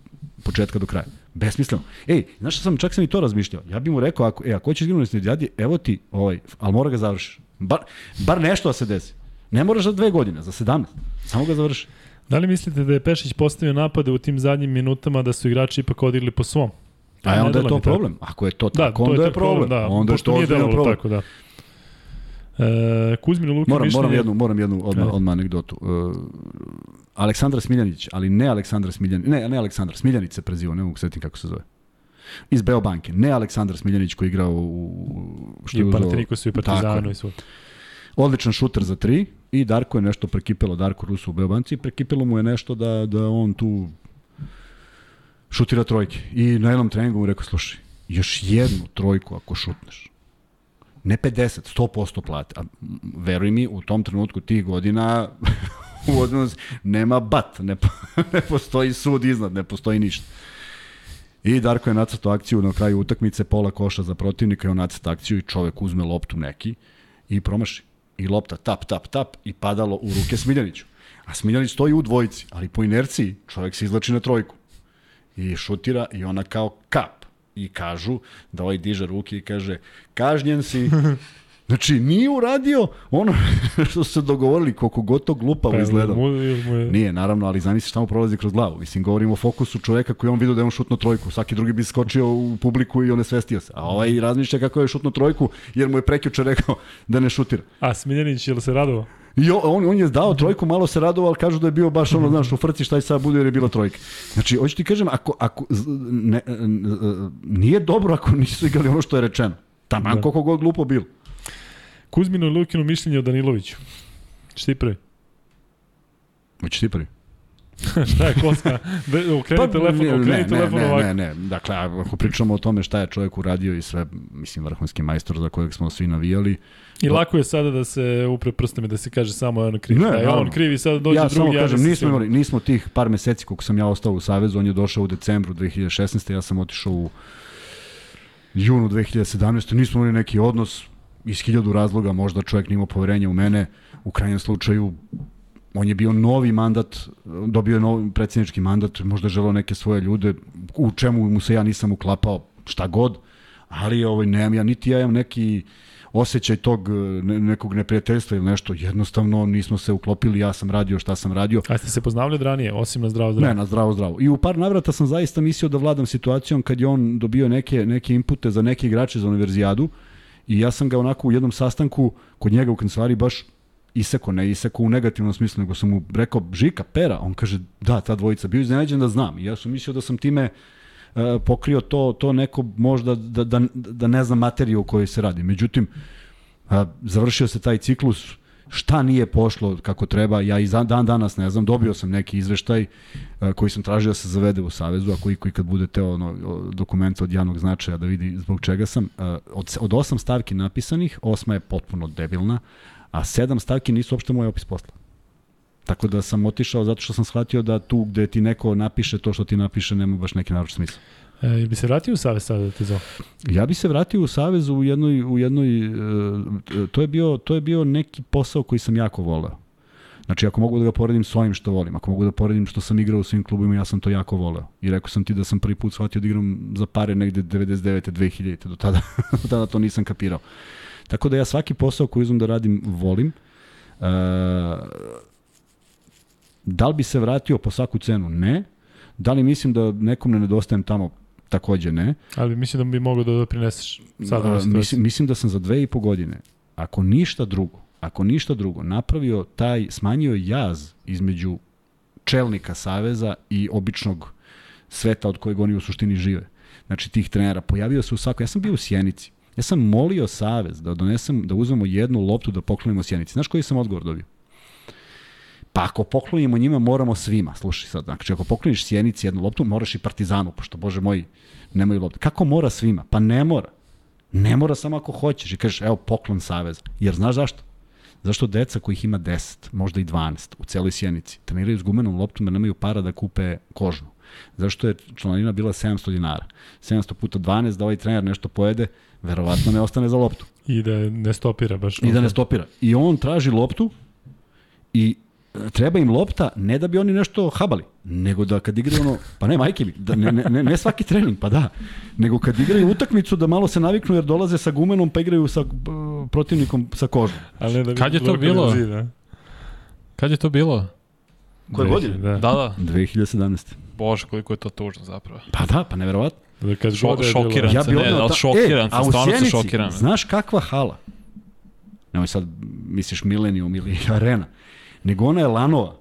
početka do kraja. Besmisleno. Ej, znaš što sam, čak sam i to razmišljao. Ja bih mu rekao, ako, e, ako hoćeš igrati na univerzijadi, evo ti, ovaj, ali mora ga završiš. Bar, bar nešto da se desi. Ne moraš za dve godine, za 17. Samo ga završi. Da li mislite da je Pešić postavio napade u tim zadnjim minutama da su igrači ipak odigli po svom? A onda je to problem. Ako je to da, tako, da, onda to je, je problem. problem. Da, onda je to nije problem. Tako, da. E, Kuzminu Luki moram, mišljenje... moram jednu, moram jednu odmah, odmah anegdotu. E, Aleksandar Smiljanić, ali ne Aleksandar Smiljanić, ne, ne Aleksandar, Smiljanić se preziva, ne mogu setim kako se zove. Iz Beobanke, ne Aleksandar Smiljanić koji je igrao u... Što I u i Partizanu i svoj. Odličan šuter za tri i Darko je nešto prekipelo, Darko Rusu u Beobanci, prekipelo mu je nešto da, da on tu šutira trojke. I na jednom treningu mu rekao, slušaj, još jednu trojku ako šutneš, ne 50, 100% plate. A veruj mi, u tom trenutku tih godina [laughs] u odnos nema bat, ne, [laughs] ne postoji sud iznad, ne postoji ništa. I Darko je nacrto akciju na kraju utakmice, pola koša za protivnika i on nacrta akciju i čovek uzme loptu neki i promaši. I lopta tap, tap, tap i padalo u ruke Smiljaniću. A Smiljanić stoji u dvojici, ali po inerciji čovek se izlači na trojku. I šutira i ona kao kap i kažu da ovaj diže ruke i kaže kažnjen si [laughs] Znači, nije uradio ono [laughs] što su se dogovorili, koliko god to glupavo pa, izgleda. Nije, naravno, ali zamisli šta mu prolazi kroz glavu. Mislim, govorimo o fokusu čoveka koji on vidio da je on šutno trojku. Svaki drugi bi skočio u publiku i on je svestio se. A ovaj razmišlja kako je šutno trojku, jer mu je prekjuče rekao da ne šutira. A Smiljanić, je li se radovao? I on, on je dao trojku, malo se radovao, ali kažu da je bio baš ono, znaš, u frci šta je sad bude jer je bila trojka. Znači, hoću ti kažem, ako, ako ne, nije dobro ako nisu igrali ono što je rečeno. Taman da. koliko god glupo bilo. Kuzmino i Lukino mišljenje o Daniloviću. Šta ti prvi? Ti prvi? [laughs] šta je koska? Okreni pa, telefon, okreni ne, telefon ne, ovako. Ne, ne, ne. Dakle, ako pričamo o tome šta je čovjek uradio i sve, mislim, vrhunski majstor za kojeg smo svi navijali. I to... lako je sada da se upre prstom i da se kaže samo on kriv. Ne, da je on kriv i sada dođe ja drugi. Ja samo kažem, nismo, imali, nismo tih par meseci koliko sam ja ostao u Savezu, on je došao u decembru 2016. Ja sam otišao u junu 2017. Nismo imali neki odnos, iz hiljadu razloga, možda čovjek nima poverenja u mene, u krajnjem slučaju on je bio novi mandat, dobio je novi predsjednički mandat, možda je želeo neke svoje ljude, u čemu mu se ja nisam uklapao, šta god, ali ovaj, nemam ja, niti ja imam neki osjećaj tog ne, nekog neprijateljstva ili nešto, jednostavno nismo se uklopili, ja sam radio šta sam radio. A ste se poznavali od ranije, osim na zdravo zdravo? Ne, na zdravo zdravo. I u par navrata sam zaista mislio da vladam situacijom kad je on dobio neke, neke impute za neke igrače za univerzijadu i ja sam ga onako u jednom sastanku kod njega u kancelariji baš iseko, ne iseko u negativnom smislu, nego sam mu rekao Žika, Pera, on kaže da, ta dvojica, bio iznenađen da znam. I ja sam mislio da sam time uh, pokrio to, to neko možda da, da, da ne znam materiju o kojoj se radi. Međutim, završio se taj ciklus, šta nije pošlo kako treba, ja i dan danas ne znam, dobio sam neki izveštaj uh, koji sam tražio da se zavede u Savezu, a koji, koji kad bude teo ono, dokument od javnog značaja da vidi zbog čega sam. Uh, od, od osam stavki napisanih, osma je potpuno debilna, a sedam stavki nisu uopšte moj opis posla. Tako da sam otišao zato što sam shvatio da tu gde ti neko napiše to što ti napiše nema baš neki naročit smisla. E, bi se vratio u Savez sada da te zove? Ja bi se vratio u Savez u jednoj, u jednoj e, to, je bio, to je bio neki posao koji sam jako voleo. Znači, ako mogu da ga poredim s ovim što volim, ako mogu da poredim što sam igrao u svim klubima, ja sam to jako voleo. I rekao sam ti da sam prvi put shvatio da igram za pare negde 99. 2000. Do tada, [laughs] do tada to nisam kapirao. Tako da ja svaki posao koji uzmem da radim volim. Uh, da li bi se vratio po svaku cenu? Ne. Da li mislim da nekom ne nedostajem tamo? Takođe ne. Ali mislim da bi mogao da doprineseš sada uh, mislim, mislim da sam za dve i po godine, ako ništa drugo, ako ništa drugo, napravio taj, smanjio jaz između čelnika Saveza i običnog sveta od kojeg oni u suštini žive. Znači tih trenera. Pojavio se u svako, ja sam bio u Sjenici. Ja sam molio Savez da donesem, da uzmemo jednu loptu da poklonimo Sjenici. Znaš koji sam odgovor dobio? Pa ako poklonimo njima, moramo svima. Slušaj sad, znači ako pokloniš Sjenici jednu loptu, moraš i Partizanu, pošto, bože moj, nemaju lopte. Kako mora svima? Pa ne mora. Ne mora samo ako hoćeš i kažeš, evo, poklon Saveza. Jer znaš zašto? Zašto deca kojih ima 10, možda i 12 u celoj sjenici, treniraju s gumenom loptom jer nemaju para da kupe kožnu. Zašto je članarina bila 700 dinara? 700 puta 12 da ovaj trener nešto pojede, verovatno ne ostane za loptu. I da ne stopira baš. I da ne stopira. I on traži loptu i e, treba im lopta ne da bi oni nešto habali, nego da kad igraju ono, pa ne majke mi, da ne, ne, ne svaki trening, pa da, nego kad igraju utakmicu da malo se naviknu jer dolaze sa gumenom pa igraju sa protivnikom sa kožom. Ali ne da kad je to bilo? Kad je to bilo? Koje godine? Da. da, da. 2017. Bože, koliko je to tužno zapravo. Pa da, pa neverovatno. Da kad Šo, šokiran ja sam, ne, ali šokiran e, sam, stvarno sam šokiran. Znaš kakva hala? Nemoj sad misliš Millennium ili [laughs] Arena. Nego ona je lanova.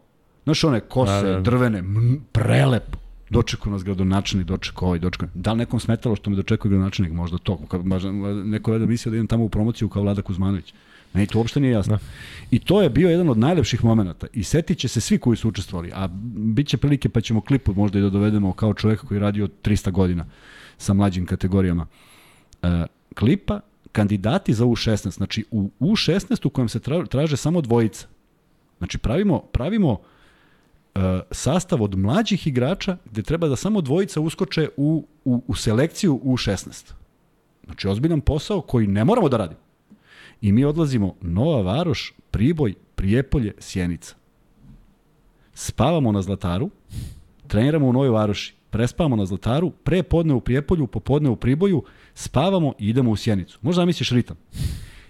Znaš one kose, da, da. drvene, m, prelepo. Dočekao nas gradonačelnik, dočekao ovaj, dočekao. Da li nekom smetalo što me dočekao gradonačelnik? Možda to. Možda, neko je da mislio da idem tamo u promociju kao Vlada Kuzmanović. Meni to uopšte nije jasno. Da. I to je bio jedan od najlepših momenta. I setit će se svi koji su učestvovali. A bit će prilike pa ćemo klipu možda i da dovedemo kao čoveka koji je radio 300 godina sa mlađim kategorijama. E, klipa kandidati za U16. Znači u U16 u kojem se traže samo dvojica. Znači pravimo, pravimo e, sastav od mlađih igrača gde treba da samo dvojica uskoče u, u, u selekciju U16. Znači ozbiljan posao koji ne moramo da radimo. I mi odlazimo Nova Varoš, Priboj, Prijepolje, Sjenica. Spavamo na Zlataru, treniramo u Novoj Varoši, prespavamo na Zlataru, pre podne u Prijepolju, popodne u Priboju, spavamo i idemo u Sjenicu. Možda misliš ritam.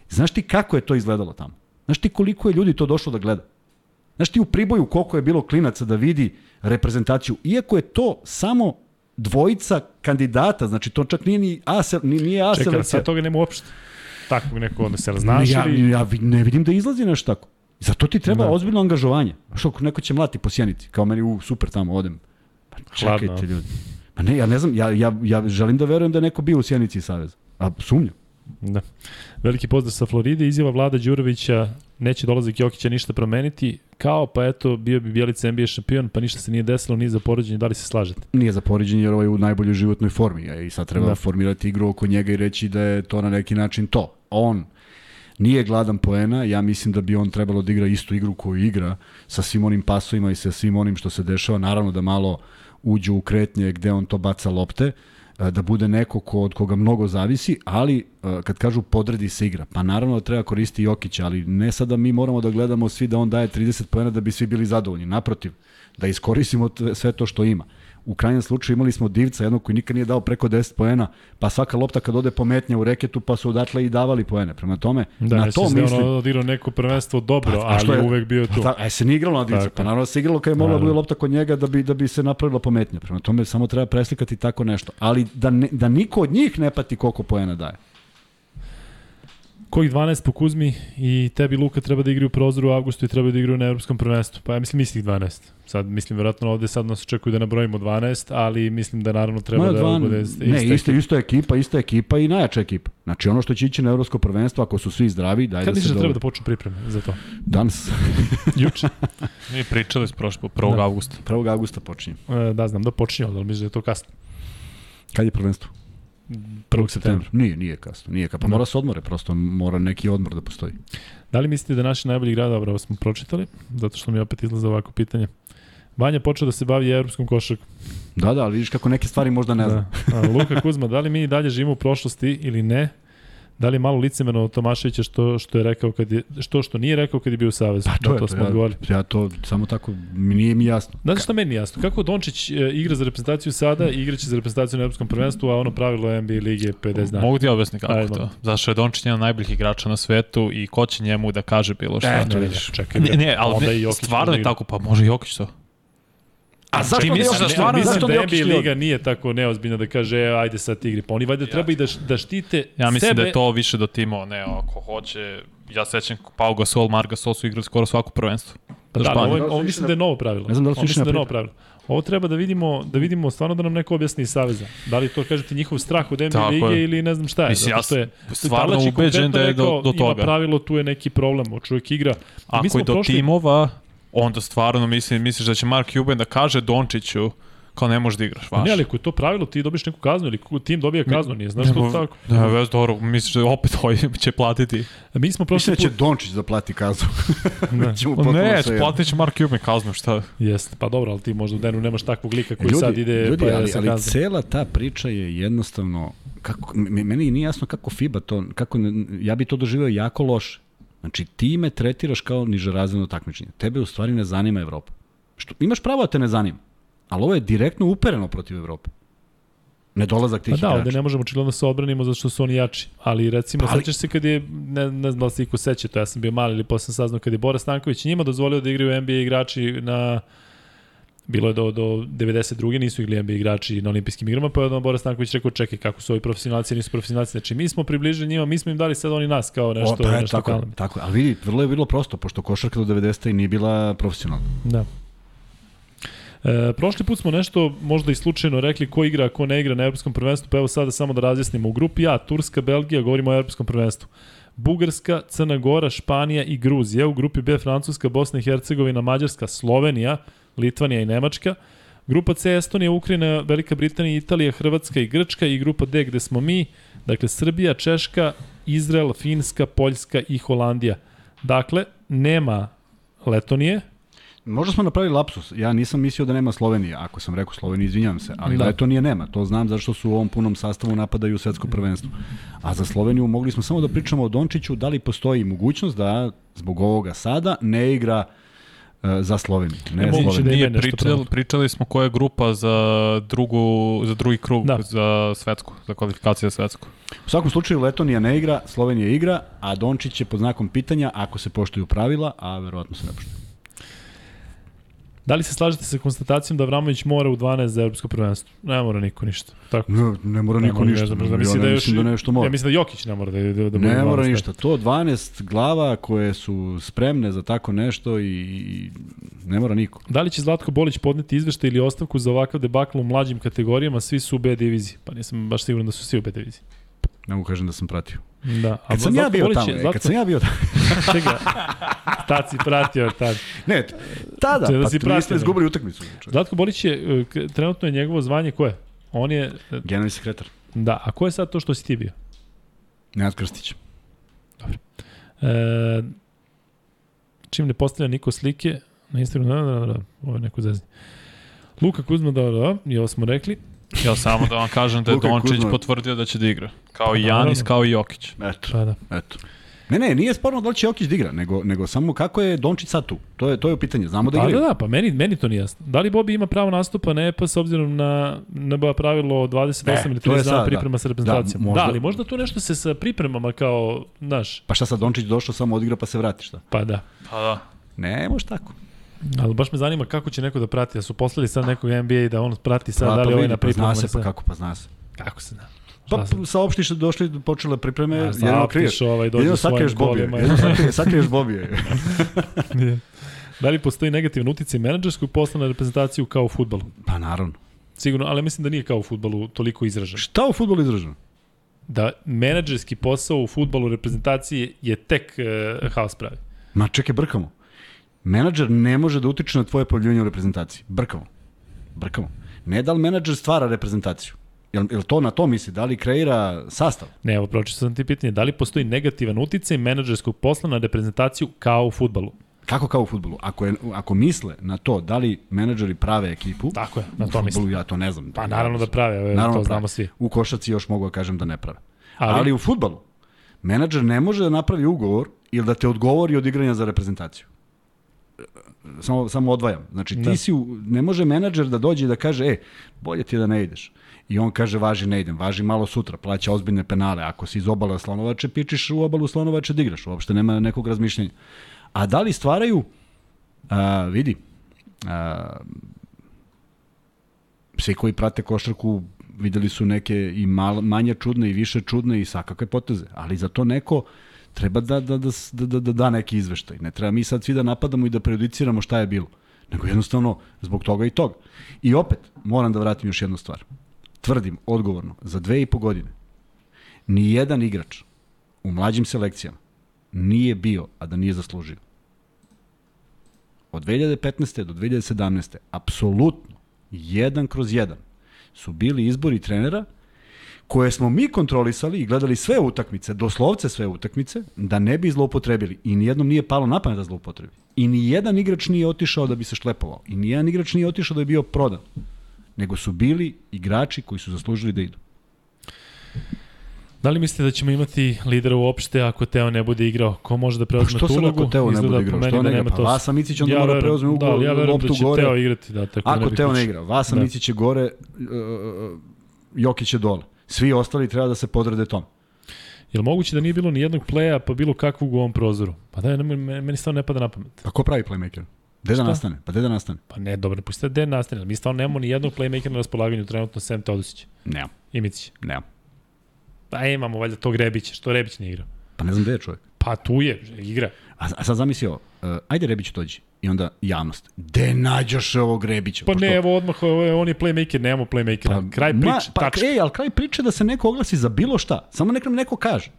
Znaš ti kako je to izgledalo tamo? Znaš ti koliko je ljudi to došlo da gleda? Znaš ti u Priboju koliko je bilo klinaca da vidi reprezentaciju, iako je to samo dvojica kandidata, znači to čak nije ni A, nije A selekcija. Čekaj, sad toga nema uopšte takvog nekog onda se znaš ja, ili... Ja ne vidim da izlazi nešto tako. Zato ti treba da. ozbiljno angažovanje. Što neko će mlati po sjenici, kao meni u super tamo odem. Pa čekajte Hladno. ljudi. Pa ne, ja ne znam, ja, ja, ja želim da verujem da je neko bio u sjenici Saveza. A sumnjam. Da. Veliki pozdrav sa Floride, izjava Vlada Đurovića, neće dolazak Jokića ništa promeniti, kao pa eto bio bi Bjelica NBA šampion, pa ništa se nije desilo, nije za poređenje, da li se slažete? Nije za poređenje jer ovaj je u najboljoj životnoj formi a i sad treba da. formirati igru oko njega i reći da je to na neki način to. On nije gladan poena, ja mislim da bi on trebalo da igra istu igru koju igra sa svim onim pasovima i sa svim onim što se dešava, naravno da malo uđu u kretnje gde on to baca lopte, da bude neko ko, od koga mnogo zavisi, ali kad kažu podredi se igra, pa naravno da treba koristiti Jokić, ali ne sada mi moramo da gledamo svi da on daje 30 poena da bi svi bili zadovoljni, naprotiv, da iskoristimo sve to što ima. U krajnjem slučaju imali smo divca, jednog koji nikad nije dao preko 10 poena, pa svaka lopta kad ode pometnja u reketu, pa su odatle i davali poene. Prema tome, da, na to mislim... Da, odigrao neko prvenstvo dobro, pa, ali je uvek bio tu. Pa, da, e, se nije igralo na divca, pa naravno se igralo kad je mogla da bude lopta kod njega da bi, da bi se napravila pometnja. Prema tome, samo treba preslikati tako nešto. Ali da, ne, da niko od njih ne pati koliko poena daje. Kojih 12 po Kuzmi i tebi Luka treba da igraju u prozoru u avgustu i treba da igraju na evropskom prvenstvu. Pa ja mislim istih 12. Sad mislim verovatno ovde sad nas očekuju da nabrojimo 12, ali mislim da naravno treba Ma, da bude ista Ne, isto isto ekipa, ista ekipa i najjača ekipa. Znači ono što će ići na evropsko prvenstvo ako su svi zdravi, daj Kad da se Kad da treba da počnu pripreme za to? Danas. [laughs] Juče. Mi pričali s prošlo 1. Da. avgusta. 1. avgusta počinje. E, da, znam da počinje, ali mislim da je to kasno. Kad je prvenstvo? 1. septembra. Nije, nije kasno. Nije kasno. Pa da. mora se odmore, prosto mora neki odmor da postoji. Da li mislite da naši najbolji grad, dobro, smo pročitali, zato što mi opet izlaze ovako pitanje. Vanja počeo da se bavi evropskom košarkom. Da, da, ali vidiš kako neke stvari možda ne zna. Da. A, Luka Kuzma, da li mi dalje živimo u prošlosti ili ne? Da li je malo licemerno od Tomaševića što, što je rekao kad je, što što nije rekao kad je bio u Savezu? Pa to, da, je, to, smo ja, ja, to samo tako, mi nije mi jasno. Znaš šta meni jasno? Kako Dončić e, igra za reprezentaciju sada i igraće za reprezentaciju na Evropskom prvenstvu, a ono pravilo NBA lige 50 dana? Mogu ti objasniti kako Ajde, to. Zašto je Dončić jedan najboljih igrača na svetu i ko će njemu da kaže bilo šta? Ne, to vidiš. Čekaj, ne, ne, ali ne, stvarno je tako, pa može Jokić to. A zašto ti misliš da stvarno mislim zašto da NBA liga nije tako neozbiljna da kaže e, ajde sad igri. Pa oni valjda treba i da da štite Ja mislim sebe. da je to više do timo, ne, ako hoće ja sećam Pau Gasol, Marc Gasol su igrali skoro svako prvenstvo. Pa da, ovo, ovo, ovo mislim da je novo pravilo. Ne znam da li su mislim da je novo pravilo. Ovo treba da vidimo, da vidimo stvarno da nam neko objasni iz Saveza. Da li to kažete njihov strah od NBA lige je. ili ne znam šta je. Mislim, ja je, stvarno ubeđen da je do, do toga. Ima pravilo, tu je neki problem, čovjek igra. Ako je do prošli... timova, onda stvarno mislim, misliš da će Mark Cuban da kaže Dončiću kao ne možeš da igraš, vaš. Ne, ali ako je to pravilo, ti dobiš neku kaznu ili tim dobija kaznu, nije, znaš što tako? Da, već dobro, misliš da opet ovaj [laughs] će platiti. Mi smo prošli Mislim da će Dončić da plati kaznu. [laughs] ne, ne će platit će Mark Cuban kaznu, šta? Jeste, pa dobro, ali ti možda u denu nemaš takvog lika koji ljudi, sad ide ljudi, pa ali, ali cela ta priča je jednostavno, kako, meni nije jasno kako FIBA to, kako, ja bi to doživio jako loše Znači, ti me tretiraš kao nižerazredno takmičenje. Tebe u stvari ne zanima Evropa. Što, imaš pravo da te ne zanima, ali ovo je direktno upereno protiv Evrope. Nedolazak tih pa da, igrača. ovde ne možemo očigledno da se odbranimo zato što su oni jači. Ali recimo, pa ali... sećaš se kad je, ne, ne znam da li se iko seća, to ja sam bio mali ili posle saznao, kad je Bora Stanković njima dozvolio da igraju NBA igrači na bilo je do, do 92. nisu igli NBA igrači na olimpijskim igrama, pa je odmah Bora Stanković rekao, čekaj, kako su ovi profesionalci, nisu profesionalci. Znači, mi smo približili njima, mi smo im dali sad oni nas kao nešto, o, pa je, nešto tako, kalno. tako, ali vidi, vrlo je bilo prosto, pošto košarka do 90. nije bila profesionalna. Da. E, prošli put smo nešto možda i slučajno rekli ko igra, ko ne igra na evropskom prvenstvu, pa evo sada samo da razjasnimo. U grupi A, Turska, Belgija, govorimo o evropskom prvenstvu. Bugarska, Crna Gora, Španija i Gruzija. U grupi B, Francuska, Bosna i Hercegovina, Mađarska, Slovenija, Litvanija i Nemačka. Grupa C, Estonija, Ukrajina, Velika Britanija, Italija, Hrvatska i Grčka i grupa D gde smo mi, dakle Srbija, Češka, Izrael, Finska, Poljska i Holandija. Dakle, nema Letonije, Možda smo napravili lapsus. Ja nisam mislio da nema Slovenije. Ako sam rekao Slovenije, izvinjavam se. Ali da. Letonije nema. To znam zašto su u ovom punom sastavu napadaju svetsko prvenstvo. A za Sloveniju mogli smo samo da pričamo o Dončiću. Da li postoji mogućnost da zbog ovoga sada ne igra uh, za Sloveniju. Ne, ne Sloveniju. Da Nije, pričali, pričali smo koja je grupa za, drugu, za drugi krug da. za svetsku, za kvalifikacije za svetsku. U svakom slučaju Letonija ne igra, Slovenija igra, a Dončić je pod znakom pitanja ako se poštuju pravila, a verovatno se ne poštuju. Da li se slažete sa konstatacijom da Vramović mora u 12 za evropsko prvenstvo? Ne mora niko ništa. Tako. Ne, ne mora niko ne ništa. Ne znam, da mislim, ja da, još, mislim da nešto mora. Ja mislim da Jokić ne mora da, da, da Ne mora ništa. To 12 glava koje su spremne za tako nešto i ne mora niko. Da li će Zlatko Bolić podneti izveštaj ili ostavku za ovakav debakl u mlađim kategorijama? Svi su u B diviziji. Pa nisam baš siguran da su svi u B diviziji. Ne mogu kažem da sam pratio. Da, a kad sam ja bio tamo, [laughs] Zlatko... kad sam ja bio tamo. Čega, tad si pratio, tad. Ne, tada, da pa si tu niste izgubili utakmicu. Zlatko Bolić je, e, trenutno je njegovo zvanje koje? On je... E, Generalni sekretar. Da, a ko je sad to što si ti bio? Nenad Krstić. Dobro. E, čim ne postavlja niko slike na Instagramu, da, da, da, da, ovo je neko zezni. Luka Kuzma, da, da, da, i ovo smo rekli. Ja samo da vam kažem da je Dončić potvrdio da će da igra. Kao i pa Janis, kao i Jokić. Eto, pa da. eto. Ne, ne, nije sporno da li će Jokić da igra, nego, nego samo kako je Dončić sad tu. To je, to je pitanje, znamo da igra. Pa da, da, pa meni, meni to nije jasno. Da li Bobi ima pravo nastupa, ne pa s obzirom na, na pravilo 28 ili 30 dana priprema da. sa reprezentacijom. Da, možda... da, ali možda tu nešto se sa pripremama kao, znaš... Pa šta sad, Dončić došao, samo odigra pa se vrati, šta? Pa da. Pa da. Ne, može tako. Ali baš me zanima kako će neko da prati, da su poslali sad nekog NBA da on prati sad, pa, da li pa ovaj na pripremu. Pa zna se, pa kako, pa zna se. Kako se zna? Pa saopštiš da došli, počele pripreme, ja, jedino kriješ. Ovaj, jedino sakriješ Bobije. Jedino sakriješ, Bobije. [laughs] da li postoji negativna utica menadžerskog posla na reprezentaciju kao u futbalu? Pa naravno. Sigurno, ali mislim da nije kao u futbalu toliko izražen. Šta u futbalu izražen? Da menadžerski posao u futbalu reprezentacije je tek uh, haos pravi. Ma čekaj, brkamo. Menadžer ne može da utiče na tvoje pojavljivanje u reprezentaciji. Brkamo. Brkamo. Ne da li menadžer stvara reprezentaciju. Jel, jel to na to misli? Da li kreira sastav? Ne, evo, pročito sam ti pitanje. Da li postoji negativan uticaj menadžerskog posla na reprezentaciju kao u futbalu? Kako kao u futbolu? Ako, je, ako misle na to da li menadžeri prave ekipu, Tako je, na to mislim. ja to ne znam. Pa naravno da prave, evo, naravno to da znamo svi. U košaci još mogu da kažem da ne prave. Ali, Ali u futbolu, menadžer ne može da napravi ugovor ili da te odgovori od igranja za reprezentaciju samo, samo odvajam. Znači, ti da. si, u, ne može menadžer da dođe i da kaže, e, bolje ti da ne ideš. I on kaže, važi ne idem, važi malo sutra, plaća ozbiljne penale. Ako si iz obala slonovače, pičiš u obalu slonovače da igraš. Uopšte nema nekog razmišljenja. A da li stvaraju, a, vidi, a, svi koji prate košarku videli su neke i mal, manje čudne i više čudne i svakakve poteze. Ali za to neko treba da, da, da, da, da, da neki izveštaj. Ne treba mi sad svi da napadamo i da prejudiciramo šta je bilo. Nego jednostavno zbog toga i toga. I opet, moram da vratim još jednu stvar. Tvrdim odgovorno, za dve i po godine ni jedan igrač u mlađim selekcijama nije bio, a da nije zaslužio. Od 2015. do 2017. apsolutno, jedan kroz jedan, su bili izbori trenera koje smo mi kontrolisali i gledali sve utakmice, doslovce sve utakmice, da ne bi zloupotrebili. I nijednom nije palo na pamet da zloupotrebi. I ni jedan igrač nije otišao da bi se šlepovao. I ni jedan igrač nije otišao da bi bio prodan. Nego su bili igrači koji su zaslužili da idu. Da li mislite da ćemo imati lidera uopšte ako Teo ne bude igrao? Ko može da preuzme tu ulogu? Što se ako Teo ne bude igrao? Što da ne? Pa Vasa Micić onda ja mora da preuzme ugo, da, ja loptu da će gore. Teo igrati, da, tako ako Teo ne igra, Vasa da. Micić je gore, uh, Jokić je dole. Svi ostali treba da se podrede tom. Jel moguće da nije bilo ni jednog pleja pa bilo kakvog u ovom prozoru? Pa da, ne, meni stvarno ne pada na pamet. A ko pravi playmaker? Gde da nastane? Pa gde da nastane? Pa ne, dobro, pustite gde nastane. Mi stvarno nemamo ni jednog playmakera na raspolaganju trenutno sem Teodosića. Nemam. I Micić. Nemam. Pa imamo valjda tog Rebića. Što Rebić ne igra? Pa ne znam gde je čovjek. Pa tu je, igra. A, a sad zamisli ovo, uh, ajde Rebić dođi. I onda javnost. Gde nađeš ovog Rebića? Pa, pa ne, evo odmah, on je playmaker, nemamo playmakera. Pa, kraj priče, pa, tačka. Ej, ali kraj priče da se neko oglasi za bilo šta. Samo nek nam neko kaže.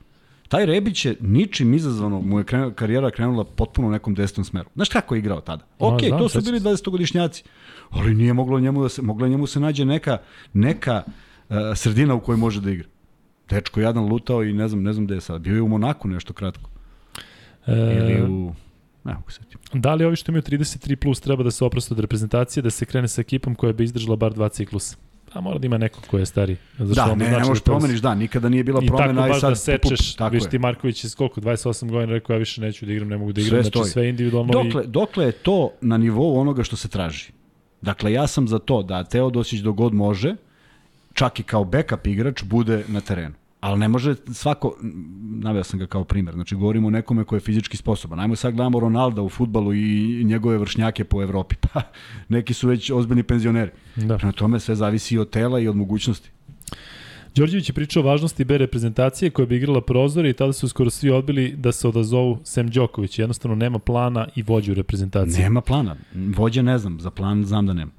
Taj Rebić je ničim izazvano, mu je krenula, karijera krenula potpuno u nekom desnom smeru. Znaš kako je igrao tada? Ok, no, to su bili 20-godišnjaci, ali nije moglo njemu da se, mogla njemu se nađe neka, neka uh, sredina u kojoj može da igra. Dečko jadan lutao i ne znam, ne znam gde je sad. Bio je u Monaku nešto kratko. E... Ili u... Ne mogu setim. Da li ovi što imaju 33 plus treba da se oproste od reprezentacije, da se krene sa ekipom koja bi izdržala bar dva ciklusa? A mora da ima neko ko je stari. Zašto da, ne, ne možeš promeniš, da, nikada nije bila promena. I tako baš sad, da sečeš, pup, viš ti Marković je koliko, 28 godina rekao ja više neću da igram, ne mogu da igram, sve znači sve individualno. Dokle, i... dokle je to na nivou onoga što se traži? Dakle, ja sam za to da Teodosić dogod može, čak i kao backup igrač, bude na terenu. Ali ne može svako, naveo sam ga kao primer, znači govorimo o nekome ko je fizički sposoban. Ajmo sad gledamo Ronalda u futbalu i njegove vršnjake po Evropi. [laughs] Pa neki su već ozbiljni penzioneri. Da. Prema tome sve zavisi od tela i od mogućnosti. Đorđević je pričao o važnosti B reprezentacije koja bi igrala prozore i tada su skoro svi odbili da se odazovu Sem Đoković. Jednostavno nema plana i vođu reprezentacije. Nema plana. Vođe ne znam, za plan znam da nema.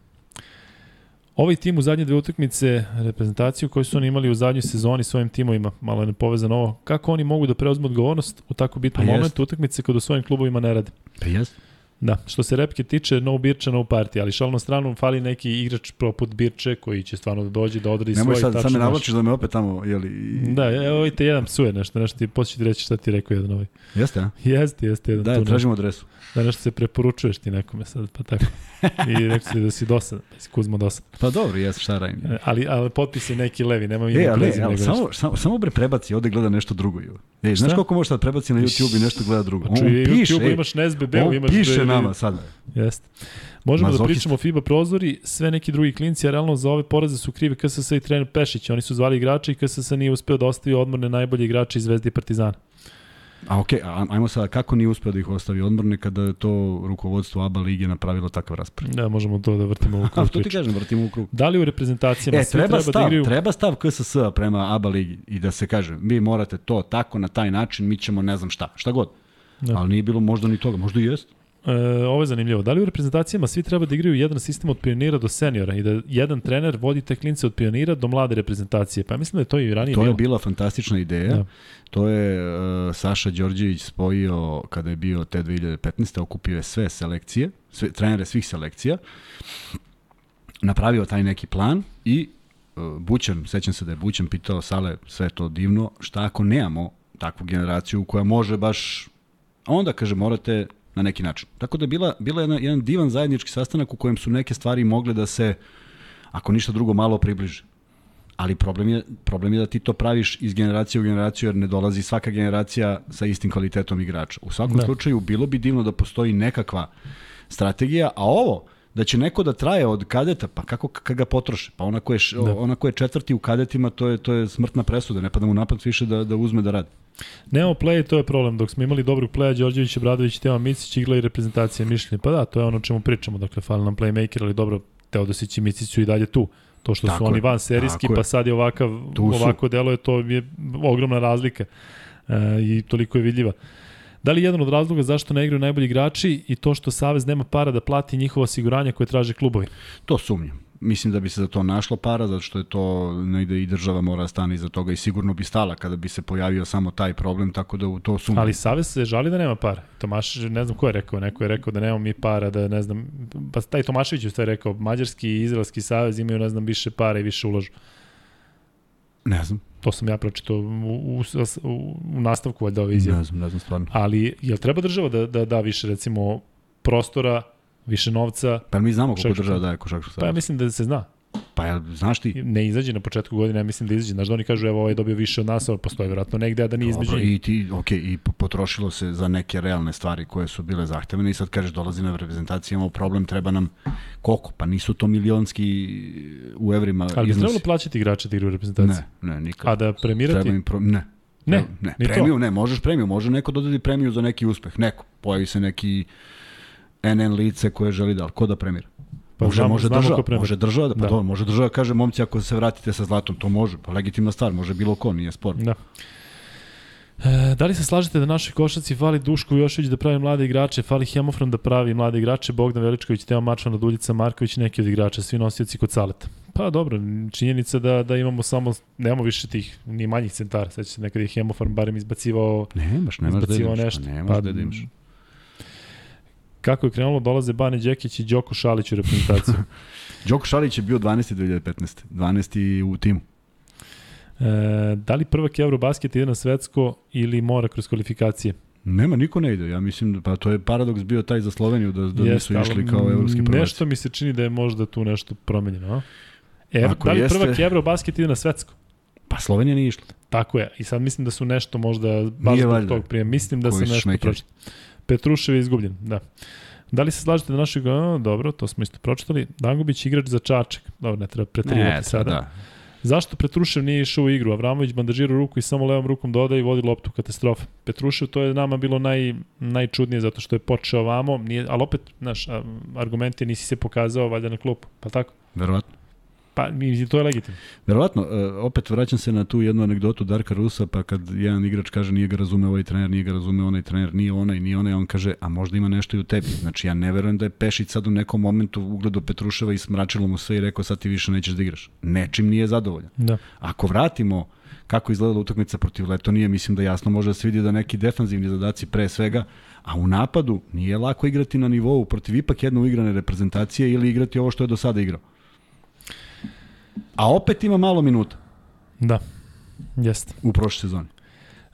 Ovaj tim u zadnje dve utakmice, reprezentaciju koju su oni imali u zadnjoj sezoni svojim timovima, malo je nepovezano ovo, kako oni mogu da preuzmu odgovornost u tako bitnom pa momentu utakmice kada u svojim klubovima ne rade? Pa jest. Da, što se repke tiče, no Birča, no party, ali šalno stranu fali neki igrač poput Birče koji će stvarno da dođe da odradi Nemoj svoj sad, sad me navlačiš da me opet tamo, jeli... Da, evo ovaj te jedan psuje nešto, nešto ti poslije ti reći šta ti rekao jedan ovaj. Jeste, a? Jeste, jeste. Jedan da, tražimo adresu. Da nešto se preporučuješ ti nekome sad, pa tako. I rekao si da si dosad, da si Kuzmo dosad. Pa dobro, jes, šta radim. E, ali, ali potpis je neki levi, nema mi e, ali, ali, samo, samo, samo bre prebaci, ovde gleda nešto drugo. Ej, znaš koliko možeš da prebaci na YouTube i nešto gleda drugo? On piše, YouTube imaš na SBB, imaš piše nama sad. Jeste. Možemo Mazohist. da pričamo o FIBA prozori, sve neki drugi klinci, a realno za ove poraze su krivi KSS i trener Pešić. Oni su zvali igrače i KSS nije uspeo da ostavi odmorne najbolje igrače iz Zvezde i Partizana. A okej, okay, ajmo sada, kako nije uspeo da ih ostavi odmorne kada je to rukovodstvo ABA lige napravilo takav raspored? Da, možemo to da vrtimo u krug. [laughs] A, to ti kažem, vrtimo u krug. Da li u reprezentacijama e, treba, treba da stav, da igraju... treba stav KSS prema ABA ligi i da se kaže, mi morate to tako, na taj način, mi ćemo ne znam šta, šta god. Da. Ali nije bilo možda ni toga, možda i jest. E, ovo je zanimljivo. Da li u reprezentacijama svi treba da igraju jedan sistem od pionira do seniora i da jedan trener vodi te klince od pionira do mlade reprezentacije? Pa mislim da je to i ranije to bilo. To je bila fantastična ideja. Da. To je uh, Saša Đorđević spojio kada je bio te 2015. okupio je sve selekcije, sve, trenere svih selekcija, napravio taj neki plan i uh, Bućan, sećam se da je Bućan pitao Sale, sve to divno, šta ako nemamo takvu generaciju koja može baš onda kaže morate na neki način. Tako da je bila, bila jedna, jedan divan zajednički sastanak u kojem su neke stvari mogle da se, ako ništa drugo, malo približe. Ali problem je, problem je da ti to praviš iz generacije u generaciju jer ne dolazi svaka generacija sa istim kvalitetom igrača. U svakom da. slučaju bilo bi divno da postoji nekakva strategija, a ovo, da će neko da traje od kadeta, pa kako kad ga potroše? Pa ona ko je, da. ona ko je četvrti u kadetima, to je, to je smrtna presuda, ne pada mu napad više da, da uzme da radi. Nemamo play, to je problem. Dok smo imali dobrog playa, Đorđević, Bradović, Teo Micić, igla i reprezentacija mišljenja. Pa da, to je ono čemu pričamo. Dakle, fali nam playmaker, ali dobro, Teodosić i Micić su i dalje tu. To što tako su oni van serijski, pa sad je ovakav, ovako delo je, to je ogromna razlika. E, I toliko je vidljiva. Da li jedan od razloga zašto ne igraju najbolji igrači i to što Savez nema para da plati njihovo osiguranje koje traže klubovi? To sumnjam. Mislim da bi se za to našlo para, zato što je to negde i država mora stane iza toga i sigurno bi stala kada bi se pojavio samo taj problem, tako da u to sumnjam. Ali Savez se žali da nema para. Tomaš, ne znam ko je rekao, neko je rekao da nemamo mi para, da ne znam, pa taj Tomašević je rekao, Mađarski i Izraelski savez imaju, ne znam, više para i više ulažu. Ne znam. To sam ja pročitao u, u, u nastavku valjda ove izjave. Ne znam, ne znam stvarno. Ali, jel treba država da, da da više, recimo, prostora, više novca? Pa mi znamo koliko država daje košarkašku savez. Pa ja mislim da se zna. Pa ja, znaš ti? Ne izađe na početku godine, ja mislim da izađe. Znaš da oni kažu, evo, ovaj je dobio više od nas, ali postoje vjerojatno negde, a da nije između Dobro, i ti, ok, i potrošilo se za neke realne stvari koje su bile zahtevene i sad kažeš, dolazi na reprezentaciju, imamo problem, treba nam koliko? Pa nisu to milionski u evrima Ali bi trebalo plaćati igrače da igraju u reprezentaciji? Ne, ne, nikad. A da premirati? Treba im pro... Ne. Ne, ne, premiju, to. ne, možeš premiju, može neko dodati premiju za neki uspeh, neko, pojavi se neki NN lice koje želi da, ko da premira? Pa može, znam, može država, može država, da, pa da. Dobro, može država kaže momci ako se vratite sa zlatom, to može, pa legitimna stvar, može bilo ko, nije spor. Da. E, da li se slažete da našoj košaci fali Duško Jošević da pravi mlade igrače, fali Hemofron da pravi mlade igrače, Bogdan Veličković, Teo Mačvan, Duljica Marković, neki od igrača, svi nosioci kod Saleta? Pa dobro, činjenica da, da imamo samo, nemamo više tih, ni manjih centara, sveća se nekada je Hemofron barem izbacivao, nemaš, nemaš da imaš, nešto. nemaš pa, da imaš. Kako je krenulo, dolaze Bane Đekić i Đoko Šalić u reprezentaciju. [laughs] Đoko Šalić je bio 12. 2015. 12. u timu. E, da li prvak Eurobasket ide na svetsko ili mora kroz kvalifikacije? Nema, niko ne ide. Ja mislim, pa to je paradoks bio taj za Sloveniju, da, da nisu išli kao evropski prvaci. Nešto mi se čini da je možda tu nešto promenjeno. A? E, Ako da li jeste... prvak Eurobasket ide na svetsko? Pa Slovenija nije išla. Tako je. I sad mislim da su nešto možda baš zbog tog prije. Mislim da se nešto pročitao. Petrušev je izgubljen, da. Da li se slažete da našeg, a, dobro, to smo isto pročitali, Dangubić igrač za Čačak, dobro, ne treba pretrivati sada. Da. Zašto Petrušev nije išao u igru? Avramović bandažira ruku i samo levom rukom dodaje i vodi loptu katastrofa. Petrušev to je nama bilo naj, najčudnije zato što je počeo vamo, nije, ali opet, znaš, argument je nisi se pokazao valjda na klupu, pa tako? Verovatno. Pa, mi, to je legitimno. Verovatno, e, opet vraćam se na tu jednu anegdotu Darka Rusa, pa kad jedan igrač kaže nije ga razume ovaj trener, nije ga razume onaj trener, nije onaj, nije onaj, on kaže, a možda ima nešto i u tebi. Znači, ja ne verujem da je Pešić sad u nekom momentu ugledo Petruševa i smračilo mu sve i rekao sad ti više nećeš da igraš. Nečim nije zadovoljan. Da. Ako vratimo kako izgledala utakmica protiv Letonije, mislim da jasno može da se vidi da neki defanzivni zadaci pre svega, a u napadu nije lako igrati na nivou protiv ipak jedne uigrane reprezentacije ili igrati ovo što je do sada igrao. A opet ima malo minuta. Da, jeste. U prošle sezoni.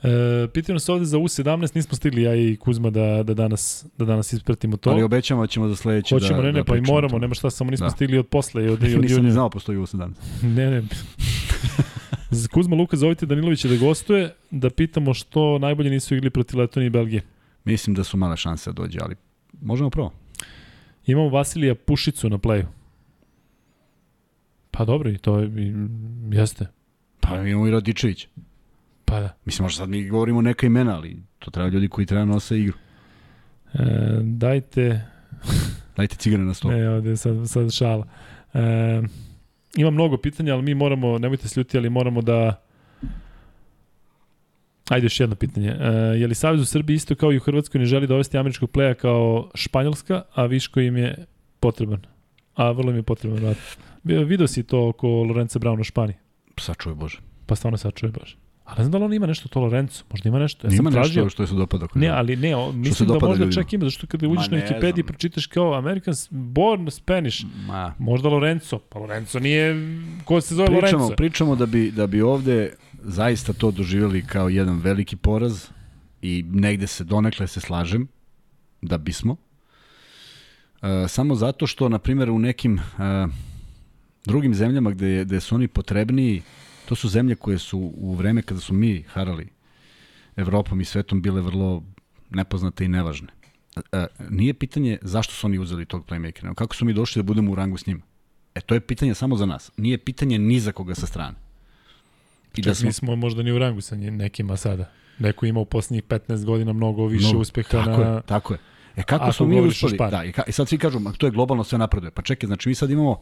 E, pitaju nas ovde za U17, nismo stigli ja i Kuzma da, da, danas, da danas ispratimo to. Ali obećamo da ćemo za sledeće Hoćemo, da, ne, ne, da pa i moramo, nema šta, samo nismo da. stigli od posle. I od, i [laughs] od Nisam ni znao postoji U17. [laughs] ne, ne. Kuzma Luka, zovite Danilovića da gostuje, da pitamo što najbolje nisu igli protiv Letonije i Belgije. Mislim da su male šanse da dođe, ali možemo prvo. Imamo Vasilija Pušicu na playu. Pa dobro, i to je, i, jeste. Pa imamo i Radičević. Pa da. Mislim, možda sad mi govorimo neka imena, ali to treba ljudi koji treba nose igru. E, dajte... [laughs] dajte cigare na stol. Ne, ovde sad, sad šala. E, ima mnogo pitanja, ali mi moramo, nemojte se ljuti, ali moramo da... Ajde još jedno pitanje. E, je li Savez u Srbiji isto kao i u Hrvatskoj ne želi dovesti američkog pleja kao Španjolska, a Viško im je potreban? A vrlo im je potreban vrat. Video si to oko Lorenza Brauna u Španiji? Sačuje Bože. Pa stvarno sačuje Bože. Ali ne znam da li on ima nešto to Lorenzo, možda ima nešto. Ja ima tražio, nešto što je se dopada. Ne, ali ne, o, mislim da možda ljudima. čak ima, zato što kada uđeš na Wikipediji pročitaš kao American born Spanish, Ma. možda Lorenzo, pa Lorenzo nije, ko se zove pričamo, Lorenzo? Pričamo da bi, da bi ovde zaista to doživjeli kao jedan veliki poraz i negde se donekle se slažem da bismo. Uh, samo zato što, na primjer, u nekim uh, drugim zemljama gde, gde su oni potrebniji, to su zemlje koje su u vreme kada su mi harali Evropom i svetom bile vrlo nepoznate i nevažne. E, nije pitanje zašto su oni uzeli tog playmakera, kako su mi došli da budemo u rangu s njima. E, to je pitanje samo za nas. Nije pitanje ni za koga sa strane. I da smo... mi smo možda ni u rangu sa nekima sada. Neko ima u poslednjih 15 godina mnogo više no, uspeha tako na... Je, tako je. E kako smo mi uspeli? Da, i, ka, i sad svi kažu, to je globalno sve napreduje. Pa čekaj, znači mi sad imamo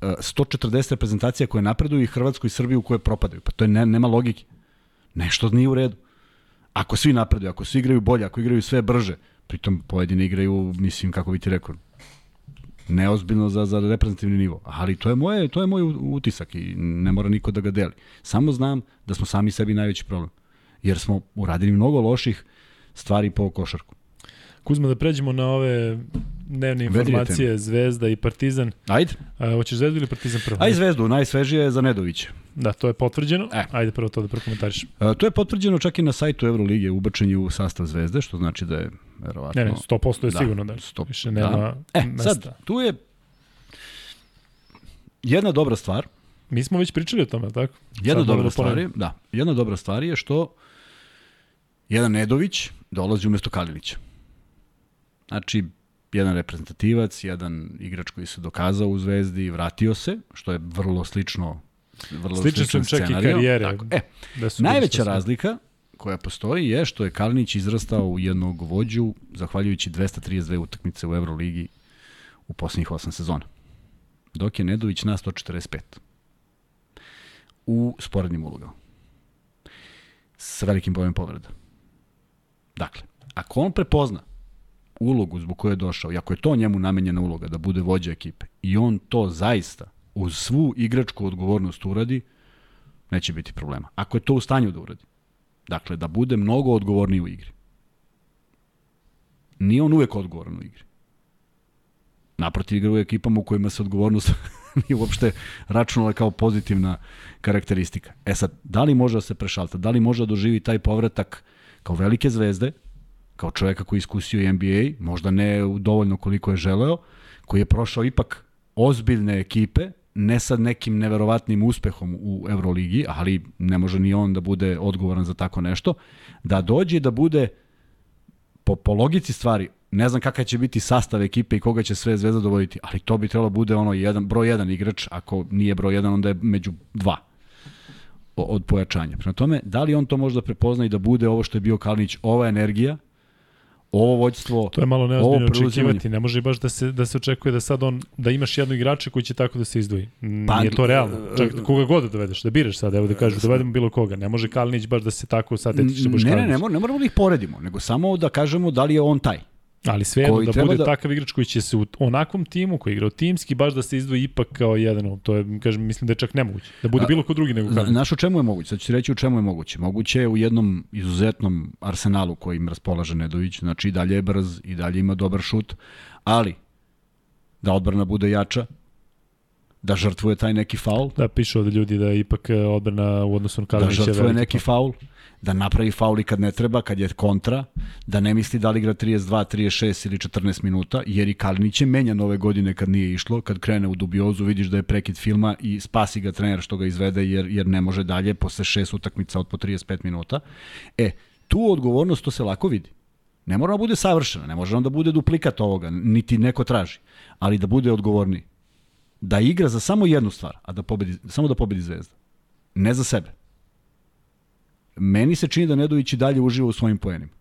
140 reprezentacija koje napreduju i Hrvatsku i Srbiju koje propadaju. Pa to je ne, nema logike. Nešto nije u redu. Ako svi napreduju, ako svi igraju bolje, ako igraju sve brže, pritom pojedine igraju, mislim, kako bi ti rekao, neozbiljno za, za reprezentativni nivo. Ali to je, moje, to je moj utisak i ne mora niko da ga deli. Samo znam da smo sami sebi najveći problem. Jer smo uradili mnogo loših stvari po košarku. Kuzma, da pređemo na ove dnevne informacije, Zvezda i Partizan. Ajde. A, hoćeš Zvezdu ili Partizan prvo? Ajde Zvezdu, najsvežije je za Nedovića. Da, to je potvrđeno. E. Ajde prvo to da prokomentariš. A, to je potvrđeno čak i na sajtu Evrolige, ubačen u sastav Zvezde, što znači da je verovatno... Ne, ne, 100% je da, sigurno da 100, više nema da. E, mesta. sad, tu je jedna dobra stvar. Mi smo već pričali o tome, tako? Jedna sad dobra da stvar je, da, jedna dobra stvar je što jedan Nedović dolazi umesto Kalilića. Znači, jedan reprezentativac, jedan igrač koji se dokazao u Zvezdi i vratio se, što je vrlo slično vrlo slično sličan čak i karijere. Tako. E, da su najveća razlika koja postoji je što je Kalinić izrastao u jednog vođu zahvaljujući 232 utakmice u Euroligi u poslednjih 8 sezona. Dok je Nedović na 145 u sporednim ulogama. S velikim bojem povreda. Dakle, ako on prepozna ulogu zbog koje je došao, i ako je to njemu namenjena uloga da bude vođa ekipe, i on to zaista uz svu igračku odgovornost uradi, neće biti problema. Ako je to u stanju da uradi. Dakle, da bude mnogo odgovorniji u igri. Nije on uvek odgovoran u igri. Naprotiv igra u ekipama u kojima se odgovornost [laughs] nije uopšte računala kao pozitivna karakteristika. E sad, da li može da se prešalta, da li može da doživi taj povratak kao velike zvezde, kao čoveka koji iskusio i NBA, možda ne dovoljno koliko je želeo, koji je prošao ipak ozbiljne ekipe, ne sa nekim neverovatnim uspehom u Euroligi, ali ne može ni on da bude odgovoran za tako nešto, da dođe da bude po, po logici stvari, ne znam kakav će biti sastav ekipe i koga će sve zvezda dovoditi, ali to bi trebalo bude ono jedan, broj jedan igrač, ako nije broj jedan, onda je među dva od pojačanja. Prema tome, da li on to može da prepozna i da bude ovo što je bio Kalinić, ova energija, ovo vođstvo, To je malo neozbiljno očekivati, ne može baš da se, da se očekuje da sad on, da imaš jednog igrača koji će tako da se izdvoji. Pa, Nije to realno. Čak koga god da dovedeš, da biraš sad, evo da kažeš, dovedemo bilo koga. Ne može Kalinić baš da se tako sad etiče da Ne, ne, ne, ne moramo da ih poredimo, nego samo da kažemo da li je on taj. Ali sve jedno da bude da... takav igrač koji će se u onakvom timu koji igra timski baš da se izdvoji ipak kao jedan, to je kažem mislim da je čak nemoguće. Da bude bilo ko drugi nego Kalinić. Znaš u čemu je moguće? Sad ću reći u čemu je moguće. Moguće je u jednom izuzetnom arsenalu kojim raspolaže Nedović, znači i dalje je brz i dalje ima dobar šut, ali da odbrana bude jača, da žrtvuje taj neki faul. Da, piše ovde ljudi da je ipak odbrana u odnosu na Kalinića. Da žrtvuje neki faul da napravi fauli kad ne treba, kad je kontra, da ne misli da li igra 32, 36 ili 14 minuta, jer i Kalinić je menjan ove godine kad nije išlo, kad krene u dubiozu vidiš da je prekid filma i spasi ga trener što ga izvede jer, jer ne može dalje posle šest utakmica od po 35 minuta. E, tu odgovornost to se lako vidi. Ne mora da bude savršena, ne može da bude duplikat ovoga, niti neko traži, ali da bude odgovorni. Da igra za samo jednu stvar, a da pobedi, samo da pobedi Zvezda. Ne za sebe. Meni se čini da Nedović i dalje uživa u svojim poenima.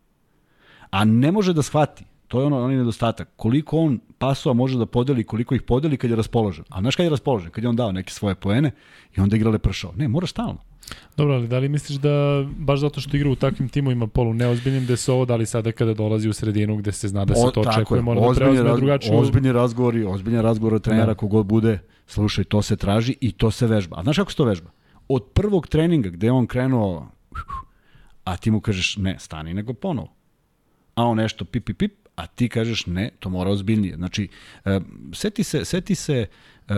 A ne može da shvati, to je ono, onaj nedostatak, koliko on pasova može da podeli, koliko ih podeli kad je raspoložen. A znaš kad je raspoložen? Kad je on dao neke svoje poene i onda igra lepršao. Ne, mora stalno. Dobro, ali da li misliš da baš zato što igra u takvim timovima polu neozbiljnim, da se ovo da li sada kada dolazi u sredinu gde se zna da se to očekuje, mora da preozme drugačiju... Ozbiljni razgovori, ozbiljni razgovor od trenera da. kogod bude, slušaj, to se traži i to se vežba. A znaš kako se to vežba? Od prvog treninga gde on krenuo a ti mu kažeš ne, stani nego ponovo. A on nešto pip, pip, pip, a ti kažeš ne, to mora ozbiljnije. Znači, uh, seti se, seti se uh,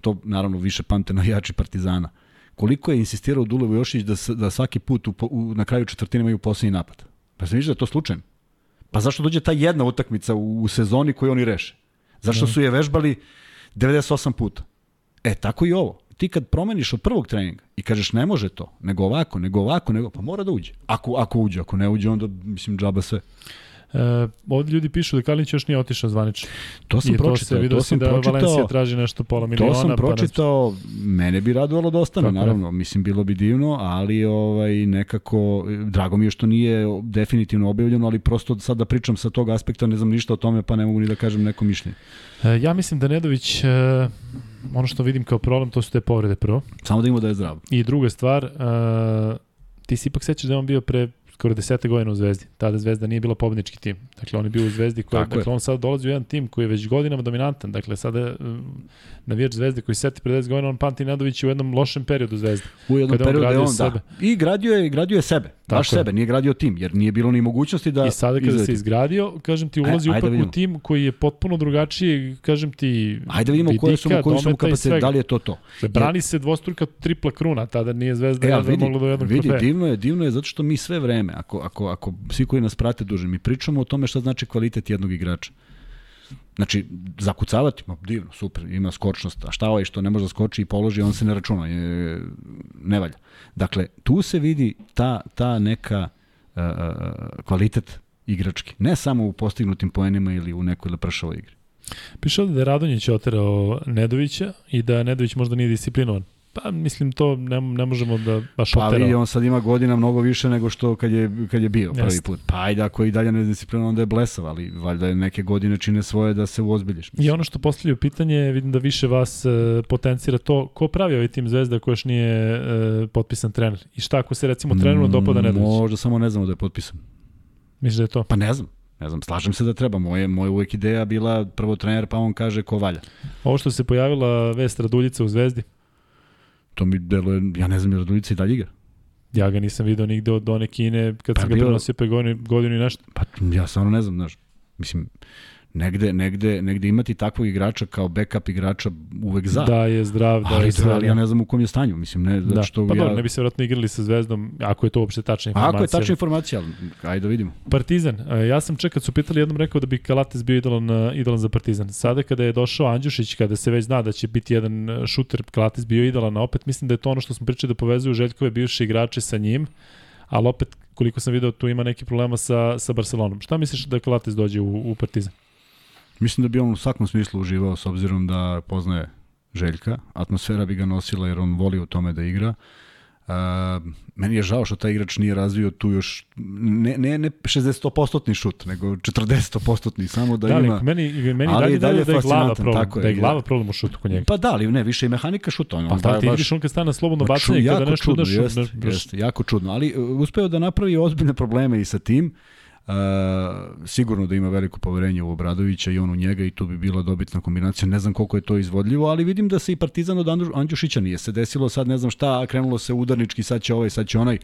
to naravno više pamte na jači partizana, koliko je insistirao Dulevo Jošić da, da svaki put u, u, na kraju četvrtine imaju poslednji napad. Pa se vidiš da je to slučajno. Pa zašto dođe ta jedna utakmica u, u sezoni koju oni reše? Zašto da. su je vežbali 98 puta? E, tako i ovo ti kad promeniš od prvog treninga i kažeš ne može to, nego ovako, nego ovako, nego, pa mora da uđe. Ako, ako uđe, ako ne uđe, onda, mislim, džaba sve. E, ovdje ljudi pišu da Kalinić još nije otišao zvanično. To sam I pročitao. To, to sam da pročitao. Valencija traži nešto pola miliona. To sam pa pročitao. Pa mene bi radovalo da ostane, naravno. Je. Mislim, bilo bi divno, ali ovaj, nekako, drago mi je što nije definitivno objavljeno, ali prosto sad da pričam sa tog aspekta, ne znam ništa o tome, pa ne mogu ni da kažem neko mišljenje. E, ja mislim da Nedović... E, ono što vidim kao problem, to su te povrede prvo. Samo da ima da je zdrav. I druga stvar, uh, ti si ipak sećaš da je on bio pre skoro desete godina u Zvezdi. Tada Zvezda nije bila pobednički tim. Dakle, on je bio u Zvezdi koja, Tako dakle, je. on sad dolazi u jedan tim koji je već godinama dominantan. Dakle, sada navijač Zvezde koji seti pre 10 godina, on pamti Nedović u jednom lošem periodu Zvezde. U jednom periodu je on, da. I gradio je, gradio je sebe. Tako baš je. sebe, nije gradio tim, jer nije bilo ni mogućnosti da I sada kada se izgradio, kažem ti, ulazi Aj, upak da u tim koji je potpuno drugačiji, kažem ti, Ajde da vidimo vidika, koje su mu, koji su mu kapaciteti, da li je to to. Dakle, brani se dvostruka tripla kruna, tada nije Zvezda e, vidi, mogla do jednog vidi, divno je, divno je zato što mi sve vreme, ako, ako, ako svi koji nas prate duže, mi pričamo o tome šta znači kvalitet jednog igrača. Znači, zakucavati, ma divno, super, ima skočnost, a šta ovaj što ne može da skoči i položi, on se ne računa, je, ne valja. Dakle, tu se vidi ta, ta neka uh, kvalitet igrački, ne samo u postignutim poenima ili u nekoj lepršavoj igri. Piše ovde da je Radonjić oterao Nedovića i da Nedović možda nije disciplinovan. Pa mislim to ne, ne možemo da baš pa, oterao. Pa on sad ima godina mnogo više nego što kad je, kad je bio Jeste. prvi put. Pa ajde, ako je i dalje nedisciplinovan, onda je blesav, ali valjda je neke godine čine svoje da se uozbiljiš. Mislim. I ono što postavljaju pitanje, vidim da više vas e, potencira to, ko pravi ovaj tim Zvezda ko još nije e, potpisan trener? I šta ako se recimo treneru dopada Nedović? Možda samo ne znamo da je potpisan. Misliš da je to? Pa ne znam. Ne znam, slažem se da treba. Moje, moja uvek ideja bila prvo trener, pa on kaže ko valja. Ovo što se pojavila vest Raduljica u Zvezdi, to mi deluje, ja ne znam, je Raduljica i dalje igra. Ja ga nisam video nigde od one Kine kad pa sam ga prenosio pre godinu, godinu i nešto. Pa ja stvarno ne znam, znaš. Mislim, negde, negde, negde imati takvog igrača kao backup igrača uvek za. Da je zdrav, da ali, je zdrav. Ali ja ne znam u kom je stanju, mislim, ne, da. što pa ja... dobro, ne bi se vratno igrali sa Zvezdom, ako je to uopšte tačna informacija. Ako je tačna informacija, ali ajde da vidimo. Partizan, ja sam čekad su pitali, jednom rekao da bi Kalates bio idolan, idolan za Partizan. Sada kada je došao Andjušić, kada se već zna da će biti jedan šuter, Kalates bio idolan, a opet mislim da je to ono što smo pričali da povezuju Željkove bivše igrače sa njim, ali opet koliko sam video tu ima neki problema sa, sa Barcelonom. Šta misliš da Kalates dođe u, u Partizan? Mislim da bi on u svakom smislu uživao s obzirom da poznaje Željka. Atmosfera bi ga nosila jer on voli u tome da igra. Uh, meni je žao što taj igrač nije razvio tu još ne, ne, ne 60% šut, nego 40% samo da, da ima. Meni, meni ali dalje, dalje da je glava problem, tako da je glava problem u šutu kod njega. Pa da, ali ne, više i mehanika šuta. On, pa da, ti vidiš on kad stane slobodno bacanje, kada nešto čudno, jeste, jeste, jako čudno, ali uh, uspeo da napravi ozbiljne probleme i sa tim. Uh, sigurno da ima veliko poverenje u Obradovića i on u njega i tu bi bila dobitna kombinacija. Ne znam koliko je to izvodljivo, ali vidim da se i Partizan od Andjušića nije se desilo sad ne znam šta, krenulo se udarnički, sad će ovaj, sad će onaj.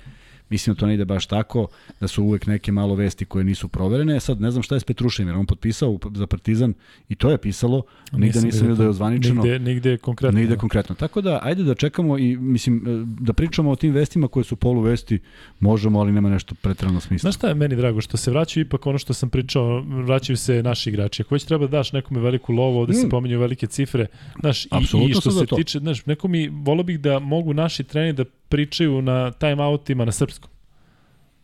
Mislim da to ne ide baš tako, da su uvek neke malo vesti koje nisu proverene. Sad ne znam šta je s Petrušem, jer on potpisao za Partizan i to je pisalo, nigde nisam vidio da je ozvaničeno. Nigde, nigde konkretno. Nigde konkretno. Tako da, ajde da čekamo i mislim, e, da pričamo o tim vestima koje su polu vesti, možemo, ali nema nešto pretrano smisla. Znaš šta je meni drago? Što se vraćaju ipak ono što sam pričao, vraćaju se naši igrači. Ako već treba da daš nekome veliku lovu, ovde mm. se pominju velike cifre, znaš, i, i što se tiče, znaš, neko mi, volio bih da mogu naši treneri da pričaju na time-outima na srpskom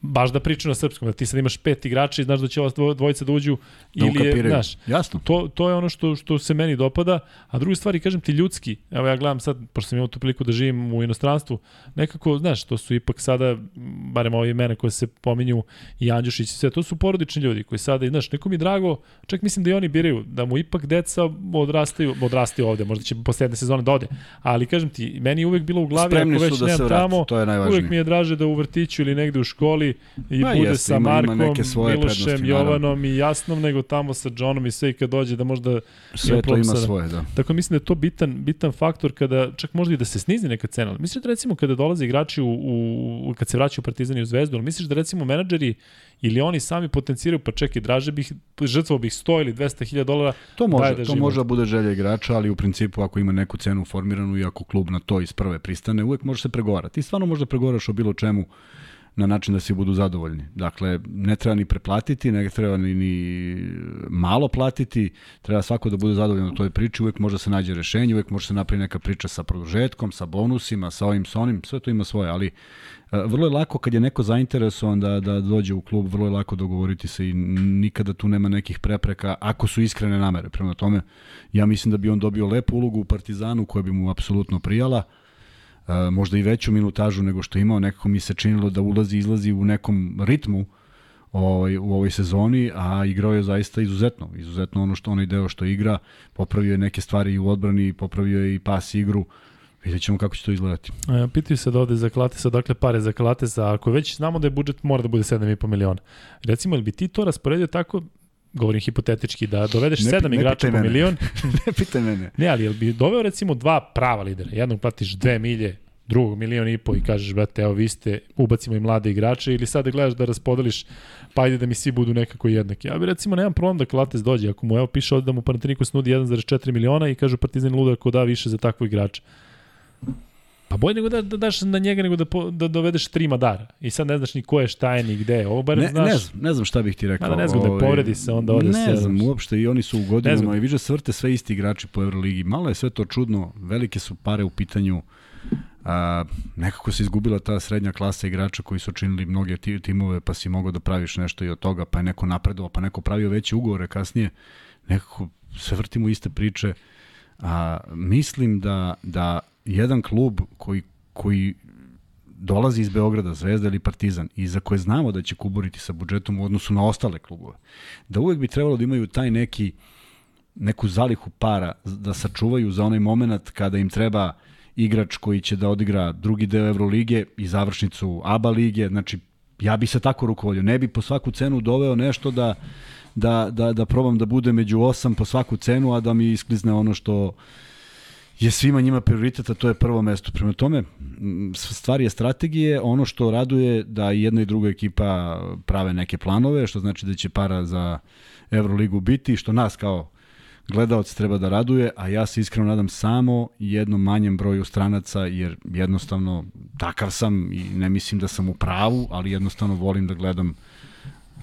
baš da pričaju na srpskom, da ti sad imaš pet igrača i znaš da će ova dvojica da uđu da ili je, znaš, Jasno. To, to je ono što, što se meni dopada, a drugi stvari, kažem ti ljudski, evo ja gledam sad, pošto sam imao tu priliku da živim u inostranstvu, nekako, znaš, to su ipak sada, barem ove imena koje se pominju i Andjušić i sve, to su porodični ljudi koji sada, znaš, neko mi je drago, čak mislim da i oni biraju, da mu ipak deca odrastaju, odrastaju ovde, možda će posle jedne sezone da ode, ali kažem ti, meni je uvek bilo u glavi, Spremni ako već da nemam tamo, uvek mi je draže da u vrtiću ili negde u školi i Ma, bude jeste, sa Markom, ima neke svoje Milošem, Jovanom i Jasnom, nego tamo sa Johnom i sve i kad dođe da možda... Sve to ima svoje, da. Tako mislim da je to bitan, bitan faktor kada, čak možda i da se snizi neka cena. Misliš da recimo kada dolaze igrači u, u kad se vraćaju Partizan i u Zvezdu, ali misliš da recimo menadžeri ili oni sami potenciraju, pa čekaj, draže bih, žrtvao bih 100 ili 200 hiljada dolara. To može, da to može da bude želja igrača, ali u principu ako ima neku cenu formiranu i ako klub na to iz prve pristane, uvek može se pregovarati. Ti stvarno možda pregovaraš o bilo čemu na način da svi budu zadovoljni. Dakle, ne treba ni preplatiti, ne treba ni, ni malo platiti, treba svako da bude zadovoljan u toj priči, uvek može da se nađe rešenje, uvek može da se napravi neka priča sa produžetkom, sa bonusima, sa ovim, sa onim, sve to ima svoje, ali e, vrlo je lako kad je neko zainteresovan da, da dođe u klub, vrlo je lako dogovoriti se i nikada tu nema nekih prepreka ako su iskrene namere. Prema tome, ja mislim da bi on dobio lepu ulogu u Partizanu koja bi mu apsolutno prijala, možda i veću minutažu nego što je imao, nekako mi se činilo da ulazi i izlazi u nekom ritmu ovaj, u ovoj sezoni, a igrao je zaista izuzetno, izuzetno ono što onaj deo što igra, popravio je neke stvari i u odbrani, popravio je i pas igru, Vidjet ćemo kako će to izgledati. E, pitaju se da ovde za Klatesa, dakle pare za Klatesa, ako već znamo da je budžet mora da bude 7,5 miliona. Recimo, ili bi ti to rasporedio tako, govorim hipotetički, da dovedeš ne, sedam ne igrača po milion. [laughs] ne pitaj mene. Ne, ali jel bi doveo recimo dva prava lidera? Jednog platiš dve milje, drugog milion i po i kažeš, brate, evo vi ste, ubacimo i mlade igrače ili sad da gledaš da raspodeliš, pa ajde da mi svi budu nekako jednaki. Ja bi recimo nemam problem da Klates dođe, ako mu evo piše ovde da mu Panathinaikos nudi 1,4 miliona i kažu Partizan luda ko da više za takvog igrača. Pa bolje nego da, da daš na njega nego da, po, da dovedeš tri madara. I sad ne znaš ni ko je, šta je, ni gde je. Ovo bar ne, znaš... Ne znam, ne znam šta bih ti rekao. Da ne znam da ovaj, povredi se onda ovde Ne znam, uopšte i oni su u godinama i viže svrte sve isti igrači po Euroligi. Malo je sve to čudno, velike su pare u pitanju. A, nekako se izgubila ta srednja klasa igrača koji su činili mnoge timove, pa si mogao da praviš nešto i od toga, pa je neko napredovao, pa neko pravio veće ugovore kasnije. Nekako se vrtimo iste priče. A, mislim da, da jedan klub koji, koji dolazi iz Beograda, Zvezda ili Partizan, i za koje znamo da će kuburiti sa budžetom u odnosu na ostale klubove, da uvek bi trebalo da imaju taj neki neku zalihu para da sačuvaju za onaj moment kada im treba igrač koji će da odigra drugi deo Evrolige i završnicu ABA lige, znači ja bi se tako rukovodio, ne bi po svaku cenu doveo nešto da da, da, da probam da bude među osam po svaku cenu, a da mi isklizne ono što je svima njima prioriteta, to je prvo mesto. Prema tome, stvar je strategije, ono što raduje da jedna i druga ekipa prave neke planove, što znači da će para za Euroligu biti, što nas kao gledalci treba da raduje, a ja se iskreno nadam samo jednom manjem broju stranaca, jer jednostavno takav sam i ne mislim da sam u pravu, ali jednostavno volim da gledam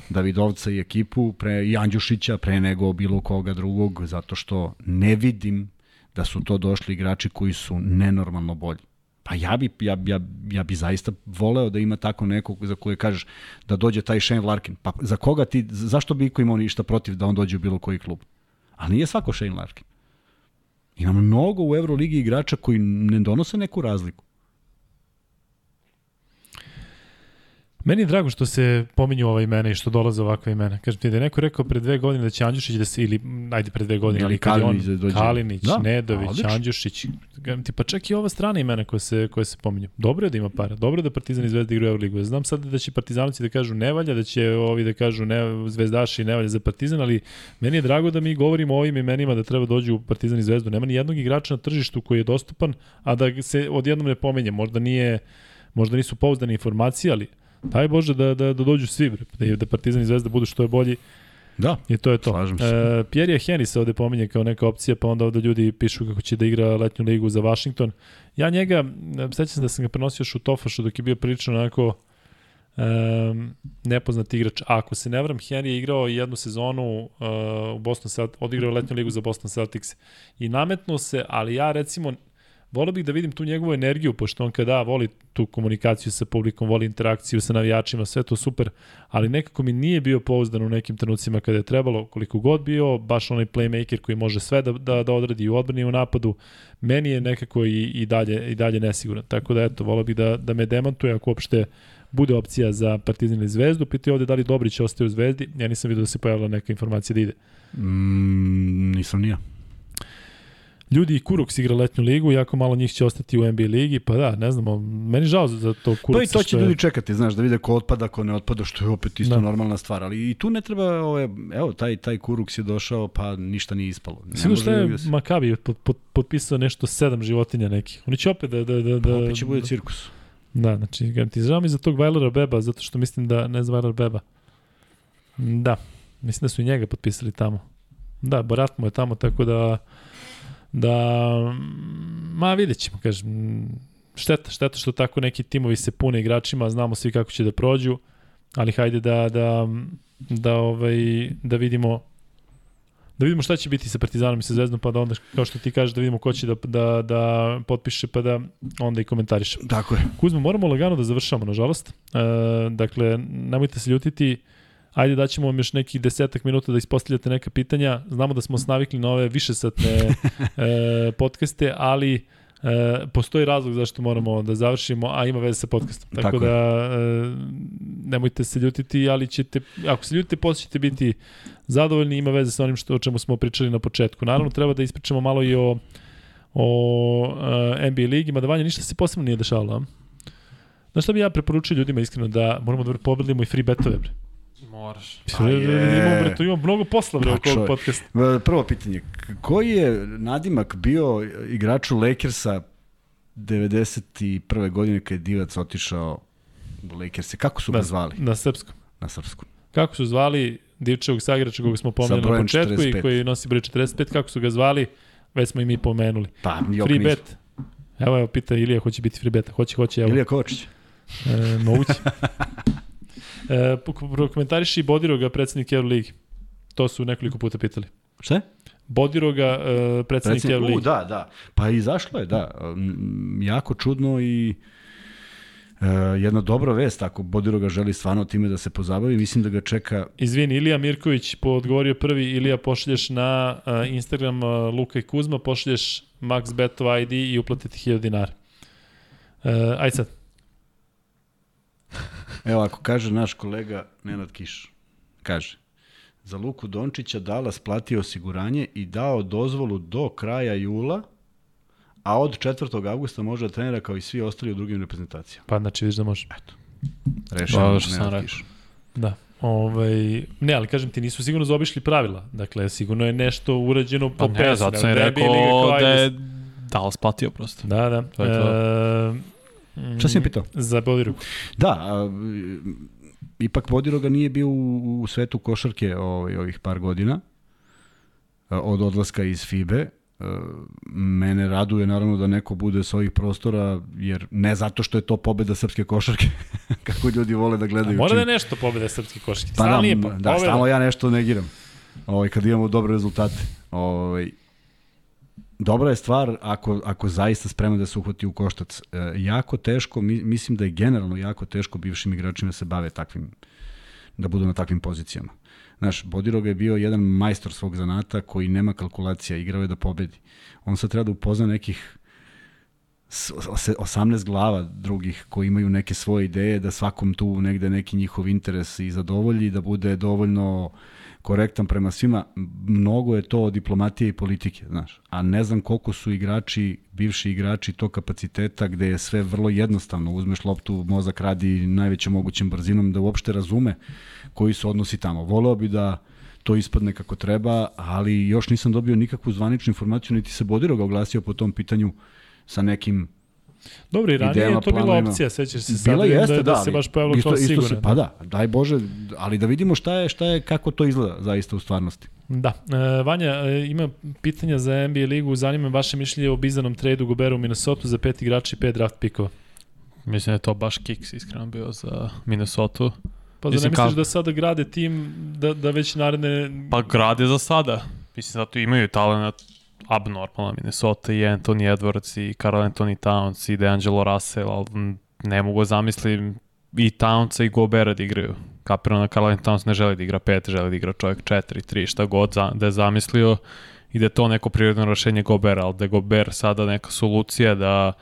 Davidovca i ekipu, pre i Andjušića, pre nego bilo koga drugog, zato što ne vidim da su to došli igrači koji su nenormalno bolji. Pa ja bi, ja, ja, ja bi zaista voleo da ima tako nekog za koje kažeš da dođe taj Shane Larkin. Pa za koga ti, zašto bi iko imao ništa protiv da on dođe u bilo koji klub? Ali nije svako Shane Larkin. Ima mnogo u Euroligi igrača koji ne donose neku razliku. Meni je drago što se pominju ova imena i što dolaze ovakve imena. Kažem ti da je neko rekao pre dve godine da će Andjušić da se, ili ajde pre dve godine, ili Kalinić, da dođe. Kalinić da, Nedović, odlično. Andjušić. Ti pa čak i ova strana imena koje se, koje se pominju. Dobro je da ima para, dobro je da Partizan i Zvezda igraju Euroligu. Znam sad da će Partizanovci da kažu ne valja, da će ovi da kažu ne, Zvezdaši ne valja za Partizan, ali meni je drago da mi govorimo o ovim imenima da treba dođu u Partizan i Zvezdu. Nema ni jednog igrača na tržištu koji je dostupan, a da se odjednom ne pomenje. Možda nije možda nisu pouzdane informacije, ali Daj Bože da, da, da dođu svi, da, da Partizan i Zvezda budu što je bolji. Da, I to je to. slažem se. E, Pierre Henry se ovde pominje kao neka opcija, pa onda ovde ljudi pišu kako će da igra letnju ligu za Washington. Ja njega, sećam se da sam ga prenosio još u Tofašu dok je bio prilično onako um, nepoznat igrač. A ako se ne vram, Henry je igrao jednu sezonu uh, u Boston Celtics, odigrao letnju ligu za Boston Celtics i nametnuo se, ali ja recimo Volio bih da vidim tu njegovu energiju, pošto on kada voli tu komunikaciju sa publikom, voli interakciju sa navijačima, sve to super, ali nekako mi nije bio pouzdan u nekim trenucima kada je trebalo, koliko god bio, baš onaj playmaker koji može sve da, da, da odradi u odbrani i u napadu, meni je nekako i, i, dalje, i dalje nesiguran. Tako da, eto, volio bih da, da me demantuje ako uopšte bude opcija za Partizan ili Zvezdu. Pitaju ovde da li Dobrić ostaje u Zvezdi. Ja nisam vidio da se pojavila neka informacija da ide. Mm, nisam nija. Ljudi i Kuruks igra letnju ligu, jako malo njih će ostati u NBA ligi, pa da, ne znamo, meni žao za to Kuruks. To i to će je... ljudi čekati, znaš, da vide ko otpada, ko ne otpada, što je opet isto da. normalna stvar, ali i tu ne treba, ove, evo, taj, taj Kuruks je došao, pa ništa nije ispalo. Sve što je da Makabi pot, pot, potpisao nešto sedam životinja nekih. Oni će opet da... da, da, da opet će bude cirkus. Da, znači, ti žao mi za tog Vajlera Beba, zato što mislim da, ne znam Vajler Beba. Da, mislim da su i njega potpisali tamo. Da, Borat mu je tamo, tako da da, ma vidjet ćemo, kažem, šteta, šteta što tako neki timovi se pune igračima, znamo svi kako će da prođu, ali hajde da, da, da, ovaj, da vidimo da vidimo šta će biti sa Partizanom i sa Zvezdom, pa da onda, kao što ti kažeš, da vidimo ko će da, da, da potpiše, pa da onda i komentariše. Tako je. Kuzma, moramo lagano da završamo, nažalost. E, dakle, nemojte se ljutiti, Ajde daćemo vam još nekih desetak minuta da ispostavljate neka pitanja. Znamo da smo snavikli na ove višesatne [laughs] e, podcaste, ali e, postoji razlog zašto moramo da završimo, a ima veze sa podcastom. Tako, Tako da e, nemojte se ljutiti, ali ćete, ako se ljutite, posle ćete biti zadovoljni, ima veze sa onim što, o čemu smo pričali na početku. Naravno, treba da ispričamo malo i o, o e, NBA ligi, mada vanja ništa se posebno nije dešavalo. Znaš šta bi ja preporučio ljudima iskreno da moramo da pobedimo i free betove, bre. Moraš. Pa je. Imamo, bre, to ima mnogo posla bre, oko ovog podcasta. Prvo pitanje, koji je nadimak bio igraču Lakersa 91. godine kad je Divac otišao u Lakerse? Kako su ga zvali? Na srpskom. Na srpskom. Kako su zvali divčevog sagrača koga smo pomenuli na početku 45. i koji nosi broj 45, kako su ga zvali, već smo i mi pomenuli. Pa, Free bet. Evo, evo, pita Ilija, hoće biti free bet. Hoće, hoće, evo. Ilija Kovačić. E, moguće. [laughs] E, prokomentariši Bodiroga, predsednik Euroligi. To su nekoliko puta pitali. Šta? Bodiroga, uh, predsednik Euroligi. Da, da. Pa izašlo je, da. Jako čudno i Uh, jedna dobra vest, ako Bodiroga želi stvarno time da se pozabavi, mislim da ga čeka... Izvini, Ilija Mirković odgovorio prvi, Ilija pošalješ na uh, Instagram uh, Luka i Kuzma, pošalješ Max Betov ID i uplatiti 1000 dinara. Uh, ajde sad. Evo, ako kaže naš kolega Nenad Kiš, kaže, za Luku Dončića Dalas platio osiguranje i dao dozvolu do kraja jula, a od 4. augusta može da trenira kao i svi ostali u drugim reprezentacijama. Pa znači vidiš da može. Eto. Rešeno pa, Nenad Kiš. Da. Ovaj, ne, ali kažem ti, nisu sigurno zaobišli pravila. Dakle, sigurno je nešto urađeno po pa ne, zato sam je rekao da je Dallas platio prosto. Da, da. To je to. E, Šta si mi pitao? Za Bodirogu. Da, a, ipak Bodiroga nije bio u, u svetu košarke ovaj, ovih par godina od odlaska iz FIBE. Mene raduje naravno da neko bude sa ovih prostora, jer ne zato što je to pobeda srpske košarke, [laughs] kako ljudi vole da gledaju. A mora da je nešto pobeda srpske košarke. Pa da, da, stalno ja nešto negiram. Ovaj, kad imamo dobre rezultate. Ovaj, dobra je stvar ako, ako zaista spremno da se uhvati u koštac. E, jako teško, mi, mislim da je generalno jako teško bivšim igračima da se bave takvim, da budu na takvim pozicijama. Znaš, Bodiroga je bio jedan majstor svog zanata koji nema kalkulacija, igrao je da pobedi. On sad treba da upozna nekih 18 glava drugih koji imaju neke svoje ideje, da svakom tu negde neki njihov interes i zadovolji, da bude dovoljno korektan prema svima. Mnogo je to diplomatije i politike, znaš. A ne znam koliko su igrači, bivši igrači to kapaciteta gde je sve vrlo jednostavno. Uzmeš loptu, mozak radi najvećom mogućem brzinom da uopšte razume koji su odnosi tamo. Voleo bi da to ispadne kako treba, ali još nisam dobio nikakvu zvaničnu informaciju, niti se Bodirog oglasio po tom pitanju sa nekim Dobro, i ranije je to bila opcija, sećaš se sad bila jeste, da, da, da se baš pojavilo isto, kao sigurno. Se, pa da, daj Bože, ali da vidimo šta je, šta je, kako to izgleda zaista u stvarnosti. Da. E, Vanja, e, ima pitanja za NBA ligu, zanima vaše mišljenje o bizanom tradu Gobera u Minnesota za pet igrača i pet draft pikova. Mislim da je to baš kiks iskreno bio za Minnesota. Pa da ne misliš da sada grade tim da, da već naredne... Pa grade za sada. Mislim, zato imaju talent abnormalna Minnesota i Anthony Edwards i Carl Anthony Towns i DeAngelo Russell, ali ne mogu da zamislim i Townsa i Gobera da igraju. Kapirano na Carl Anthony Towns ne želi da igra 5, želi da igra čovjek 4, 3, šta god za, da je zamislio i da je to neko prirodno rešenje Gobera, ali da je Gober sada neka solucija da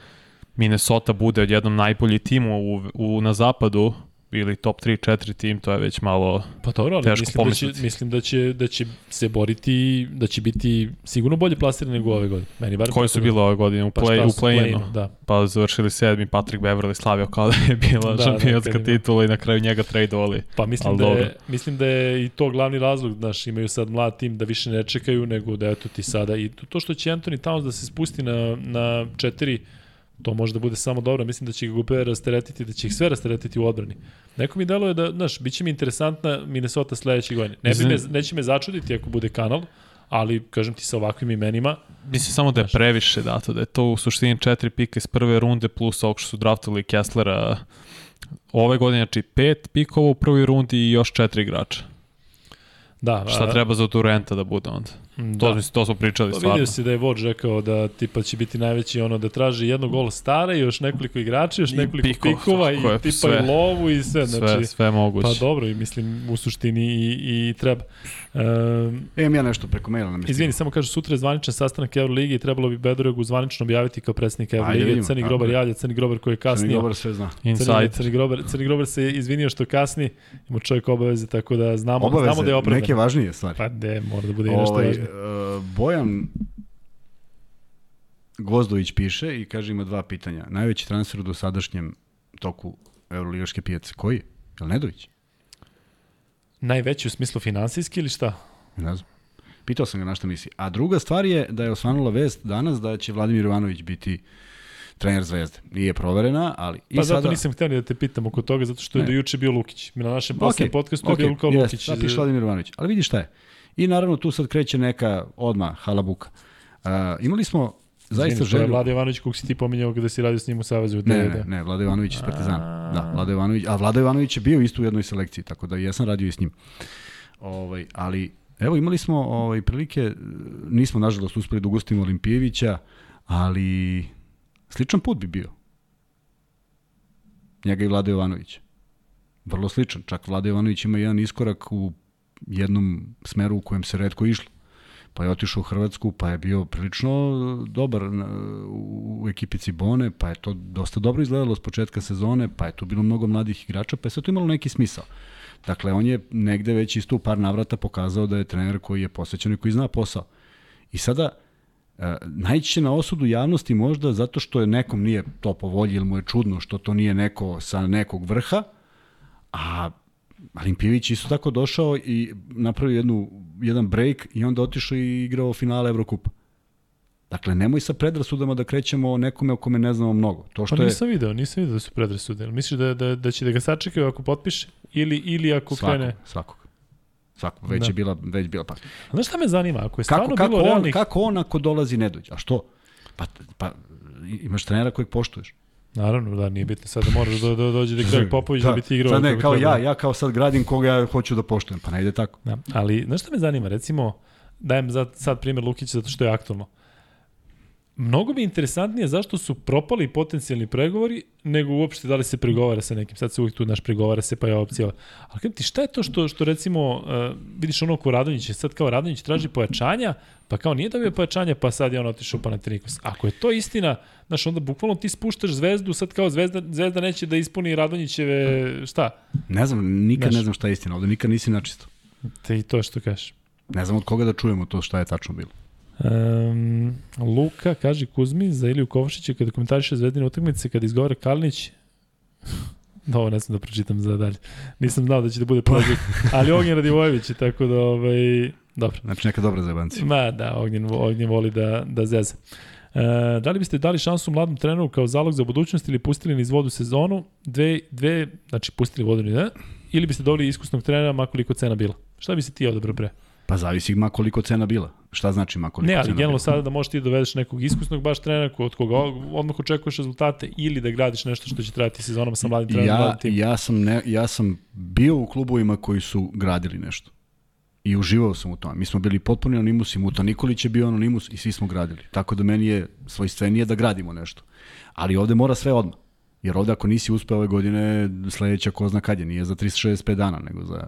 Minnesota bude odjednom najbolji tim u, u, na zapadu, ili top 3 4 tim, to je već malo pa dobro, ali teško mislim da će, mislim da će da će se boriti, da će biti sigurno bolje plasirani nego ove godine. Meni bar Koje su bile ove godine u pa play u play da. Pa završili sedmi Patrick Beverly slavio kao da je bila da, šampionska da, titula i na kraju njega tradeovali. Pa mislim da je, mislim da je i to glavni razlog, znaš, imaju sad mlad tim da više ne čekaju nego da eto ti sada i to što će Anthony Towns da se spusti na na četiri To može da bude samo dobro. Mislim da će ga Gupe rasteretiti, da će ih sve rasteretiti u odbrani. Neko mi deluje da, znaš, bit će mi interesantna Minnesota sledeće godine. Ne bi me, neće me začuditi ako bude kanal, ali, kažem ti, sa ovakvim imenima... Mislim samo da je previše dato, da je to u suštini četiri pika iz prve runde plus ovog što su draftovali Kesslera ove godine, znači pet pikova u prvoj rundi i još četiri igrača. Da, Šta treba za Durenta da bude onda? Da. To, to smo pričali pa, stvarno. Vidio si da je Vodž rekao da tipa će biti najveći ono da traži jedno gol stara i još nekoliko igrača, još nekoliko Piko, pikova i tipa sve, i lovu i sve. Sve, znači, sve moguće. Pa dobro, i mislim u suštini i, i treba. Um, Imam ja nešto preko maila na Izvini, samo kažu sutra je zvaničan sastanak Euroligi i trebalo bi Bedoregu zvanično objaviti kao predsednik Euroligi. Crni Grobar javlja, Crni Grobar koji je kasnio. Crni Grobar sve zna. Crni, Crni, Grobar, Crni Grobar se izvinio što kasni, ima čovjek obaveze, tako da znamo, obaveze, znamo da je opravdan. Neke važnije stvari. Pa de, mora da bude i nešto ovaj, važnije. Uh, Bojan Gozdović piše i kaže ima dva pitanja. Najveći transfer u dosadašnjem toku Euroligaške pijace. Koji? Je li Nedović? Najveći u smislu finansijski ili šta? Ne znam. Pitao sam ga na šta misli. A druga stvar je da je osvanula vest danas da će Vladimir Ivanović biti trener Zvezde. Nije proverena, ali i pa sada... zato nisam htio ni da te pitam oko toga, zato što je ne. do juče bio Lukić. Na našem okay, podcastu okay, je bio Luka yes, Lukić. Da, piše Vladimir Ivanović. Ali vidi šta je. I naravno tu sad kreće neka odma halabuka. Uh, imali smo zaista želju... Vlada Ivanović kog si ti pominjao kada si radio s njim u Savezu. Ne, ne, ne, ne, Vlada Ivanović iz Partizana. Da, Vlada Ivanović, a Vlada Ivanović je bio isto u jednoj selekciji, tako da jesam radio i s njim. Ovaj, ali evo imali smo ovaj prilike nismo nažalost uspeli da ugostimo Olimpijevića, ali sličan put bi bio. Njega i Vlada Jovanović. Vrlo sličan. Čak Vlada Jovanović ima jedan iskorak u jednom smeru u kojem se redko išlo. Pa je otišao u Hrvatsku, pa je bio prilično dobar u ekipi Cibone, pa je to dosta dobro izgledalo s početka sezone, pa je tu bilo mnogo mladih igrača, pa je sve to imalo neki smisao. Dakle, on je negde već isto u par navrata pokazao da je trener koji je posvećen i koji zna posao. I sada, e, najće na osudu javnosti možda zato što je nekom nije to po volji ili mu je čudno što to nije neko sa nekog vrha, a Alimpijević isto tako došao i napravio jednu, jedan break i onda otišao i igrao finale Evrokupa. Dakle, nemoj sa predrasudama da krećemo nekome o kome ne znamo mnogo. To što pa nisam je... video, nisam video da su predrasude. Misliš da, da, da će da ga sačekaju ako potpiše? Ili, ili ako svakog, krene... Svakog. Svakog. Već da. je bila, već bila pa. A znaš šta me zanima? Ako je stvarno kako, kako bilo on, realnih... Kako on ako dolazi ne dođe? A što? Pa, pa imaš trenera kojeg poštuješ. Naravno, da, nije bitno sad da moraš da, da dođe da Greg Popović da, da bi ti igrao. Sad ne, kao ja, ja kao sad gradim koga ja hoću da poštujem, pa ne ide tako. Da, ali, znaš šta me zanima, recimo, dajem za, sad primjer Lukića zato što je aktualno. Mnogo bi interesantnije zašto su propali potencijalni pregovori nego uopšte da li se pregovara sa nekim. Sad se uvijek tu naš pregovara se pa je opcija. Ali kada ti šta je to što, što recimo uh, vidiš ono ko Radonjić, sad kao Radonjić traži pojačanja, pa kao nije dobio pojačanja pa sad je on otišao pa na Trinikos. Ako je to istina, znaš, onda bukvalno ti spuštaš zvezdu, sad kao zvezda, zvezda neće da ispuni Radonjićeve, šta? Ne znam, nikad znaš, ne znam šta je istina, ovde nikad nisi načisto. Te i to što kažeš. Ne znam od koga da čujemo to šta je tačno bilo. Um, Luka kaže Kuzmi za Iliju Kovašića kada komentariše zvezdine utakmice kada izgovara Kalinić Da, [laughs] ovo ne znam da pročitam za dalje. Nisam znao da će da bude prozir. [laughs] Ali Ognjen Radivojević je tako da, ovaj, dobro. Znači neka dobra zebancija. Ma da, Ognjen, Ognjen voli da, da zeza. E, da li biste dali šansu mladom treneru kao zalog za budućnost ili pustili niz vodu sezonu, dve, dve znači pustili vodu da, ili biste dobili iskusnog trenera makoliko cena bila? Šta bi se ti odabrao pre? Pa zavisi ma koliko cena bila. Šta znači ma koliko Ne, ali cena generalno bila? sada da možeš ti da dovedeš nekog iskusnog baš trenera od koga odmah očekuješ rezultate ili da gradiš nešto što će trajati sezonama sa mladim trenerom. ja, ja, sam ne, ja sam bio u klubovima koji su gradili nešto. I uživao sam u tome. Mi smo bili potpuni anonimus i Muta Nikolić je bio anonimus i svi smo gradili. Tako da meni je svojstvenije da gradimo nešto. Ali ovde mora sve odmah. Jer ovde ako nisi uspeo ove godine, sledeća ko zna kad je. Nije za 365 dana, nego za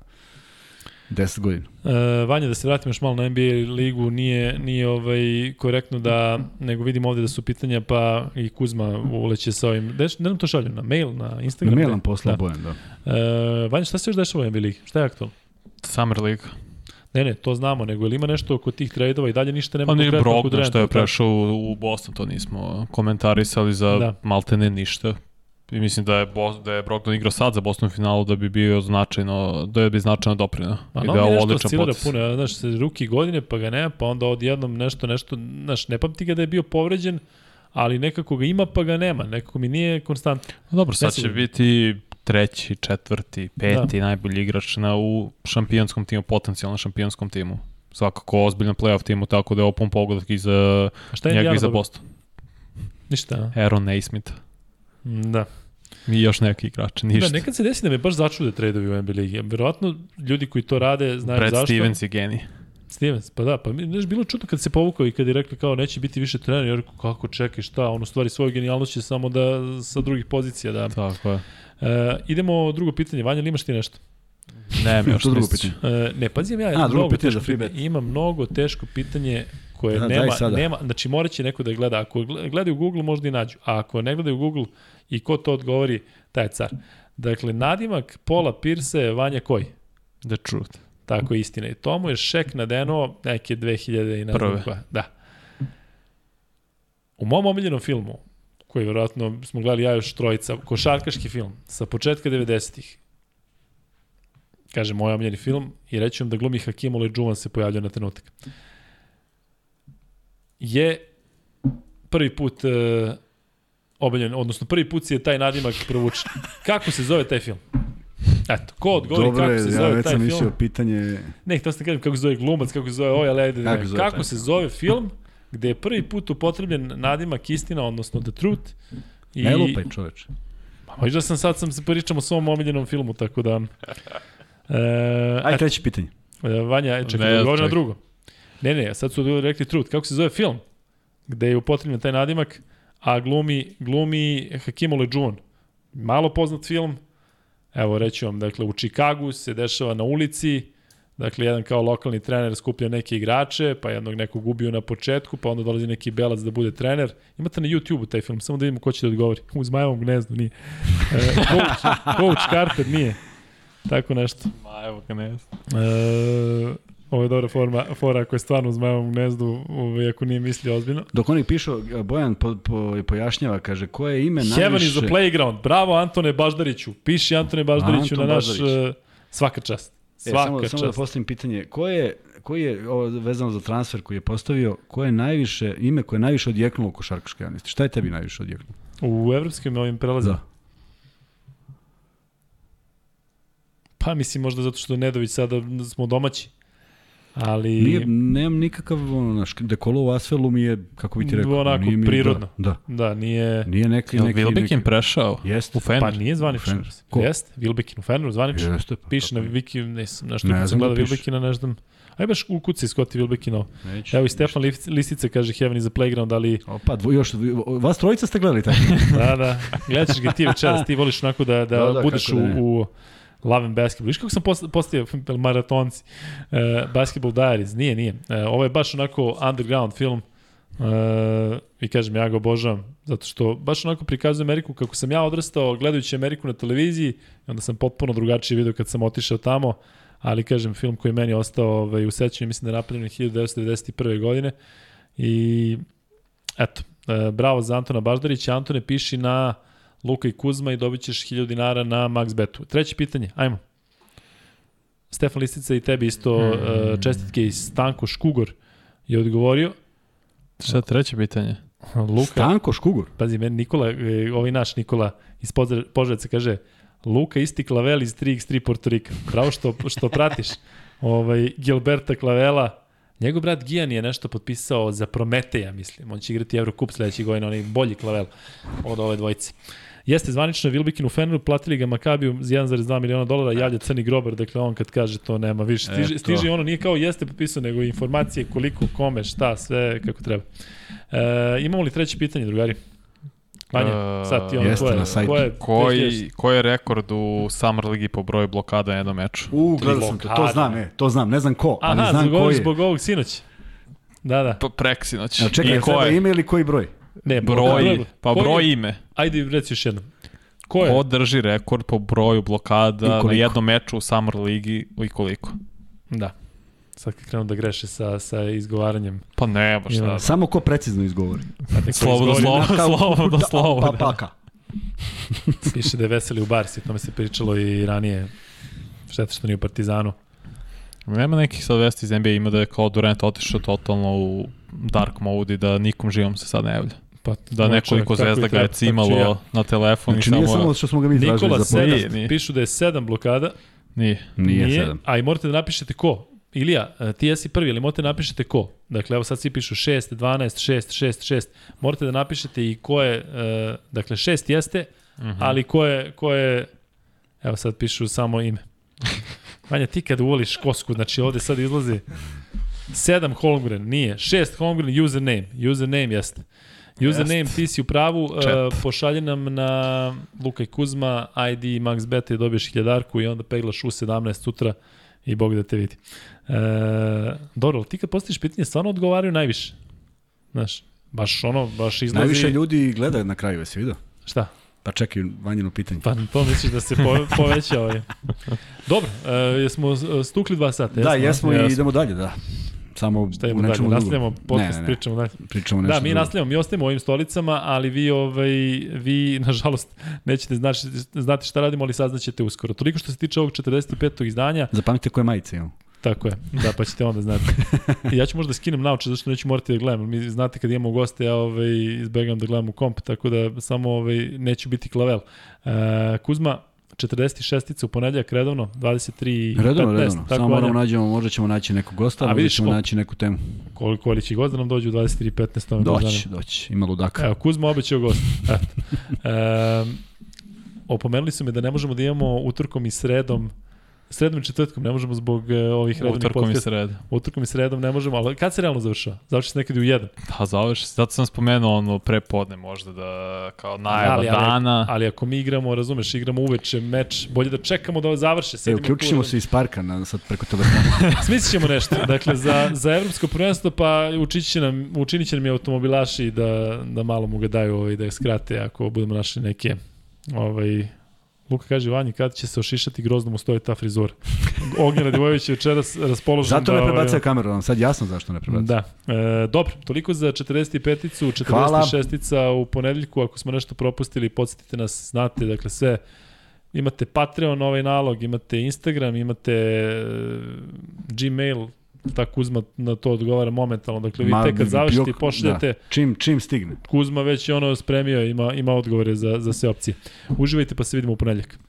10 godina. E, Vanja, da se vratimo još malo na NBA ligu, nije, nije ovaj korektno da, nego vidimo ovde da su pitanja, pa i Kuzma uleće sa ovim, Deš, ne nam to šalju, na mail, na Instagram? Na mail nam gde? poslao da. Bojan, da. E, Vanja, šta se još dešava u NBA ligi? Šta je aktualno? Summer League. Ne, ne, to znamo, nego ili ima nešto oko tih trejdova i dalje ništa nema Pa nije konkretno oko Brogdon što je prešao u, u Boston, to nismo komentarisali za Da. da. maltene ništa. I mislim da je, Bos, da je Brogdon igrao sad za Boston finalu da bi bio značajno, da je bi značajno doprino. Ma I no, da je ovo odličan potes. puno, znaš, se ruki godine pa ga nema, pa onda odjednom nešto, nešto, znaš, ne pamti ga da je bio povređen, ali nekako ga ima pa ga nema, nekako mi nije konstantno. Dobro, sad će biti treći, četvrti, peti da. najbolji igrač na, u šampionskom timu, potencijalnom šampionskom timu. Svakako ozbiljan playoff timu, tako da je opon pogodak i za njega i za? Boston. Ništa? Aaron Naismith. Da. I još neki igrači, ništa. Da, nekad se desi da me baš začude tradeovi u NBA ligi. Verovatno ljudi koji to rade znaju Brad zašto. Stevens je genij. Stevens, pa da, pa mi znaš, bilo čudno kad se povukao i kad je rekli kao neće biti više trener, jer kako čekaj, šta, on u stvari svoju genijalnost će samo da sa drugih pozicija da. Tako je. E, idemo drugo pitanje, Vanja, imaš ti nešto? Ne, mi još To drugo pitanje. E, ne, pazi, ja A, drugo mnogo pitanje teško za free bet. Ima mnogo teško pitanje koje Da, daj nema, sada. nema, znači morat će neko da je gleda. Ako gle- gledaju u Google, možda i nađu. A ako ne gledaju u Google i ko to odgovori, taj je car. Dakle, nadimak Pola Pirse je Vanja koji? The truth. Tako je istina. I to mu je šek nadenuo neke 2000 i ne znam koja. Da. U mom omiljenom filmu, koji verovatno smo gledali ja još trojica, košarkaški film, sa početka 90-ih, kaže moj omiljeni film, i reći vam da glumi Hakim Olajuwon se pojavljao na trenutak. Je prvi put uh, obiljen, odnosno prvi put si je taj nadimak provučen. Kako se zove taj film? Eto, ko odgovori Dobro kako se ja zove već taj sam film? pitanje... Ne, htio sam da kažem kako se zove glumac, kako se zove ovaj, ali ajde, Kako zove kako se zove film gde je prvi put upotrebljen nadimak istina, odnosno The Truth. I, Ne lupaj čoveče. Pa možda sam sad sam se pričam o svom omiljenom filmu, tako da... E, Ajde, Aj, treće pitanje. Vanja, čekaj, Ne, da na drugo. Ne, ne, sad su rekli Truth. Kako se zove film? Gde je upotrebljen taj nadimak, a glumi, glumi Hakim Olajuwon. Malo poznat film. Evo, reću vam, dakle, u Čikagu se dešava na ulici, Dakle, jedan kao lokalni trener skuplja neke igrače, pa jednog nekog ubiju na početku, pa onda dolazi neki belac da bude trener. Imate na YouTube-u taj film, samo da vidimo ko će da odgovori. U Zmajevom gnezdu nije. E, coach, coach Carter nije. Tako nešto. Ma, evo ga ne znam. E, ovo je dobra forma, fora ako je stvarno u Zmajevom gnezdu, ovaj, ako nije mislio ozbiljno. Dok oni pišu, Bojan po, po, pojašnjava, kaže, koje je ime najviše... Heaven is a playground. Bravo Antone Baždariću. Piši Antone Baždariću Anton na naš... Baždarić. e, svaka čast. E, Svaka samo, čast. samo da postavim pitanje, ko je, koji je ovo vezano za transfer koji je postavio, ko je najviše, ime koje je najviše odjeknulo u košarkaške javnosti? Šta je tebi najviše odjeknulo? U evropskim ovim prelazima? Da. Pa mislim možda zato što Nedović sada smo domaći. Ali... Nije, nemam nikakav, ono, naš, dekolo u Asfelu mi je, kako bi ti rekao, Onako, nije mi, prirodno. Da, Da, nije... da. Nije neki, Jel neki, Wilbekin neki, prešao Jeste. u Fener? Pa nije zvanično. Fener. Ko? Jeste, Wilbekin u Feneru, zvanično. Jeste, pa Piše na Wiki, nisam nešto Ne sam znam da gledao ne znam. Aj baš u kuci Scotty Wilbekinov. Neću. Evo i Stefan Lif- Listica kaže Heaven is a playground, ali Opa, dvo, još, vas trojica ste gledali tako? [laughs] da, da, gledat ćeš ga ti večeras, ti voliš onako da, da, Da, da, budeš u, da u Love and Basketball. Viš kako sam post- postavio maratonci? Uh, Basketball Diaries, nije, nije. Uh, ovo je baš onako underground film. Uh, I kažem, ja ga obožavam, zato što baš onako prikazuje Ameriku kako sam ja odrastao gledajući Ameriku na televiziji, onda sam potpuno drugačije video kad sam otišao tamo, ali kažem, film koji meni ostao ovaj, u sećanju, mislim da je napravljen 1991. godine i eto, e, bravo za Antona Baždarića, Antone piši na Luka i Kuzma i dobit ćeš 1000 dinara na Max Betu. Treće pitanje, ajmo. Stefan Listica i tebi isto hmm. čestitke i Stanko Škugor je odgovorio. Šta treće pitanje? Luka, Stanko Škugur. pazi, meni Nikola, e, ovaj naš Nikola iz Požarevca kaže Luka isti klavel iz 3x3 Porto Rika. Bravo što, što pratiš. [laughs] Ovaj, Gilberta Klavela, Njegov brat Gijan je nešto potpisao za Prometeja, mislim. On će igrati Eurocup sledeće godine, onaj bolji klavel od ove dvojice. Jeste zvanično Wilbekin u Feneru, platili ga Makabiju za 1,2 miliona dolara, javlja Crni Grobar, dakle on kad kaže to nema više. Stiže, stiže ono, nije kao jeste potpisao, nego informacije koliko, kome, šta, sve kako treba. E, imamo li treće pitanje, drugari? Vanja, E, sad ti ono jeste tvoje, na sajtu. tvoje Koji, koji je rekord u Summer Ligi po broju blokada na jednom meču? U, gledao sam to, to znam, e, to znam, ne znam ko, ali Aha, znam zbog ko ovog, je. zbog ovog sinoć. Da, da. Pa preksinoć. Evo, čekaj, I ko je? ime ili koji broj? Ne, Broj, pa broj ime. Ajde, reci još jednom. Ko je? Ko drži rekord po broju blokada na jednom meču u Summer Ligi i koliko? Da. Sad kad krenu da greše sa, sa izgovaranjem. Pa ne, baš da. Samo ko precizno izgovori. Slobodno, izgovori- slobodno, Kao- slobodno, da, slobodno. Pa, paka. Piše da je veseli u Barsi, tome se pričalo i ranije. Šteta što nije u Partizanu. Nema nekih sad vesti iz NBA, ima da je kao Durant otišao totalno u dark mode i da nikom živom se sad ne javlja. Pa, Da moj nekoliko zvezda ga je tako ću ja. cimalo na telefon Znači i nije samo... samo što smo ga mi tražili Nikola za sedam, nije. pišu da je sedam blokada. Nije. Nije, sedam. A i morate da napišete ko. Ilija, e, ti jesi prvi, ali morate da napišete ko. Dakle, evo sad svi pišu 6, 12, 6, 6, 6. Morate da napišete i ko je, e, dakle 6 jeste, Uh -huh. ali ko je, ko je, evo sad pišu samo ime. [laughs] Vanja, ti kad uvoliš kosku, znači ovde sad izlazi 7 Holmgren, nije, 6 Holmgren username, username jeste. Username, Jest. ti si u pravu, uh, Chat. pošalje nam na Luka i Kuzma, ID Max Beta i dobiješ hiljadarku i onda peglaš u 17 sutra i Bog da te vidi. E, dobro, ti kad postaviš pitanje, stvarno odgovaraju najviše. Znaš, baš ono, baš izlazi... Najviše ljudi gleda na kraju, jesi vidio? Šta? Pa čekaj, vanjeno pitanje. Pa to misliš da se po, poveća ovaj. Dobro, e, jesmo stukli dva sata, da, jesmo? jesmo i Jesmo. idemo dalje, da. Samo Šta u dalje? nečemu drugom. Nastavljamo podcast, Ne, ne, ne. pričamo dalje. Pričamo nešto Da, mi drugo. nastavljamo, mi ostajemo u ovim stolicama, ali vi, ovaj, vi [laughs] nažalost, nećete znati, znati šta radimo, ali saznaćete uskoro. Toliko što se tiče ovog 45. izdanja, Zapamtite koje majice imamo. tako je, da, pa ćete onda znati. [laughs] I ja ću možda skinem nauče, zašto neću morati da gledam. Mi znate kad imamo goste, ja ovaj, izbegam da gledam u komp, tako da samo ovaj, neću biti klavel. E, Kuzma, 46. u ponedljak redovno, 23 Redovno, 15, redovno. Tako Samo moramo nađemo, možda ćemo naći nekog gosta, A možda vidiš, ćemo naći neku temu. koliko li će gost da nam dođu u 23 15. to me baš Doći, doći. Ima ludaka. Evo, Kuzma obećao gost. Eto. [laughs] E, opomenuli su me da ne možemo da imamo utorkom i sredom Sredom i četvrtkom ne možemo zbog uh, ovih redovnih Utorkom i podcasta. sreda. Utorkom i sredom ne možemo, ali kad se realno završava? Završi se nekad i u jedan. Da, završi. Zato sam spomenuo ono pre podne možda da kao najava ali, ali, dana. Ali ako mi igramo, razumeš, igramo uveče meč, bolje da čekamo da završe. E, ćemo se iz parka na, sad preko telefona. [laughs] Smislit ćemo nešto. Dakle, za, za evropsko prvenstvo, pa učinit će nam, učinit će nam i automobilaši da, da malo mu ga daju ovaj, da je skrate ako budemo našli neke ovaj, Luka kaže Vanji, kad će se ošišati grozno mu stoji ta frizura. [laughs] Ognjena Divojević je večeras raspoložen Zato ne da... prebacuje kameru, vam sad jasno zašto ne prebacuje. Da. E, dobro, toliko za 45-icu, Hvala. 46-ica u ponedeljku. Ako smo nešto propustili, podsjetite nas, znate, dakle sve imate Patreon ovaj nalog, imate Instagram, imate e, Gmail, ta Kuzma na to odgovara momentalno. Dakle, vi Ma, tek kad završite i pošljete, Da. Čim, čim stigne. Kuzma već je ono spremio, ima, ima odgovore za, za sve opcije. Uživajte pa se vidimo u ponedeljak.